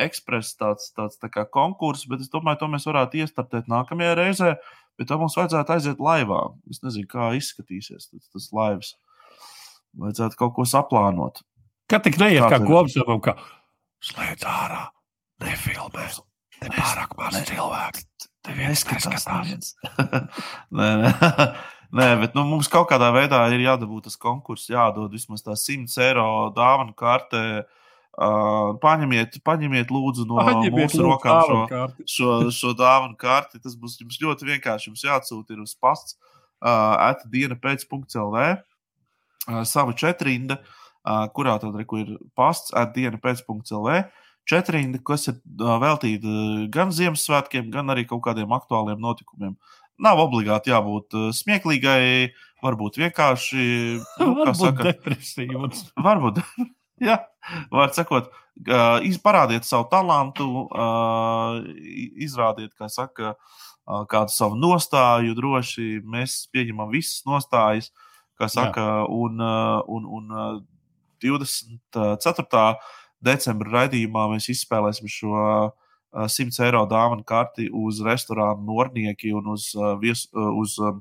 ekspres tāds, tāds tā kā konkurss, bet es domāju, to mēs varētu iestartēt nākamajā reizē. Bet tam mums vajadzētu aiziet laivā. Es nezinu, kā izskatīsies tas, tas laivs. Vajadzētu kaut ko saplānot. Kad tik neiet kā kopsumam, ka slēdz ārā, nefilmēs. Te pārāk maz cilvēku. Tev neskatās. nē, nē. nē, bet nu, mums kaut kādā veidā ir jādabū tas konkurss, jādod vismaz tā 100 eiro dāvanu kārtē Uh, paņemiet, paņemiet, lūdzu, no Paņemiet, mūsu lūdzu, rokām šo, karti. šo, šo dāvanu karti. Tas būs jums ļoti vienkārši. Jums jāatsūta ir uz pasts, uh, atdiena pēc.clv, uh, sava četrinda, uh, kurā tad ir pasts, atdiena pēc.clv. Četrinda, kas ir veltīta gan Ziemassvētkiem, gan arī kaut kādiem aktuāliem notikumiem. Nav obligāti jābūt smieklīgai, varbūt vienkārši. Nu, Varbūt depresīvs. Varbūt. Jā, var sakot, parādiet savu talantu, izrādiet, kā saka, kādu savu nostāju. Droši mēs pieņemam visas nostājas, kā saka, un, uh, un, un uh, 24. Decembra raidījumā mēs izspēlēsim šo uh, 100 eiro dāvanu karti uz restorānu Nornieki un uz, uh, vies, uh, uz uh,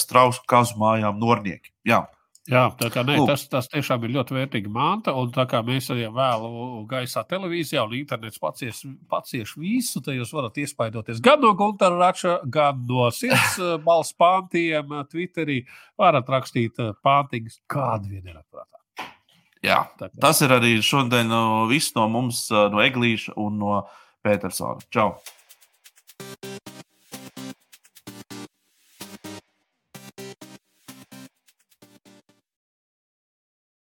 Strausu kazu mājām Nornieki. Jā. Jā, tā kā ne, Lūk. tas, tas tiešām ir ļoti vērtīga manta. Un tā kā mēs arī vēlu gaisā televīzijā un internets pacieš, pacieš visu, tad jūs varat iespaidoties gan no Gunara Rača, gan no sirds balss pāntiem, Twitterī. Varat rakstīt pāntiņas, kādu vien ir prātā. Jā. Tas ir arī šodien no, viss no mums, uh, no Eglīša un no Petersona. Čau!